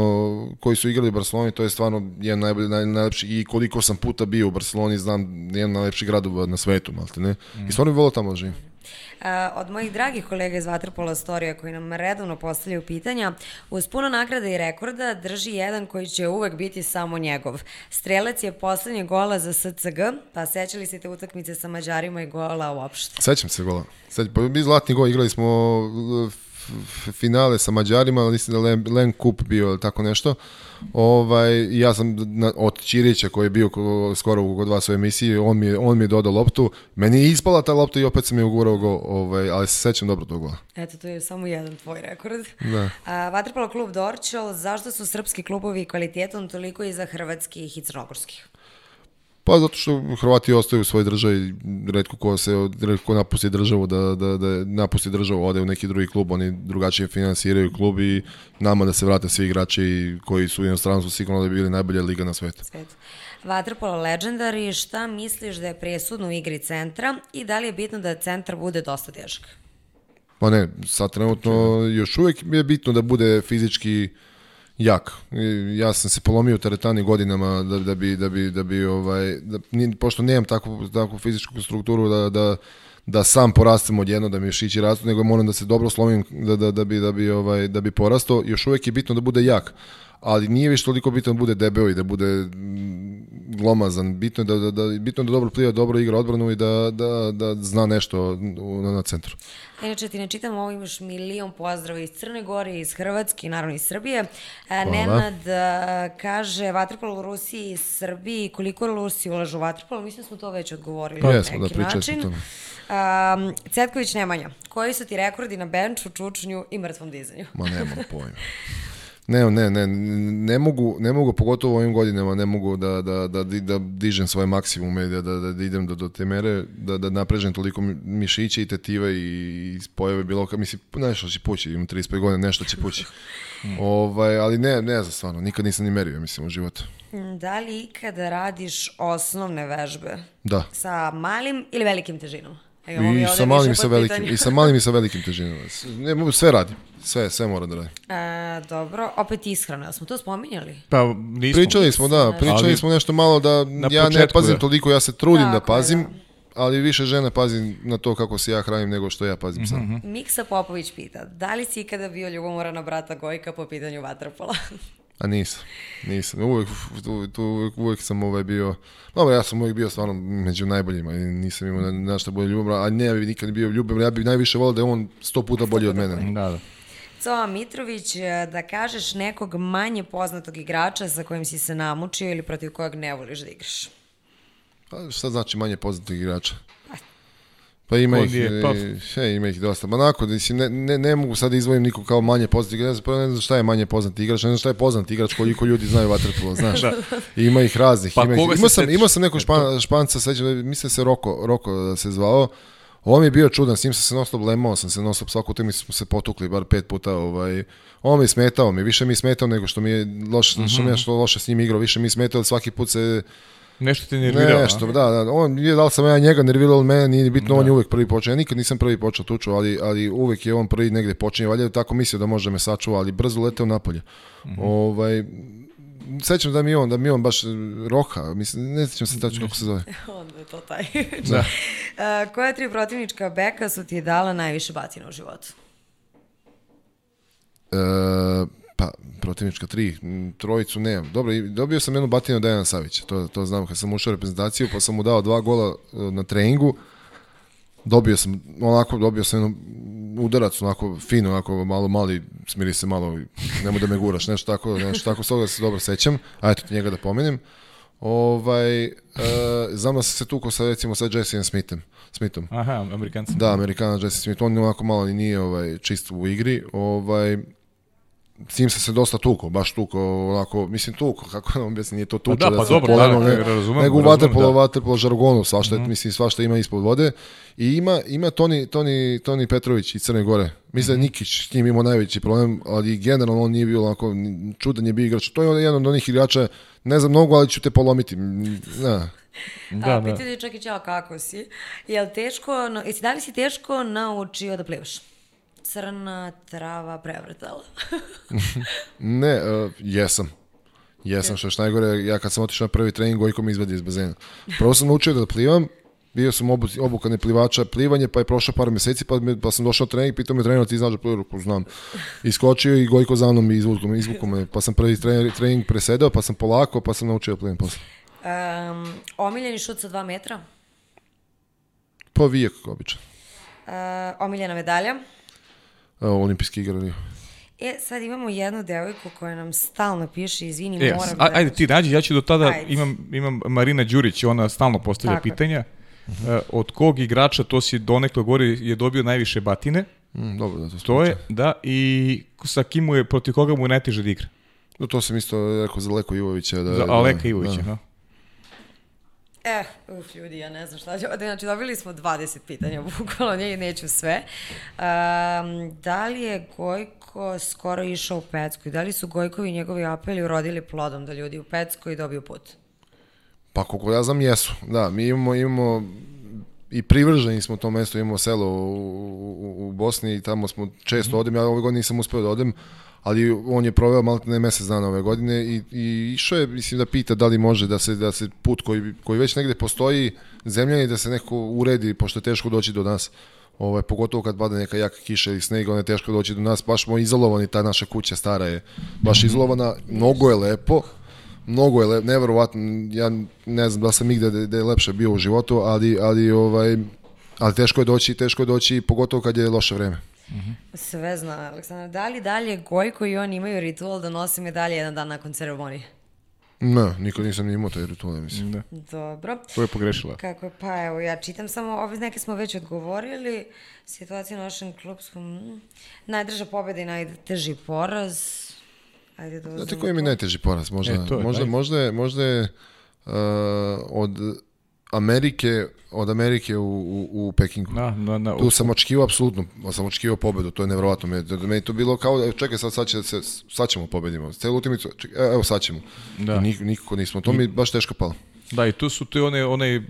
koji su igrali u Barceloni, to je stvarno jedan najbolji, naj, najlepši i koliko sam puta bio u Barceloni, znam, jedan najlepši grad u- na svetu, malte ne. I stvarno bi volao tamo da živim. A, od mojih dragih kolega iz Vaterpola Storija koji nam redovno postavljaju pitanja, uz puno nagrada i rekorda drži jedan koji će uvek biti samo njegov. Strelac je poslednje gola za SCG, pa sećali se te utakmice sa Mađarima i gola uopšte. Sećam se gola. Sećam, pa mi zlatni gol igrali smo f- finale sa Mađarima, ali mislim da Len, Len Kup bio ili tako nešto. Ovaj, ja sam na, od Ćirića koji je bio ko, skoro kod vas u emisiji, on mi, je, on mi je dodao loptu. Meni je ispala ta lopta i opet sam je ugurao go, ovaj, ali se sećam dobro tog gola. Eto, to je samo jedan tvoj rekord. Da. A, Vaterpolo klub Dorčel, zašto su srpski klubovi kvalitetom toliko iza hrvatskih i crnogorskih? Pa zato što Hrvati ostaju u svojoj državi, redko ko se redko ko napusti državu da, da, da napusti državu, ode u neki drugi klub, oni drugačije finansiraju klub i nama da se vrate svi igrači koji su u inostranstvu sigurno da bi bili najbolja liga na svetu. svetu. Vaterpolo Legendary, šta misliš da je presudno u igri centra i da li je bitno da centar bude dosta težak? Pa ne, sad trenutno još uvijek mi je bitno da bude fizički jak. Ja sam se polomio u teretani godinama da, da bi, da bi, da bi ovaj, da, pošto nemam takvu, takvu fizičku strukturu da, da, da sam porastem odjedno, da mišići rastu, nego moram da se dobro slomim da, da, da, bi, da, bi, ovaj, da bi porastao. Još uvek je bitno da bude jak ali nije više toliko bitno da bude debeo i da bude mm, glomazan. Bitno je da, da, da, bitno je da dobro pliva, dobro igra odbranu i da, da, da zna nešto na, na centru. Inače, ti ne čitam ovo, imaš milion pozdrava iz Crne Gore, iz Hrvatske i naravno iz Srbije. E, Nenad a, kaže, vaterpolo u Rusiji i Srbiji, koliko Rusiji ulažu u vaterpolo? Mislim da smo to već odgovorili Pa na jesmo, da, neki o način. tome. Um, Cetković Nemanja, koji su ti rekordi na benču, čučnju i mrtvom dizanju? Ma nemam pojma. Ne, ne, ne, ne mogu, ne mogu, pogotovo u ovim godinama, ne mogu da, da, da, da dižem svoje maksimume, da, da, da, idem do, do te mere, da, da naprežem toliko mi- mišiće i tetive i, i spojeve bilo kao, mislim, nešto će pući, imam 35 godina, nešto će pući. ovaj, ali ne, ne znam stvarno, nikad nisam ni merio, mislim, u životu. Da li ikada radiš osnovne vežbe Da. sa malim ili velikim težinom? Mi I sa malim i sa velikim, i sa malim i sa velikim težinama. Ne, mogu- sve radim, sve, sve moram da radim. E, dobro, opet ishrana, jel smo to spominjali? Pa nismo. Pričali smo, da, pričali Ali- smo nešto malo da ja ne početku, pazim da. toliko, ja se trudim da Tako je, pazim, da. ali više žena pazi na to kako se ja hranim nego što ja pazim sam. Miksa Popović pita, da li si ikada bio ljubomoran na brata Gojka po pitanju vaterpola? A nisam, nisam. Uvijek, tu, tu, uvijek, uvijek sam ovaj bio, dobro, ja sam uvijek bio stvarno među najboljima i nisam imao na, na šta bolje ljubomoran, a ne, ja bi nikad ne bio ljubomoran, ja bih najviše volio da je on sto puta bolji od mene. Da, da. Coa Mitrović, e, da kažeš nekog manje poznatog igrača sa kojim si se namučio ili protiv kojeg ne voliš da igraš? Pa šta znači manje poznatih igrača? Pa ima Ko ih, nije, pa- e, e, ima ih dosta. Ma onako, mislim, ne, ne, ne mogu sad da izdvojim nikog kao manje ne znam, prvo ne znam šta je manje poznati igrač, ne znam šta je poznati igrač, koliko ljudi znaju vaterpolo, znaš. Ima ih raznih. Pa ima, ih, imao, sam, imao sam nekog špan, španca, sećam, da- mislim da se Roko, Roko da se zvao, On mi je bio čudan, s njim sam se non stop lemao, sam se non stop svaku utakmicu smo se potukli bar pet puta, ovaj. On mi je smetao, mi više mi je smetao nego što mi je loše, što mi je što loše s njim igrao, više mi je smetao, ali svaki put se Nešto te nervirao. Nešto, a? da, da, on je da li sam ja njega nervirao ili mene, nije ni bitno, on je uvek prvi počeo. Ja nikad nisam prvi počeo tuču, ali, ali uvek je on prvi negde počinje. Valjda je tako mislio da može da me sačuva, ali brzo leteo napolje. Ovaj, sećam da mi on, da mi on baš roha, mislim, ne sećam se tačno kako se zove. Onda je to taj. Da. E, koja tri protivnička beka su ti dala najviše batina u životu? E, pa, protivnička tri, trojicu nemam. Dobro, dobio sam jednu batinu od Dejana Savića, to, to znam kad sam ušao u reprezentaciju, pa sam mu dao dva gola e, na treningu. Dobio sam, onako, dobio sam jednu udarac, onako fino, onako malo mali, smiri se malo, nemoj da me guraš, nešto tako, nešto tako, s toga se dobro sećam, a eto ti njega da pomenem. Ovaj, e, znam da sam se tukao sa, recimo, sa Jesse Smithom, Smithom. Aha, Amerikanci. Da, Amerikana Jesse Smith, on onako malo i nije ovaj, čist u igri, ovaj, s njim sam se dosta tukao, baš tukao, onako, mislim tukao, kako da vam objasnim, nije to tuča, da, pa se dobro, polemo, da, ne, razumem, nego u vaterpolo, da. vaterpolo žargonu, svašta, mm mislim, svašta ima ispod vode. I ima, ima Toni, Toni, Toni Petrović iz Crne Gore. Mislim da je Nikić s njim imao najveći problem, ali generalno on nije bio onako, čudan je bio igrač. To je on jedan od onih igrača, ne znam mnogo, ali ću te polomiti. Da. Da, A, da. pitaju čak i ćao kako si. Jel teško, jesi, da li si teško naučio da plivaš? Crna trava prevrtala. Ne, uh, jesam. Jesam, što je što najgore, ja kad sam otišao na prvi trening, Gojko me izvadi iz bazena. Prvo sam naučio da plivam, bio sam obu, obukani plivača plivanje, pa je prošlo par meseci, pa, me, pa sam došao na trening, pitao me trener, ti znaš da plivaš, Rekao, znam. Iskočio i Gojko za mnom i izvukao me, izvukao me, pa sam prvi trening, trening presedao, pa sam polako, pa sam naučio da plivam posle. Um, omiljeni šut sa dva metra? Pa vijek, običan. Uh, omiljena medalja? Evo, olimpijski igrali. E, sad imamo jednu devojku koja nam stalno piše, izvini, E, moram a, ajde ti nađi, ja ću do tada, Ajde. imam, imam Marina Đurić, ona stalno postavlja Tako pitanja. E, od kog igrača, to si donekle govori, je dobio najviše batine, Mm, dobro, da, to, to je, da, i sa kim mu je, protiv koga mu je najteže da igra. No, to sam isto rekao za Leko Ivovića. Da, Za da, Aleka Ivovića, da. da. Eh, uf, ljudi, ja ne znam šta ću. Znači, dobili smo 20 pitanja, bukvalno nje neću sve. Um, da li je Gojko skoro išao u Pecku i da li su Gojkovi i njegovi apeli urodili plodom da ljudi u Pecku i dobiju put? Pa koliko ja znam jesu. Da, mi imamo, imamo i privrženi smo tom mestu, imamo selo u, u, u Bosni i tamo smo često odem, ja ove godine nisam uspeo da odem, ali on je proveo malo ne mesec dana ove godine i, i išao je, mislim, da pita da li može da se, da se put koji, koji već negde postoji zemljani da se neko uredi, pošto je teško doći do nas. Ovaj, pogotovo kad pada neka jaka kiša ili sneg, onda je teško doći do nas, baš smo izolovani, ta naša kuća stara je baš izolovana, mnogo je lepo, mnogo je lepo, neverovatno, ja ne znam da sam igde da, da je lepše bio u životu, ali, ali, ovaj, ali teško je doći, teško je doći, pogotovo kad je loše vreme. Sve zna, Aleksandar. Da li dalje Gojko i on imaju ritual da nose medalje jedan dan nakon ceremonije? Ne, nikad nisam ni imao taj ritual, mislim. Da. Dobro. To je pogrešila. Kako je, pa evo, ja čitam samo, ove neke smo već odgovorili, situacija na našem klubskom, mm, najdrža pobjeda i najteži poraz. Ajde da Znate koji mi najteži poraz? Možda, E, to je možda, možda je, možda je uh, od Amerike, od Amerike u, u, u Pekingu. Na, na, na, Tu sam očekivao apsolutno, sam očekivao pobedu, to je nevjerovatno. Me, da, meni je to bilo kao, da, čekaj, sad, sad, će se, sad ćemo pobedimo. Celu utakmicu, čekaj, e, evo sad ćemo. Da. I nik, nikako nismo, to mi je baš teško palo. Da, i tu su tu one, onaj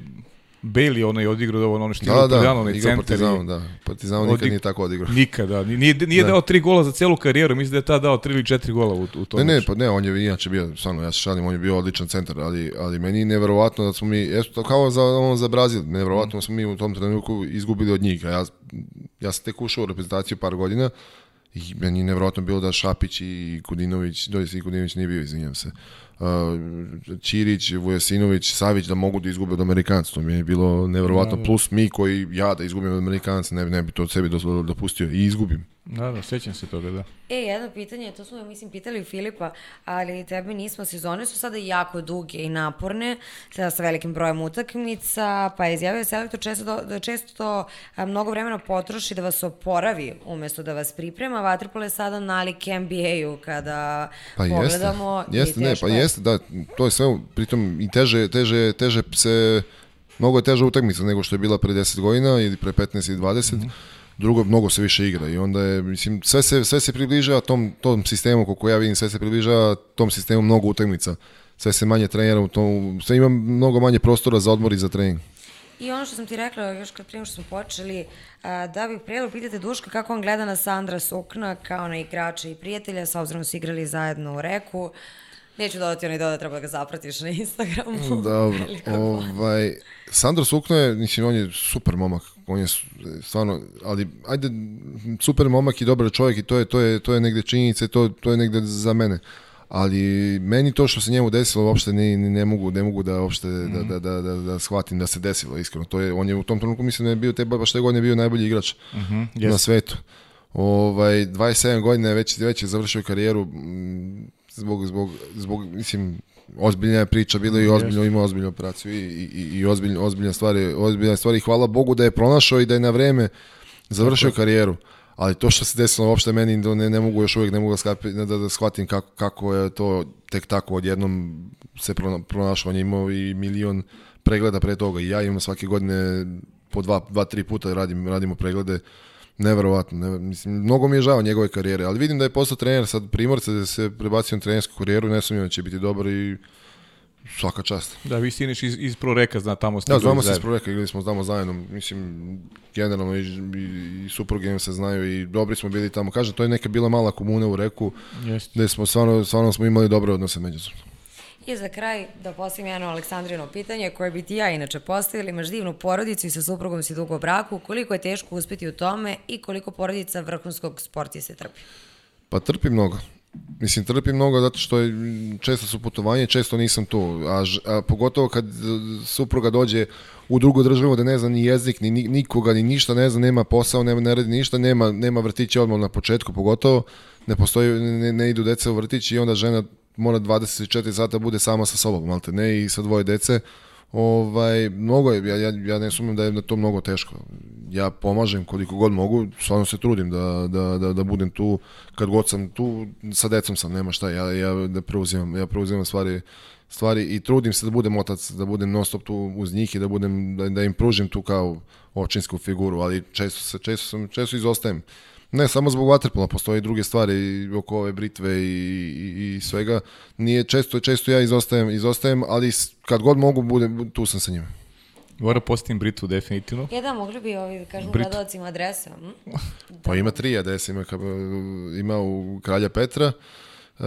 Bailey, onaj odigrao da ono što je Da, da, Partizan, onaj centar. Partizanu, i- da. Partizanu nikad nije tako odigrao. Nikada, ni- nije, nije Da. dao tri gola za celu karijeru, mislim da je tad dao tri ili četiri gola u, u tom Ne, ne, pa ne, on je inače bio, stvarno, ja se šalim, on je bio odličan centar, ali, ali meni je neverovatno da smo mi, to kao za, ono, za Brazil, neverovatno da smo mi u tom trenutku izgubili od njih, a ja, ja sam tek ušao u reprezentaciju par godina i meni je neverovatno bilo da Šapić i Kudinović, doista i Kudinović nije bio, izvinjam se, Ćirić, Vujasinović, Savić da mogu da izgube od Amerikanca, to mi je bilo neverovatno, plus mi koji, ja da izgubim od Amerikanca, ne, ne bi to sebi dozvolio dopustio i izgubim. Da, da, sjećam se toga, da. E, jedno pitanje, to smo, mislim, pitali Filipa, ali tebe nismo, sezone su sada jako duge i naporne, sada sa velikim brojem utakmica, pa je izjavio selektor često, do, da često a, mnogo vremena potroši da vas oporavi umesto da vas priprema. Vatripol je sada nalik NBA-u kada Pa pogledamo. jeste, jeste, i ne, pa je. jeste, da, to je sve, pritom i teže, teže, teže se, mnogo je teža utakmica nego što je bila pre 10 godina ili pre 15 ili 20, Mhm. Drugo, mnogo se više igra i onda je, mislim, sve se, sve se približava tom, tom sistemu, koliko ja vidim, sve se približava tom sistemu mnogo utakmica, sve se manje trenira u tom, sve ima mnogo manje prostora za odmor i za trening. I ono što sam ti rekla još kad prije što smo počeli, da bih prijelo pitati Duška kako on gleda na Sandra Sukna kao na igrača i prijatelja, s obzirom da su igrali zajedno u Reku. Neću dodati onaj doda, treba da ga zapratiš na Instagramu. Dobro, Veliko je ovaj, Sandro Sukno je, mislim, on je super momak, on je stvarno, ali ajde, super momak i dobar čovjek i to je, to je, to je negde činjenica i to, to je negde za mene. Ali meni to što se njemu desilo uopšte ne, ne, ne mogu, ne mogu da uopšte da, da, da, da, da shvatim da se desilo, iskreno. To je, on je u tom trenutku mislim da je bio te baš te godine bio najbolji igrač na jeste. svetu. Ovaj 27 godina je već već je završio karijeru mm, zbog zbog zbog mislim ozbiljna je priča bila i ozbiljno ima ozbiljnu operaciju i i i, ozbiljno ozbiljne stvari, ozbiljne stvari. Hvala Bogu da je pronašao i da je na vreme završio karijeru. Ali to što se desilo uopšte meni ne, ne mogu još uvijek ne mogu da, skapi, da, da shvatim kako, kako je to tek tako odjednom se prona- pronašao. On je imao i milion pregleda pre toga i ja imam svake godine po dva, dva tri puta radim, radimo preglede Neverovatno, ne, mislim, mnogo mi je žao njegove karijere, ali vidim da je postao trener sad Primorca, da se prebacio na trenersku karijeru, ne sumnjam da će biti dobar i svaka čast. Da, vi ste iz, iz Proreka, zna, tamo ste Da, znamo se s projekta, igrali smo tamo zajedno, mislim, generalno i, i, i supruge se znaju i dobri smo bili tamo. Kažem, to je neka bila mala komuna u Reku, Jeste. gde smo stvarno, stvarno smo imali dobre odnose međusobno. I za kraj da postavim jedno Aleksandrino pitanje koje bi ti ja inače postavila. Imaš divnu porodicu i sa suprugom si dugo u braku. Koliko je teško uspeti u tome i koliko porodica vrhunskog sportiste trpi? Pa trpi mnogo. Mislim, trpi mnogo zato što je, često su putovanje, često nisam tu. A, a pogotovo kad supruga dođe u drugu državu da ne zna ni jezik, ni- nikoga, ni ništa, ne zna, nema posao, nema, ne radi ništa, nema, nema vrtića odmah na početku, pogotovo ne postoji, ne, ne idu deca u vrtić i onda žena mora 24 sata bude sama sa sobom, malte ne, i sa dvoje dece. Ovaj, mnogo je, ja, ja, ja ne sumnjam da je da to mnogo teško. Ja pomažem koliko god mogu, stvarno se trudim da, da, da, da budem tu, kad god sam tu, sa decom sam, nema šta, ja, ja da preuzimam, ja preuzimam stvari, stvari i trudim se da budem otac, da budem non stop tu uz njih i da budem, da, da im pružim tu kao očinsku figuru, ali često, se, često, sam, često izostajem. Ne, samo zbog vaterpola, postoje i druge stvari oko ove britve i, i, i svega. Nije često, često ja izostajem, izostajem, ali kad god mogu, budem, tu sam sa njima. Mora postavim Britu, definitivno. E da, mogli bi ovi da Brit. gledalcima adrese. hm? Pa ima tri adrese, ima, ka- ima u Kralja Petra, uh,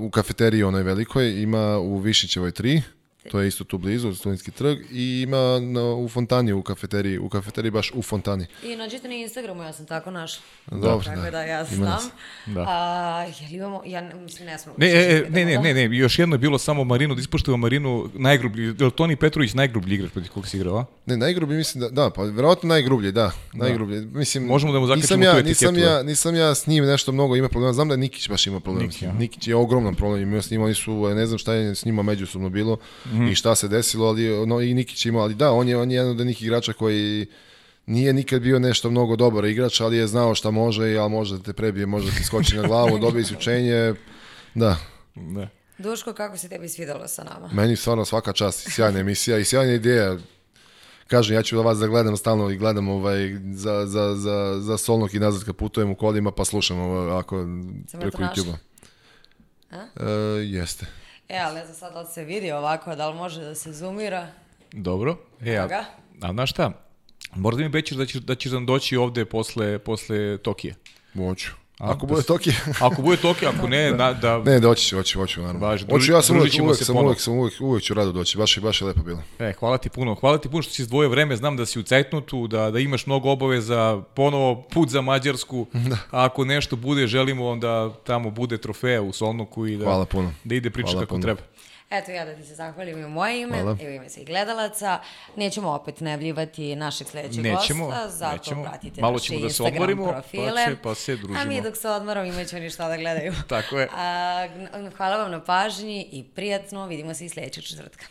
u kafeteriji onoj velikoj, ima u Višićevoj 3, to je isto tu blizu, Studentski trg, i ima na, u Fontani, u kafeteriji, u kafeteriji baš u Fontani. I nađite na Instagramu, ja sam tako našla. Dobro, Tako da. da ja Ima nas. znam. Da. A, jel imamo, ja mislim ne smemo. Ne, e, e, da ne, ne, ne, ne, još jedno je bilo samo Marinu, da ispoštujemo Marinu najgrublji, je li Toni Petrović najgrublji igrač protiv koga si igrao, a? Ne, najgrublji mislim da, da, pa verovatno najgrublji, da, najgrublji. Mislim, Možemo da mu zakačimo nisam ja, tu etiketu, nisam da. ja, nisam ja s njim nešto mnogo ima problema, znam da je Nikić baš ima problema. Niki, s njim. aha. Nikić je ogroman problem imao s njim, oni su, ne znam šta je s njima međusobno bilo Mhm. i šta se desilo, ali no, i Nikić imao, ali da, on je, on je jedan od onih igrača koji nije nikad bio nešto mnogo dobar igrač, ali je znao šta može, ali može da te prebije, može da ti skoči na glavu, dobije isključenje, da. Da. Duško, kako se tebi svidalo sa nama? Meni stvarno svaka čast, sjajna emisija i sjajna ideja. Kažem, ja ću da vas da gledam stalno i gledam ovaj, za, za, za, za solnog i nazad kad putujem u kolima, pa slušam ovo, ako Sam preko to našla? YouTube-a. E, jeste. E, ali ne znam sad da li se vidi ovako, da li može da se zoomira. Dobro. E, a, a znaš šta? Mora da mi obećaš da ćeš, da ćeš nam doći ovde posle, posle Tokija. Moću. Ako bude Tokio. Ako bude Tokija, ako ne, da, da, ne, doći ću, hoću, hoću, naravno. Baš, hoću, ja sam uvijek, se sam, uvijek, sam uvijek, uvijek ću rado doći, baš, je- baš je lepo bilo. E, hvala ti puno. Hvala ti puno što si izdvojio vreme. Znam da si u cajtnutu, da, da imaš mnogo obaveza, ponovo put za Mađarsku. A ako nešto bude, želimo da tamo bude trofeja u Solnoku i da, Hvala puno. da ide priča Hvala kako puno. treba. Eto ja da ti se zahvalim i u moje ime, Hvala. i u ime svih gledalaca. Nećemo opet najavljivati našeg sledećeg Nećemo, gosta, zato nećemo. pratite Malo ćemo da se odmorimo, pa profile. će- pa se A družimo. mi dok se odmaramo imaće oni šta da gledaju. Tako je. A, hvala vam na pažnji i prijatno, vidimo se i sledećeg četvrtka.